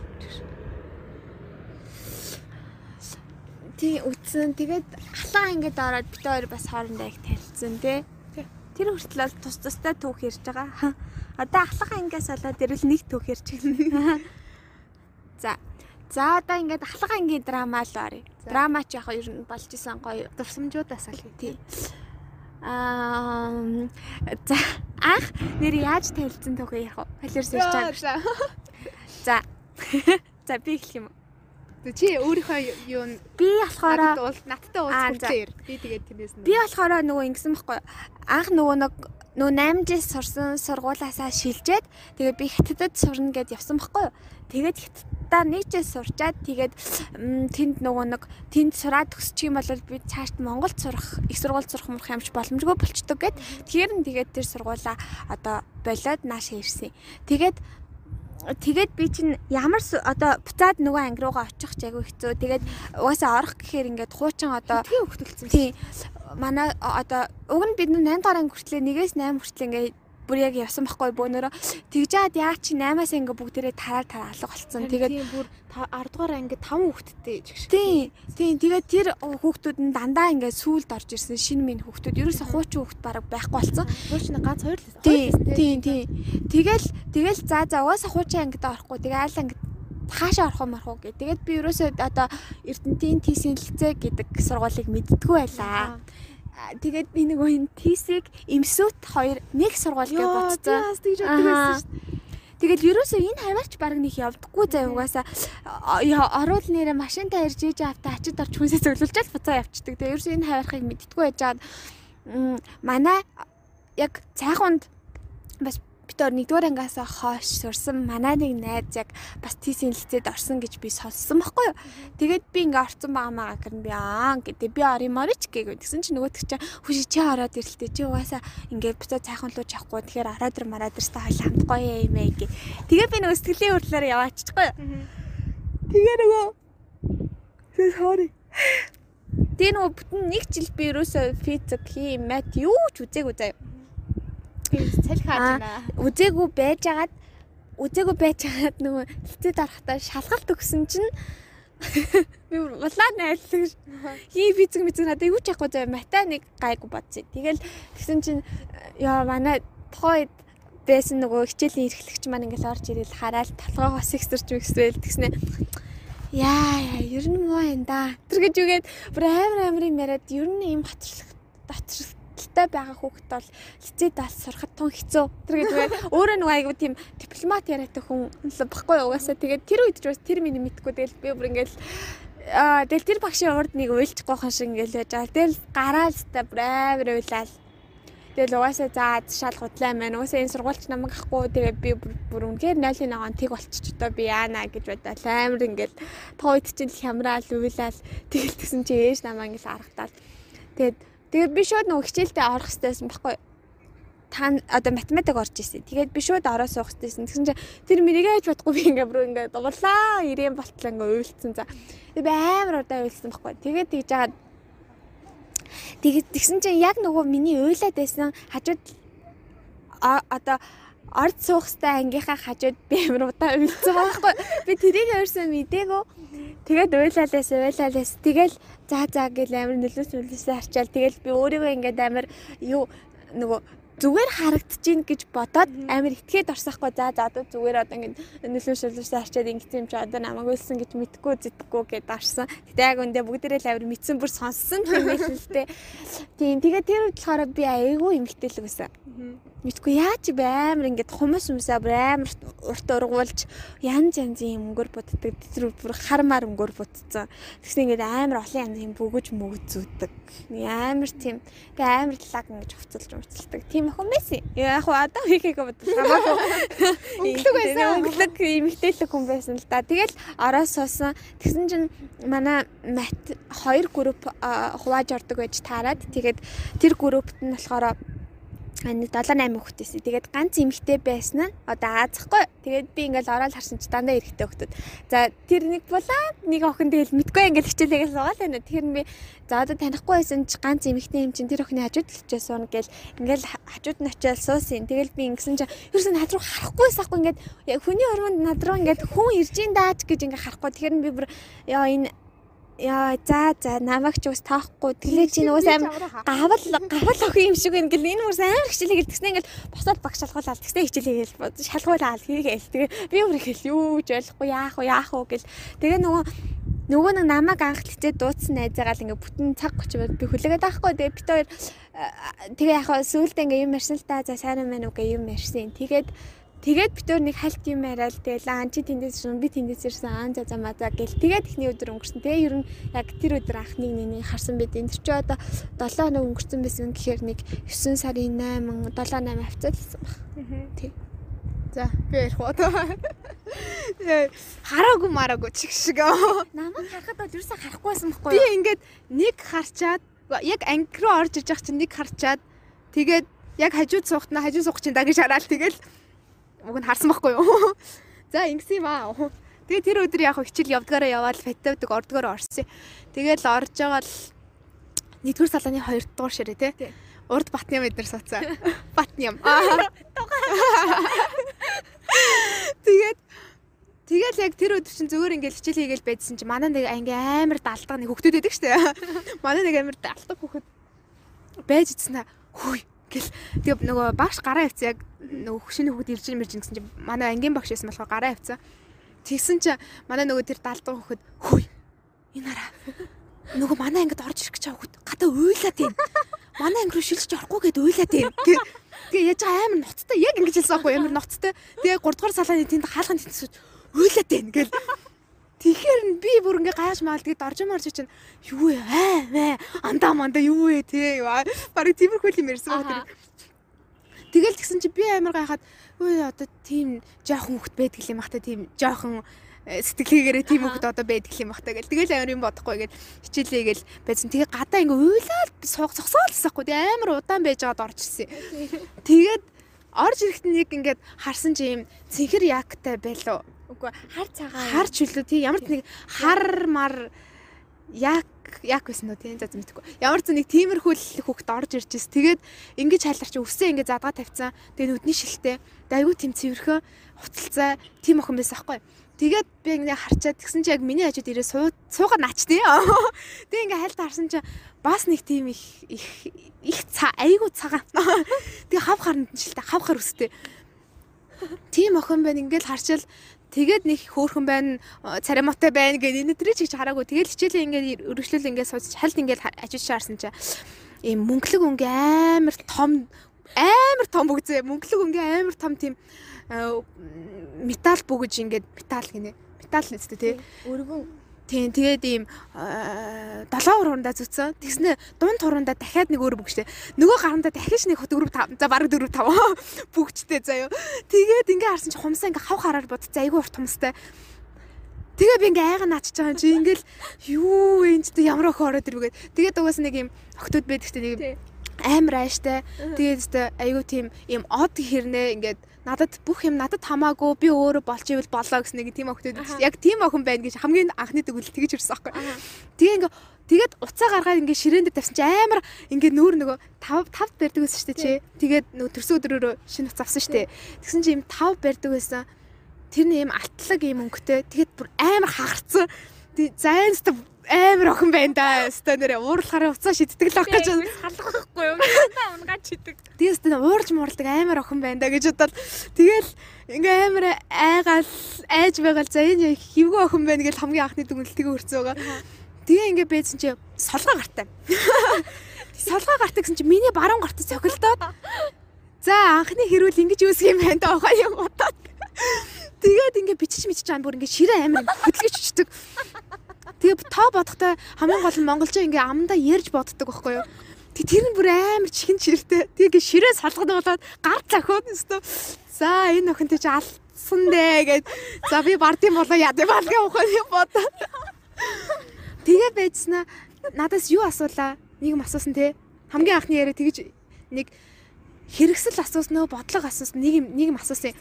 Тий үтсэн. Тэгээд ахлаа ангид ороод бид хоёр бас хоорондоо их танилцсан тий. Тэр хүртэл бол тус тустай түүх ярьж байгаа. Одоо ахлах ангиас болоод ирвэл нэг түүх ярьж байна. За. За одоо ингээд ахлах ангийн драма л оръё. Драма ч яг ер нь болж исэн гоё. Дурсамжуудаас аль Тий. Аа за анх нэр яаж танилцсан түүх ярих вэ? Холиорс ярьж байгаа. За. За би эхлэх юм. уу? Тэг чи өөрийнхөө юу Би болохоор уул надтай Аа, уулз за. хүлээр. Би тэгээд тэрнээс нь би болохоор нөгөө ингэсэн байхгүй анх нөгөө нэг нөгөө 8 жил сурсан сургуулаасаа шилжээд тэгээ би хятадд сурна гэд явсан байхгүй? Тэгээд хятаддаа нэг жил сурчаад тэгээд тэнд нөгөө нэг тэнд сураад төгсчих юм бол би цаашд Монголд сурах их сургууль сурах мурах юмч боломжгүй болчдөг гэд тэгэхээр нь тэгээд тэр сургуулаа одоо болоод наашаа ирсэн. Тэгээд Тэгээд би чинь ямар одоо буцаад нөгөө анги руугаа очих ч айгүй хэцүү. Тэгээд угаасаа орох гэхээр ингээд хуучин одоо хөвтөлцсөн. тий манай одоо уг нь бид 8 дахь анги хүртлээ 1-ээс 8 хүртэл ингээд бүр яг явсан байхгүй бөөнөрөө тэгж яад яа чи 8-аас ингээ бүгдээрээ тараа тараа алга болцсон. Тэгээд бүр 10 дугаар анги 5 хүүхэдтэй жигш. тий тий тэгээд тэр хүүхдүүд нь дандаа ингээ сүулд орж ирсэн шинэ минь хүүхдүүд ерөөсө хуучин хүүхд бараг байхгүй болцсон. Чинь ганц хоёр л Тий тий тий тэгэл тэгэл за за угаасаа хуучин ангид орохгүй тэгээ айл ангид хаашаа орох юм марах уу гэ. Тэгээд би ерөөсөө одоо Эрдэнтийн тийсийн хэлцээ гэдэг сургуулийг мэддггүй байлаа. Тэгээд би нөгөө энэ тийсийг эмсүүт хоёр нэг сургууль гэж бодсон. Тэгж боддог байсан шүү дээ. Тэгэл ерөөсөө энэ хаваарч баг нэг явдаггүй заа угаасаа оруул нэрэ машинтаа ирж ээж автаа ачид орч хүнсээ зөвлөлж буцаа явчихдаг. Тэгээ ерөөсөө энэ хаваархыг мэддэггүй байжгаад манай яг цайхунд бас өөр нэгдүгээр ангиасаа хойш сурсан манай нэг найз яг бас тийсийн лицэд орсон гэж би сонссон байхгүй юу. Тэгээд би ингээ орсон байгаа маа гэр би аа гэдэг. Би ор юм орич гээгөө тэгсэн чинь нөгөөтг чинь хүши чи ороод ирэлтэй. Чи угаасаа ингээ битээ цайхан луу чахгүй. Тэгэхээр ороод ир мараад ир та хойл хамт гоё юм ээ гэ. Тэгээ би нөгөө сэтгэлийн хөдлөөр явааччихгүй юу. Тэгээ нөгөө sorry. Тэгээ нөгөө бүтэн нэг жил би ерөөсөө физик, хим, мат юу ч үзээгүй заяа салхи хааж байна. Үзээгүй байжгаад үзээгүй байжгаад нөгөө хилцээд орохтаа шалгалт өгсөн чинь би улаан айллаг хий физик мэдэн надад юу ч яахгүй зав мата нэг гайгүй бодсон. Тэгэл тэгсэн чинь яа манай тохойд байсан нөгөө хичээлийн эрхлэгч маань ингээл орж ирэл хараад толгоо хос ихсэрч мэгсвэл тэгснэ яа яа ер нь муу энэ да. Тэр гэж үгээд бүр амар амар юм яриад ер нь ийм хатрлах дотрох худалтай байгаа хүүхэд бол лицейд бас сурахад тун хэцүү. Тэр гэдэг өөрөө нэг айгуу тийм дипломат яриатай хүн баггүй. Угаасаа тэгээд тэр үед ч бас тэр миний мэдхгүй. Тэгэл би бүр ингээл аа тэгэл тэр багшийн урд нэг уйлчихгүй хан шиг ингээл яж байгаа. Тэгэл гараал та бүр амар уйлал. Тэгэл угаасаа за шал худлаа маань угаасаа энэ сургуульч намайг ахгүй тэгээ би бүр үнэхээр 0.1 тэг болчих одоо би яана гэж бодоод амар ингээл тоо үед чинь хямраал уйлал тэгэл тэгсэн чи ээж намаа ингээл аргатаад тэгээд Тэгээд би шууд нөгөө хичээлдээ орох хэрэгтэйсэн байхгүй та одоо математик орж ирсэн. Тэгээд би шууд ороо суух хэрэгтэйсэн. Тэгсэн чинь тэр мэрийгээ хийж бодохгүй би ингээ бүр ингээ дуулаа ирээн болтлоо ингээ уйлцсан за. Би амар удаа уйлсан байхгүй. Тэгээд тэгж жагаад тэгсэн чинь яг нөгөө миний уйлаад байсан хажууд одоо орд суух стай ангийнхаа хажууд би амар удаа уйлцсан байхгүй. Би тэрийг өөрсөө мдээгүй. Тэгээд уйлалаас уйлалаас тэгэл за за гэл амар нөлөөс нөлөөсөө харчаал тэгэл би өөрийгөө ингээд амар юу нөгөө зүгээр харагдчихээн гэж бодоод амар итгээд орсахгүй за за одоо зүгээр одоо ингэ нөлөө шилжүүлсэн арчаад ингэсэн юм чи одоо намайг өлсөн гэж мэдхгүй зэтгэхгүй гэд орсон. Гэтэ яг үндэ бүгдээрээ л амар мэдсэн бүр сонссон юм байл л тээ. Тийм тэгээ тэр болохоор би айгүй эмгтээлэг байсан. Мэдгүй яаж би амар ингээд хумс юмсаа бүр амар урт ургуулж янз янзын өнгөр буддаг. Тэр бүр хармаар өнгөр будцсан. Тэгсэн ингээд амар олон янзын бөгөж мөгөж зүүдэг. Амар тийм тэгээ амар лаг ингэж хувцалж муцалдаг. Тийм охин байсан. Яг хуу одоо хийхээгээ бодлоо. Хамаагүй. Өнгөлөг байсан. Өнгөлөг эмгтээлэг хүн байсан л да. Тэгэл ороо суусан. Тэгсэн чинь манай мат хоёр групп хувааж ордог байж таарад. Тэгээд тэр группт нь болохоор нэг 7 8 хүүхдээсээ. Тэгээд ганц эмэгтэй байсан нь одоо аазахгүй. Тэгээд би ингээл ороод харсан чи дандаа эрэгтэй хүүхдүүд. За тэр нэг булаад нэг охин тэгэл мэдгүй ингээл хичээлээс суугаал байна. Тэр нь би за одоо танихгүй байсан чи ганц эмэгтэй юм чин тэр охины хажууд л очиж суuna гэл ингээл хажууд нь очиад суусан. Тэгэл би ингэсэн чи ерөөсөө над руу харахгүйс ахгүй ингээд хүний хормонд над руу ингээд хүн ирж ин даач гэж ингээ харахгүй. Тэгэхээр би бүр яа энэ яа за за намайг ч ус таахгүй. Тэглээ чи нөгөө сайн гавал гавал охин юм шиг ингээл энэ мөрс амар хичээлээ гэл тэгснэ ингээл босоод баг шалгуулаад тэгснэ хичээлээ гэл шалгуулаад хийгээл тэгээ би өөр ихэл юу ч ойлгохгүй. Яах вэ? Яах вэ гэл. Тэгээ нөгөө нөгөө нэг намайг анх хичээд дуудсан найзаагаал ингээ бүтэн цаг очивол би хүлээгээд байхгүй. Тэгээ бит хоёр тэгээ яг сүүлдээ ингээ юм ярьсан л та. За сайн юм байна уу гэ юм ярьсан. Тэгээд Тэгээд бид өөр нэг хальт юм яриад тэгэл аа чи тэндээс ирсэн би тэндээс ирсэн аа за за маа за гэл тэгээд ихний өдөр өнгөрсөн. Тэгээ ер нь яг тэр өдөр анхныг нэг харсан байд. Энэ ч одоо 7 хоног өнгөрсөн байсан гэхээр нэг 9 сарын 8 7 8 хавцаалсан баг. Тий. За би ярих уу. Хараагүй мараагүй чиг шиг. Намайг харахад бол ерөөсө харахгүйсэн байхгүй юу? Би ингээд нэг харчаад яг анги руу орж иж байгаа чинь нэг харчаад тэгээд яг хажууд суухтна хажууд суух чинь да гэж хараад тэгэл уг нь харсан байхгүй юу. За ингэсэн юм аа. Тэгээ тэр өдөр яг хичээл явдгаараа яваад фатавдаг ордгоор орсон. Тэгээл орж байгаа л нэгдүгээр салааны 2 дугаар ширээ тий. Урд Батням эднэр сууцаа. Батням. Тэгээд Тэгэл яг тэр өдөр чинь зүгээр ингээл хичээл хийгээл байдсан чинь манай нэг анги амар далдаг нэг хөхтөд байдаг штэ. Манай нэг амар далдаг хөхөд байж идсэн та. Хүй гэл тэгээ нөгөө багш гараа авцсан яг нөгөө хөшөөний хүүхд ирж ирмэрж гэсэн чинь манай ангийн багш байсан болохоор гараа авцсан. Тэгсэн чи манай нөгөө тэр даалдаа хөхөд хүй. Энэ хараа. Нөгөө манай ангид орж ирэх гэж байгаа хөхөд гадаа уйлаад байна. Манай анги руу шилжиж орохгүй гэд уйлаад байна. Тэгээ яаж амар ноцтой яг ингэж хэлсэн аахгүй амар ноцтой. Тэгээ 3 дугаар салааны тэнд хаалгын тэнцвч уйлаад байна гэл. Тэгэхээр би бүр ингээ гайж маал тэгээд орж марж чинь юу вэ? Аа андаа мандаа юу вэ те. Бараг тиймэрхүү юм ярьсан баг. Тэгэл тэгсэн чи би амар гайхаад өө одоо тийм жоохон хөвгт байдаг юм бахта тийм жоохон сэтгэлгээгээрээ тийм хөвгт одоо байдаг юм бахта гэл. Тэгэл амар юм бодохгүй гэл хичээлээ гэл байцсан. Тэгээ гадаа ингээ уйлаад сууг зогсоолсахгүй. Тэгээ амар удаан байж байгаад орж ирсэн. Тэгээд орж ирэхэд нэг ингээд харсан чи юм цэнхэр яктай байлоо. Үгүй хар цагаан. Хар чөлөө тий ямар ч нэг хар мар яг яг байсан уу тийм за мэдгүй. Ямар ч нэг тиймэрхүү хүүхд орж ирж ирс. Тэгээд ингэж хайларч өсөө ингэ задгаа тавьцсан. Тэгээд нүдний шилтэй. Айгу тийм цэвэрхөө хуцалцаа тийм охин байсан аахгүй. Тэгээд би ингэ харчаад тэгсэн чи яг миний хажууд ирээ суугаад наач тий. Тэгээд ингэ хайлт харсан чи бас нэг тийм их их их цаа айгу цагаан. Тэгээд хав харанд шилтэй хав хар өстэй. Тийм охин байна ингээл харчаал Тэгээд нэг хөөхөн байна, цариматай байна гэдэг энэ төрөй чигч хараагүй. Тэгэл хичээлээ ингээд өргөжлөл ингээд сууж хальт ингээд ажиж шаарсан чи ийм мөнгөлөг өнгийн амар том амар том бүгзээ. Мөнгөлөг өнгийн амар том тийм металл бүгэж ингээд металл гинэ. Металл нэстэй тий. Өргөн Тийм тэгээд ийм долоо уруундаа зүтсэн. Тэгснэ дунд турундаа дахиад нэг өөр бүгчтэй. Нөгөө гарандаа дахиж нэг дөрөв тав. За бараг дөрөв тав. Бүгчтэй заяо. Тэгээд ингээ харсан чи хумсаа ингээ хав хараар бод. За айгүй урт хумстай. Тэгээ би ингээ айга наачиж байгаа юм чи ингээл юу энэ ч ямар өх ороод ирвэгээд тэгээд угаас нэг юм октод байдаг ч нэг амар ааштай. Тэгээд айгүй тийм ийм од хэрнээ ингээд надад бүх юм надад хамаагүй би өөрөө болж ивэл болоо гэсэн нэг тийм охтод яг тийм охин байна гэж хамгийн анхны төгөл тэгэж ирсэн аахгүй. Тэгээ ингээ тэгээд уцаа гаргаад ингээ ширээн дээр тавьсан чи амар ингээ нүүр нөгөө 5 5 барьдаг байсан шүү дээ чи. Тэгээд нөгөө төрсөн өдрөөрөө шинэ уц авсан шүү дээ. Тэгсэн чи юм 5 барьдаг байсан. Тэр нь юм алтлаг юм өнгөтэй. Тэгээд бүр амар хагарцсан. Тэгээд зайнст амар охин байна да. Өстой нэрээ уурлахаараа уцаа шиддэг л ах гэж салгахгүй юм. Та унгаад шидэг. Тэгээ өстой уурж муурдаг амар охин байна да гэж бодоод тэгэл ингээ амар айгаал айж байгаал за энэ хөвгөө охин байна гэж хамгийн анхны дүгнэлт тэгээ өрцөө байгаа. Тэгээ ингээ бэзэн чи солгоо гартай. Солгоо гартай гэсэн чи миний баруун гартаа цохилдоод за анхны хэрүүл ингэж үүсгэх юм байна да охоо юм бодоод Тэгээд ингээ бичиж мэдчих чам бүр ингээ ширээ амар хөдөлгөж чичдэг. Тэгээ тоо бодохтой хамгийн гол нь монголчууд ингээ амдаа ярьж боддог байхгүй юу? Тэг тэр нь бүр амар чихэн чиртэй. Тэгээ ширээ салгана болоод гар цахиод өстө. За энэ охинтой чи алдсан дээ гэд. За би бардын болоо яа гэв балгийн ухаан юм бодоо. Тэгээ байцснаа надаас юу асуулаа? Нэг юм асуусан те. Хамгийн анхны яриа тэгэж нэг хэрэгсэл асууснаа бодлого асуусан нэг юм нэг юм асуусан.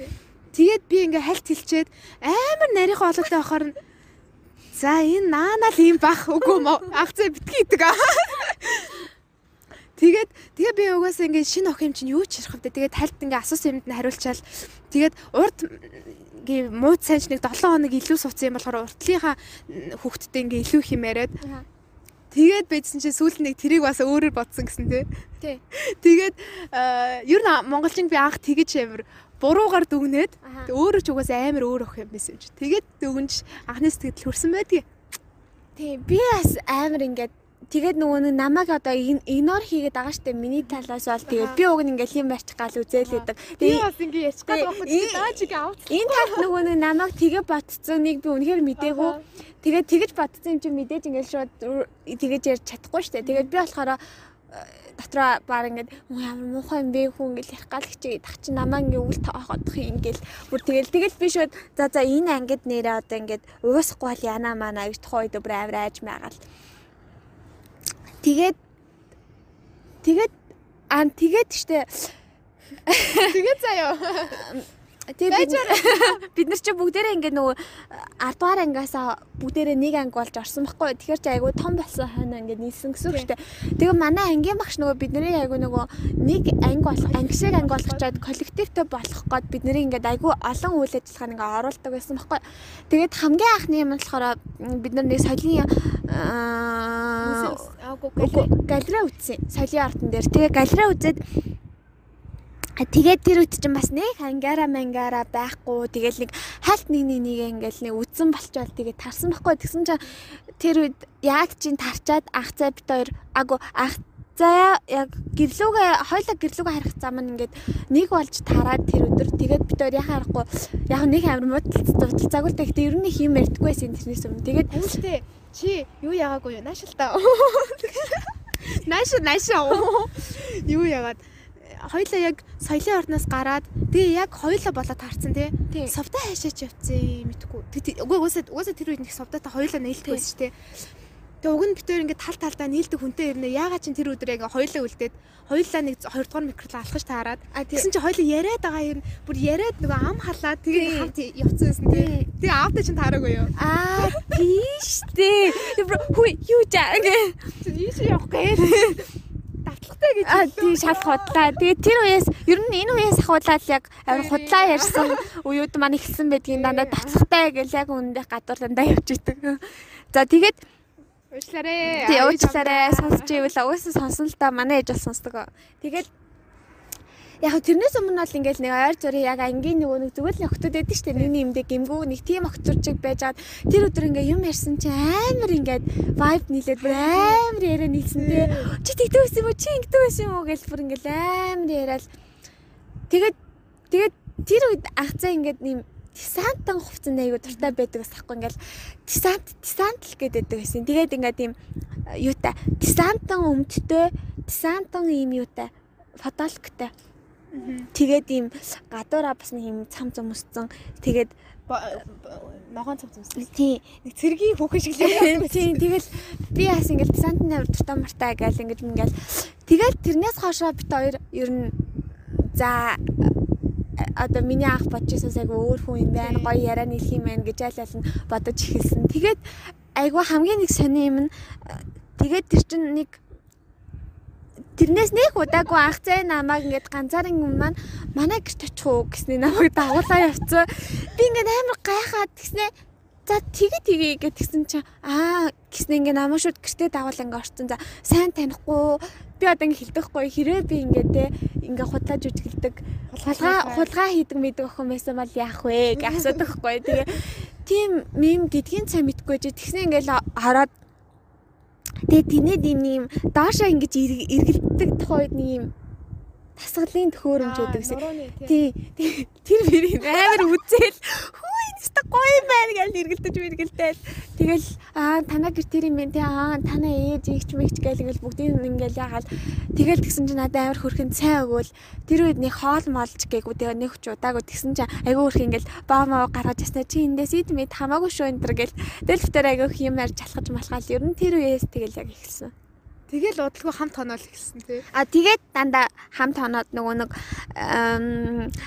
Тэгээд би ингээ хальт хэлчээд амар нарийнхаа олоотой байхаар нь За энэ наанаа л юм бах үгүй мó акцаа битгий идэг аа. Тэгээд тэгээ би угаасаа ингээд шинэ охин чинь юу ч ярих вэ? Тэгээд тальт ингээд асуусан юмд нь хариулчаал. Тэгээд урд гээ мууд сайн ч нэг 7 хоног илүү сууцсан юм болохоор уртлынхаа хүүхдтэй ингээд илүү их юм яриад. Тэгээд байдсан чинь сүүл нэг тэрийг бас өөрөөр бодсон гэсэн тий. Тэгээд ер нь монголчин би анх тэгэж амир буруугаар дүгнээд өөрөө ч угаас амар өөр өх юм байсан юм чи. Тэгээд дүгнж анхны сэтгэл хүрсэн байдгийг. Тий, би бас амар ингээд тэгээд нөгөө нэг намайг одоо игнор хийгээд байгаа штэ миний талаас бол тэгээд би уг ингээл юм барьчих гал үзээлээдэг. Тэгээд бас ингээ ячих гал байхгүй даа чиг авц. Энэ талд нөгөө нэг намайг тэгээ ботцсон нэг би үнэхээр мдээгүй. Тэгээд тэгэж ботцсон юм чи мэдээж ингээл шууд тэгэж ярьж чадахгүй штэ. Тэгээд би болохоор дотроо баар ингээд ямар муухай юм бэ хүн ингээд ярих гал хичээ тах чи намаа ингээд тооходох юм ингээд бүр тэгэл тэгэл би шууд за за энэ ангид нэрээ одоо ингээд уусахгүй бол яна мана гэж тухай үед бүр амар айж маягаал тэгээд тэгээд аа тэгээд штэ. Тэгээд заяа Тэгээ бид нар чи бүгдээрээ ингээ нөгөө 10 дугаар ангиасаа бүгдээрээ нэг анги болж орсон байхгүй. Тэгэхээр чи айгүй том болсон хойно ингээ нийлсэн гэсэн үг шүү дээ. Тэгээ манай ангийн багш нөгөө бидний айгүй нөгөө нэг анги болох анги шиг анги болгочоод коллективтэй болох гээд бидний ингээ айгүй олон үйл ажиллагааг ингээ оруулдаг байсан байхгүй. Тэгээд хамгийн анхны юм болохоор бид нар нэг соёлын галерей үзсэн. Соёлын артн дээр. Тэгээ галерей үзээд Тэгээд тэр үед чинь бас нэг ангара мангара байхгүй. Тэгэл нэг хальт нэг нэг нэг ингээл нэг үдсэн болчоод тэгээд тарсан байхгүй. Тэгсэн чинь тэр үед яг чинь тарчаад ах цай бит хоёр агу ах заяа яг гэрлүүгээ хоёлаа гэрлүүгээ харих зам нь ингээд нэг болж тараад тэр өдөр тэгээд бид хоёр яхаа харахгүй яг нэг амар муудалцаагүй л гэхдээ ер нь хийм ярьдаггүйсэн тэрнээс өмнө тэгээд Үүштэй чи юу яагаагүй юу? Наашил та. Нааш нааш. Юу яагаад хоёлаа яг соёлын орноос гараад тэгээ яг хоёлаа болоо таарсан тий. Совдоо хайшаач явцсан мэдгүй. Үгүй уусаа уусаа тэр үед нэг совдоотой хоёлаа нээлттэй байсан шүү тий. Тэгээ уг нь хоёр ингээд тал талдаа нийлдэг хүнтэй ирнэ. Яагаад чи тэр өдөр яг хоёлаа үлдээд хоёлаа нэг 2 дугаар микрол алхаж таарад. Тэгсэн чи хоёлаа яриад байгаа юм. Бүр яриад нөгөө ам халаад тэгээ хамт явцсан тий. Тэгээ аавтай чинь таараагүй юу? Аа тийш дээ. Хүү юу жаа. Ийш явах Давтлагтай гэж. Аа тий шал худлаа. Тэгээ тэр үеэс ер нь энэ үеэс ахуулаад яг амар худлаа ярьсан үеуд маань ихсэн байдгийн дандаа давтлагтай гэл яг үүндээ гадуур дандаа явж идэг. За тэгээд Уучлаарай. Тий уучлаарай. Сонсч ивэл угаасаа сонсон л та манай ээж бол сонсдог. Тэгээд яг тэрнээс өмнө бол ингээл нэг ойр зүрийн яг ангийн нөгөө нэг зүгээр л охтууд байдаг шүү дээ. Миний юмдээ гимгүү нэг тийм охтурчиг байжгаад тэр өдөр ингээ юм ярьсан чи амар ингээд vibe нийлээд бүр амар яриа нийлсэн тий. Чи тэгдэг байсан юм уу? Чи ингэдэг байсан юм уу гэж бүр ингээл амар яриад тэгээд тэгээд тэр үед агцаа ингээд нэм десантан хувцсан айгу дуртай байдаг бас ахгүй ингээл десант десант л гэдэг байсан. Тэгээд ингээд ийм юутай десантан өмдтэй десантан ийм юутай фотолоктой. Тэгээд ийм гадуураа бас нэг ийм цам цам өссөн. Тэгээд ногоон цав цав. тий Нэг цэргийн хүүхэн шиг л яваад. тий тэгэл би бас ингээл десантны авир дуртай мартай гээл ингээд ингээл тэгэл тэрнээс хоошоо бит хоёр ер нь за одоо миний ах бодож байсан айгу өөр хүн юм байна гоё яриа нийлэх юм байна гэж айл айл нь бодож эхэлсэн. Тэгээд айгу хамгийн нэг сони юм нь тэгээд тэр чин нэг тэрнээс нэг удаагүй ах зай намайг ингээд ганцаараа юм маань манай гэрт очих уу гэсний намайг дагуулаа явцсан. Би ингээд амар гайхаад тэгснээ За тэгээ тэгээ гэж тэгсэн чинь аа гэснэ ингээ намаа шууд гэртээ дагуул ингээ орцсон. За сайн танихгүй би одоо ингээ хэлдэхгүй хэрэг би ингээ те ингээ худлааж үжгэлдэг хулгай хулгай хийдэг мэдэг охин байсан бол яах вэ гэж асуудаг хгүй. Тэгээ тийм мем гэдгийг цаа мэдгүй чи тэгснэ ингээл хараад тэгээ тэнэд ийм доошоо ингэж эргэлддэг тухайд нэг юм тасгалын төхөөрөмж өгдөг гэсэн. Тий. Тэр бэрийн амар үзэл хүү энэ гоё юм байна гэж эргэлдэж эргэлдээл. Тэгэл аа танаа гэр тэр юм байна тий аа танаа ээж ихч мэгч гээл ингээл бүгдийг ингээл ягаал тэгэл тэгсэн чинь надад амар хөрхэн цай өгөөл тэр үед нэг хоол молж гээгүй тэгээ нэг ч удаагүй тэгсэн чинь айгүй хөрх ингээл баа маа гаргаж яснаа чи эндээс ид мэд хамаагүй шүү энэ төр гэл тэгэл битэр айгүй юм ярьж чалхаж малхаал ер нь тэр үеэс тэгэл яг ихсэн. Тэгэл удалгүй хамт тоноол эхэлсэн тий. А тэгээд дандаа хамт хоноод нөгөө нэг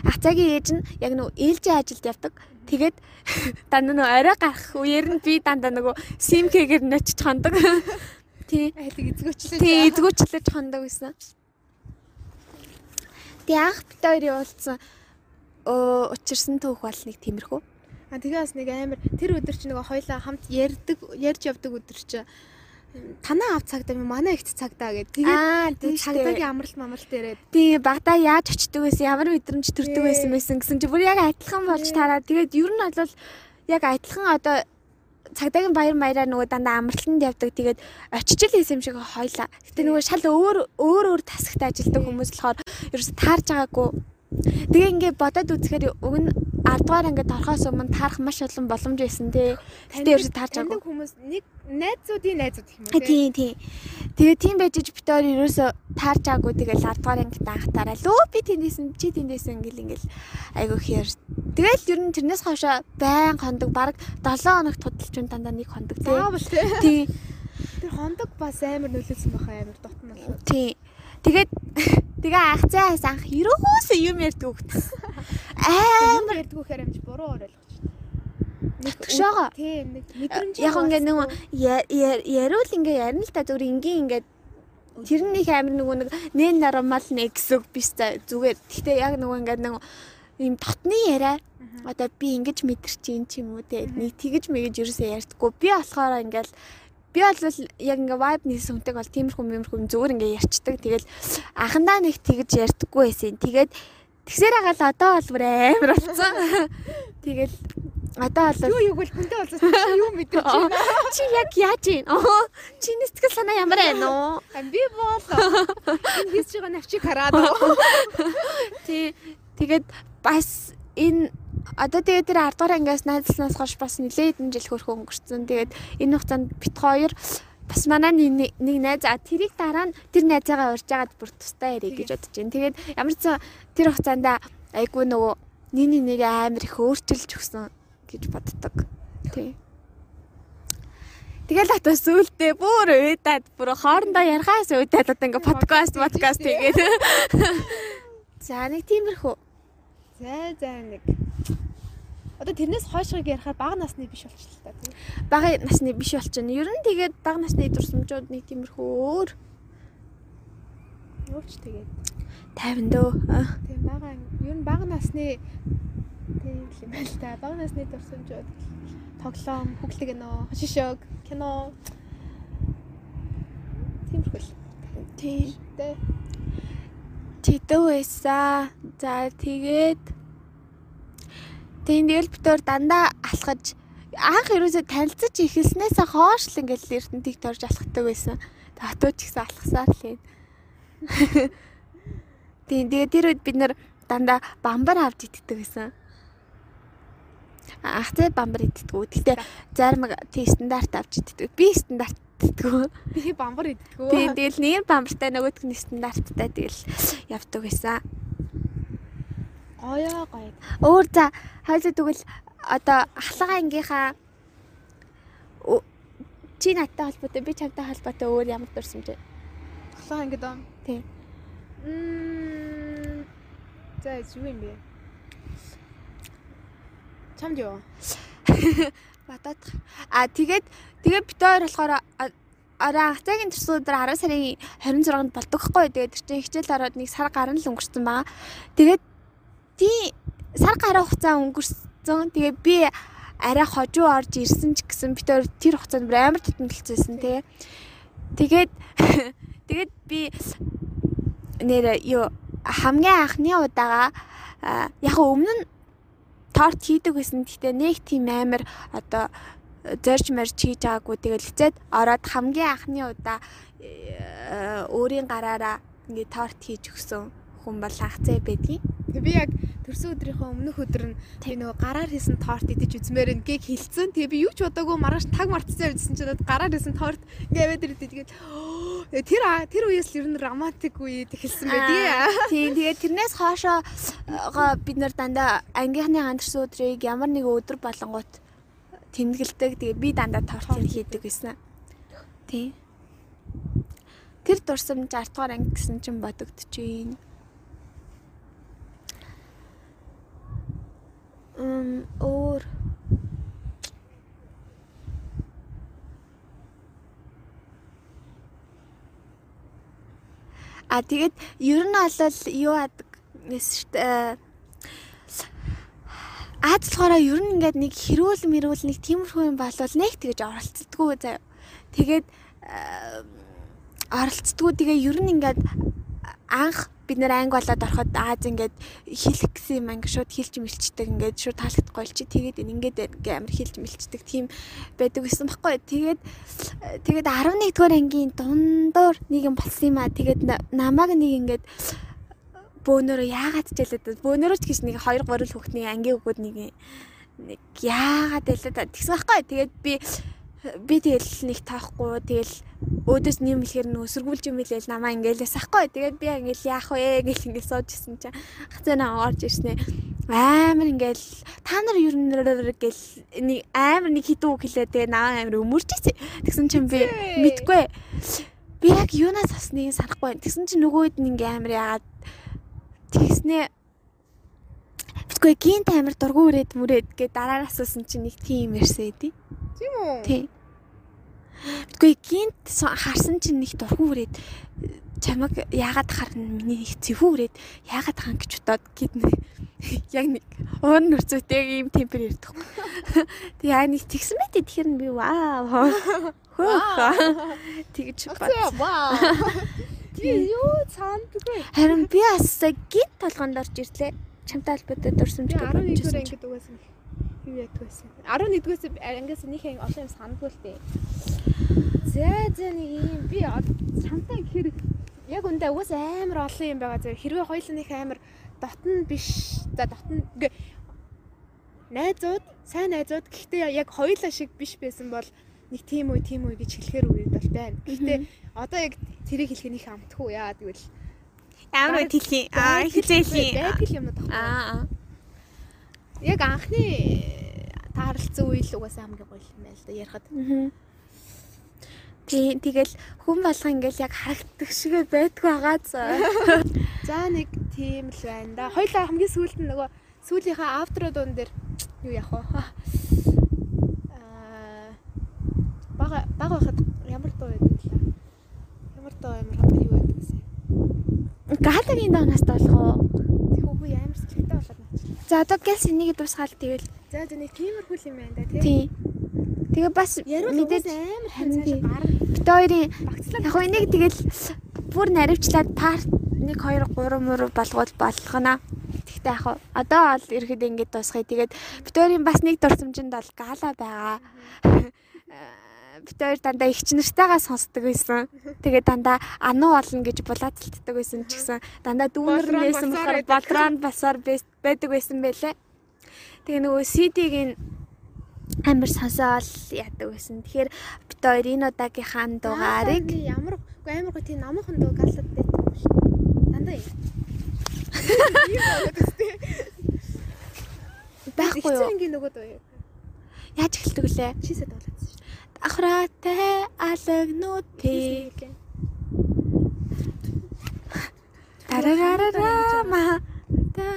ацаагийн ээж нь яг нөгөө ээлжийн ажилд явдаг. Тэгээд дандаа нөгөө орой гарах үеэр нь би дандаа нөгөө симхэгээр ночиж хондог. Тий. Айлыг эзгүүчлээ. Тий, эзгүүчлэж хондог гэсэн. Тий анх бит хоёрын уулзсан өө учирсан түүх бол нэг тиймэрхүү. А тэгээ бас нэг амар тэр өдөр чи нөгөө хоёлаа хамт ярьдаг ярьж явдаг өдөр чи танаа ав цагдаа манай ихт цагдаа гэд. Тэгээд цагдаагийн амралт мамралт яриад. Тий багада яаж очдөг байсан ямар мэдрэмж төрдөг байсан байсан гэсэн чи бүр яг адилхан болж тараад тэгээд ер нь бол яг адилхан одоо цагдаагийн баяр маяраа нөгөө дандаа амралтанд явдаг. Тэгээд очиж л хийсэн юм шиг хойлоо. Гэтэ нөгөө шал өөр өөр өөр тасагт ажилладаг хүмүүс болохоор ерөөс таарж байгаагүй. Тэгээ ингээ бодоод үзэхээр уг нь 10 дугаар ангид орохоос өмнө таарах маш олон боломж байсан тий. Гэтэ ерөөс таарж байгаагүй. хүмүүс нэг найзуудын найзууд гэх юм уу тий. Тий, тий. Тэгээ тийм байж иж бит өөр ерөөсө таарж байгаагүй тэгэл 10 дугаар ангид анхтаараа лөө би тэндээсэн чи тэндээсэн ингээл ингээл айгу хэр. Тэгэл ер нь тэрнээс хойшоо байн хондог баг 7 хоногт худалч юм дандаа нэг хондог тий. Заавал Тий. тий. Тэр хондог бас амар нөлөөсөн баха амар дотно бол. Тий. Тэгээд тэгээ анх цаас анх ерөөсөө юм ярьдаг хөхт. Амар ярьдаг гэхээр амж буруу ойлгож. Нэг тгшоогоо. Тийм нэг мэдрэмж Яг ингээ нэг яриул ингээ ярина л та зүгээр ингийн ингээ тэр нь их амир нөгөө нэг нэн нормал нэ гэсэн биш та зүгээр. Гэхдээ яг нөгөө ингээ нэг ийм дотны яриа одоо би ингэж мэдэрч юм ч юм уу те нэг тэгэж мэгэж ерөөсөө ярьдаггүй. Би болохоор ингээл би бол яг ингээ vibe нийс хүнтэйг бол тиймэрхүү мэмэрхүү зүгээр ингээ ярьцдаг. Тэгэл анхандаа нэг тэгэж ярьдаггүй байсан. Тэгээд тэгсээр агаал одоо бол бүр амар болсон. Тэгэл одоо бол юу юу бол хүнтэй болсон чи юу мэдэрч байна? чи яг яаж ийн? Оо чиний сэтгэл санаа ямар байна уу? Би бол энэ хийж байгаа навчиг хараад. Тий тэгээд бас энэ одоо тэгээд тэр 10 дугаар ангиас найзлснаас хойш бас нэлээд хэдэн жил хөрхөө өнгөрцөн. Тэгээд энэ хугацаанд бит хоёр бас манай нэг найз а тэрийг дараа нь тэр найзаагаа урьж агаад бүр тустай ярих гэж бодож байна. Тэгээд ямар ч тэр хугацаанд айгүй нөгөө нэг нэг амар их өөрчилж өгсөн гэж боддог. Тий. Тэгэл ата сүултээ бүр уйдаад бүр хоорондоо ярахаас уйдаад одоо ингээ подкаст подкаст хийгээд. За нэг тиймэрхүү. За за нэг Одоо тэрнээс хойшгийг ярихаар бага насны биш болчихлоо та. Бага насны биш болчихно. Ер нь тэгээд бага насны дурсамжууд нэг тиймэрхүү өөр. Өөрч тэгээд 50 дөө. Тийм бага ер нь бага насны тийм юм байна л та. Бага насны дурсамжууд тоглоом, хөглөг кино, хошишог, кино тиймэрхүү л. Тийм. Тэдөө байсаа. За тэгээд тэгэл битээр дандаа алхаж анх ерөөсөө танилцаж ихэлснээс хойш л ингээл эрдэнтийг торж алхдаг байсан. Татуу ч гэсэн алхасаар л юм. Тийм тэгээ тэр үед бид нэр дандаа бамбар авч иддэг байсан. Ах зэ бамбар иддэг. Гэтэ зарим тий стандарт авч иддэг. Би стандарт иддэг. Би бамбар иддэг. Тийм тэгэл нэг бамбартай нөгөөдг нь стандарттай тэгэл явдаг байсан. Гоёо гоё. Өөр за хоёул тэгвэл одоо ахлага ангийнхаа чи надтай холбоотой би чамтай холбоотой өөр ямар дурсамж вэ? Ахлага анги доо. Тийм. Мм. За юу юм бэ? Чамд юу? Батат. А тэгээд тэгээд бит хоёр болохоор орой хацаагийн төрсөн өдөр 10 сарын 26-нд болдог хгүй. Тэгээд тэр чинь хичээл ороод нэг сар гарна л өнгөрсөн байгаа. Тэгээд тий сар гараа хугацаа өнгөрсөн. Тэгээ би арай хожуу орж ирсэн ч гэсэн би тэр тэр хугацаанд бүр амар тутамдалцсан тий. Тэгээд тэгээд би нэр юу хамгийн анхны удаага яг өмнө нь торт хийдэг байсан. Гэхдээ нэг тийм амар одоо зорж марж хийж байгаагүй. Тэгээд лицээд ороод хамгийн анхны удаа э, өөрийн гараараа ингээ торт хийж өгсөн хүн бол хагцаа байдгийг. Тэгээ би яг төрсөн өдрийнхөө өмнөх өдөр нь би нөгөө гараар хийсэн торт идэж үзмээр нэг хилцэн. Тэгээ би юу ч бодоогүй маргааш таг мартсан байсан чинь гараар хийсэн торт ингээд өдөр идээд тэр тэр үеэс л ер нь романтик үед эхэлсэн байдгийг. Тийм тэгээ тэрнээс хоошоо бид нар дандаа ангийнхны гандарсан өдрийг ямар нэг өдөр болонгууд тэмдэглэдэг. Тэгээ би дандаа торт хийдэг гэсэн. Тийм. Тэр дурсамж 10 дугаар анги гэсэн чинь бодогдчихээн. Мм өөр А тэгээд ер нь бол юу адаг нэс Аз болохоор ер нь ингээд нэг хэрүүл мэрүүл нэг тиймэрхүү юм болвол нэг тэгэж оролцдоггүй заяа. Тэгээд оролцдоггүй тэгээ ер нь ингээд анх бид нэр анги болоод ороход Аз ингээд хэлэх гэсэн юм анги шууд хэлж мэлчдэг ингээд шууд таалагдахгүй л чи тэгээд ингээд амар хэлж мэлчдэг тийм байдаг гэсэн баггүй. Тэгээд тэгээд 11 дугаар ангийн дундуур нэг юм болсон юм аа. Тэгээд намайг нэг ингээд бөөнөрөө яагаад ч ялаад бөөнөрөө ч гэж нэг 2 3 л хүүхдний ангийн өгөөд нэг нэг яагаад ялаад тэгсэн баггүй. Тэгээд би би тэгэл нэг таахгүй тэгэл өөдөөс нэмэлхээр нөө сэргүүлж юм хэлээл намаа ингээл сахгүй тэгээд би ингээл яах вэ гэл ингээл сууж исэн чинь хацаанаа орж ирснэ. Амар ингээл та нар ер нь гэл нэг амар нэг хитүү хэлээ тэгээд намаа амар өмөрч ирсэн. Тэгсэн чинь би мэдгүй. Би яг юунаас асныг санахгүй. Тэгсэн чинь нөгөөд ингээл амар яагаад тэгснэ Битгүй гинт амир дургу үрээд мүрээд гэ дараараас асуусан чинь нэг тийм ярьсан эдий. Тийм үү? Тийм. Битгүй гинт харсан чинь нэг дургу үрээд чамаг яагаад харна миний их зэвүү үрээд яагаад хаан гэж бодоод гид яг нэг уун нөрцөтэй ийм темпер ярьдаг. Тэг яа нэг тэгсэн мэт тэгэхээр би вау. Хөөх. Тэгж бат. Вау. юу цаандгүй. Харин би бас гид толгоонд орж ирлээ. Чамтай холбоотой дурсамж гэж 11 бодчихсон. дугаар ангид угаасан юу ядгүйсэн. 11-ээс ангиас нэг анги олон юм санадгүй л дээ. За за нэг юм би чамтай гэхээр яг үндэ угаас амар олон юм байгаа зэрэг хэрвээ хоёулаа нэг амар дотн биш за дотн найзууд сайн найзууд гэхдээ яг хоёулаа шиг биш байсан бол нэг тийм үе тийм үе гэж хэлэхэр үед бол байна. Гэхдээ одоо яг тэрийг хэлэх нэг амтгүй яа тэгвэл Ямар үед хэлхий? Аа хэлээхий. байдаг юм тахгүй. Аа. Яг анхны тааралцсан үйл угаасаа хамгийн гоё юм байл да ярихад. Тий, тэгэл хүн болго ингээл яг харагддаг шиг байдгүй байгаа заа. За нэг тийм л байна да. Хоёлаа хамгийн сүүлд нь нөгөө сүүлийнхаа автро дуун дээр юу яах вэ? Аа бага бага байхад ямар дуу байдаг лээ? Ямар дуу ямар хамт юу. Галагийн доноос болох уу? Тэг хөө амар сэтгэлтэй болоод байна. За одоо гялс энийг дуусгаал тэгэл. За за нэг тиймэрхүү юм байна да тий. Тэгээ бас мэдээж амар цааш гарна. бит хоёрын яг энийг тэгэл бүр наривчлаад парт 1 2 3 мөр болгоод болгоно. Тэгтээ яг одоо бол ирэхэд ингэж дуусгая. Тэгээд бит хоёрын бас нэг дурсамжинд бол гала байгаа. Бит хоёр дандаа их чинэртэйгээ сонсдог байсан. Тэгээд дандаа ануу болно гэж булаацалтдаг байсан ч гэсэн дандаа Болроо нээсэн болохоор болроо басаар байдаг байсан байлээ. Тэгээ нөгөө CD-г нь амар сонсоол яадаг байсан. Тэгэхээр бит хоёр энэ удаагийнхаа дугаарыг Аа, ямар үгүй амар гоё тийм намхан дуу галлад байдаг шиг. Дандаа юм. Юу болоод өстэй. байхгүй юу? Ихцэнгийн нөгөө дуу юу? Яаж эхэлдэг лээ? Чисэд болоод алагнууд би тарарарама та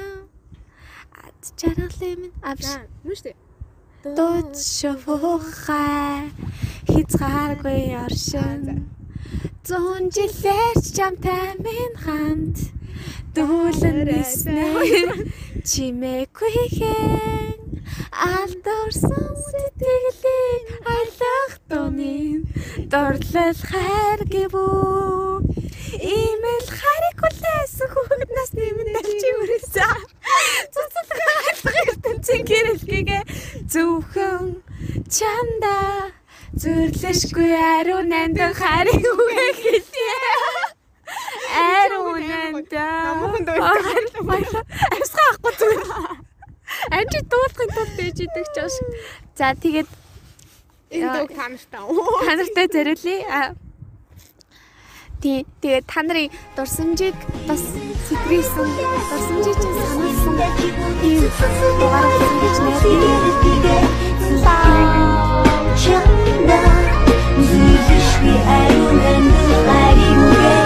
ад чаргалын авш. Мөн шүү. дууд шофохай хязгааргүй оршин. Зүүн жилээр ч чамтай минь хамт. Дүүлэн нэснэ чимээгүй хэн алдорсон сэтгэлийг айлах тонын дурлал хайр гэвүү имэл харик хүлээсэн хүүхэд нас нэмэн чи үрээсээ цуцлах айлах ертөнцийн гэрэлгээгээ зөвхөн чамда зүрлэшгүй ариу нандин харин үгээ хэлээ ариу нандин Намхан дуу. Амсгаа ахгүй зүгээр. Амжи дуулахын тулд ээж идэг ч ааш. За тэгээд энэ дуу та нартай. Та нартай зориулъя. Тий, тэгээ та нарын дурсамжийг бас сэтгэлсэн, дурсамжийг чинь сануулсан тийм дугаар өгсөн гэж найдаж байна. Чи шинэ ариун энэ гаримгээ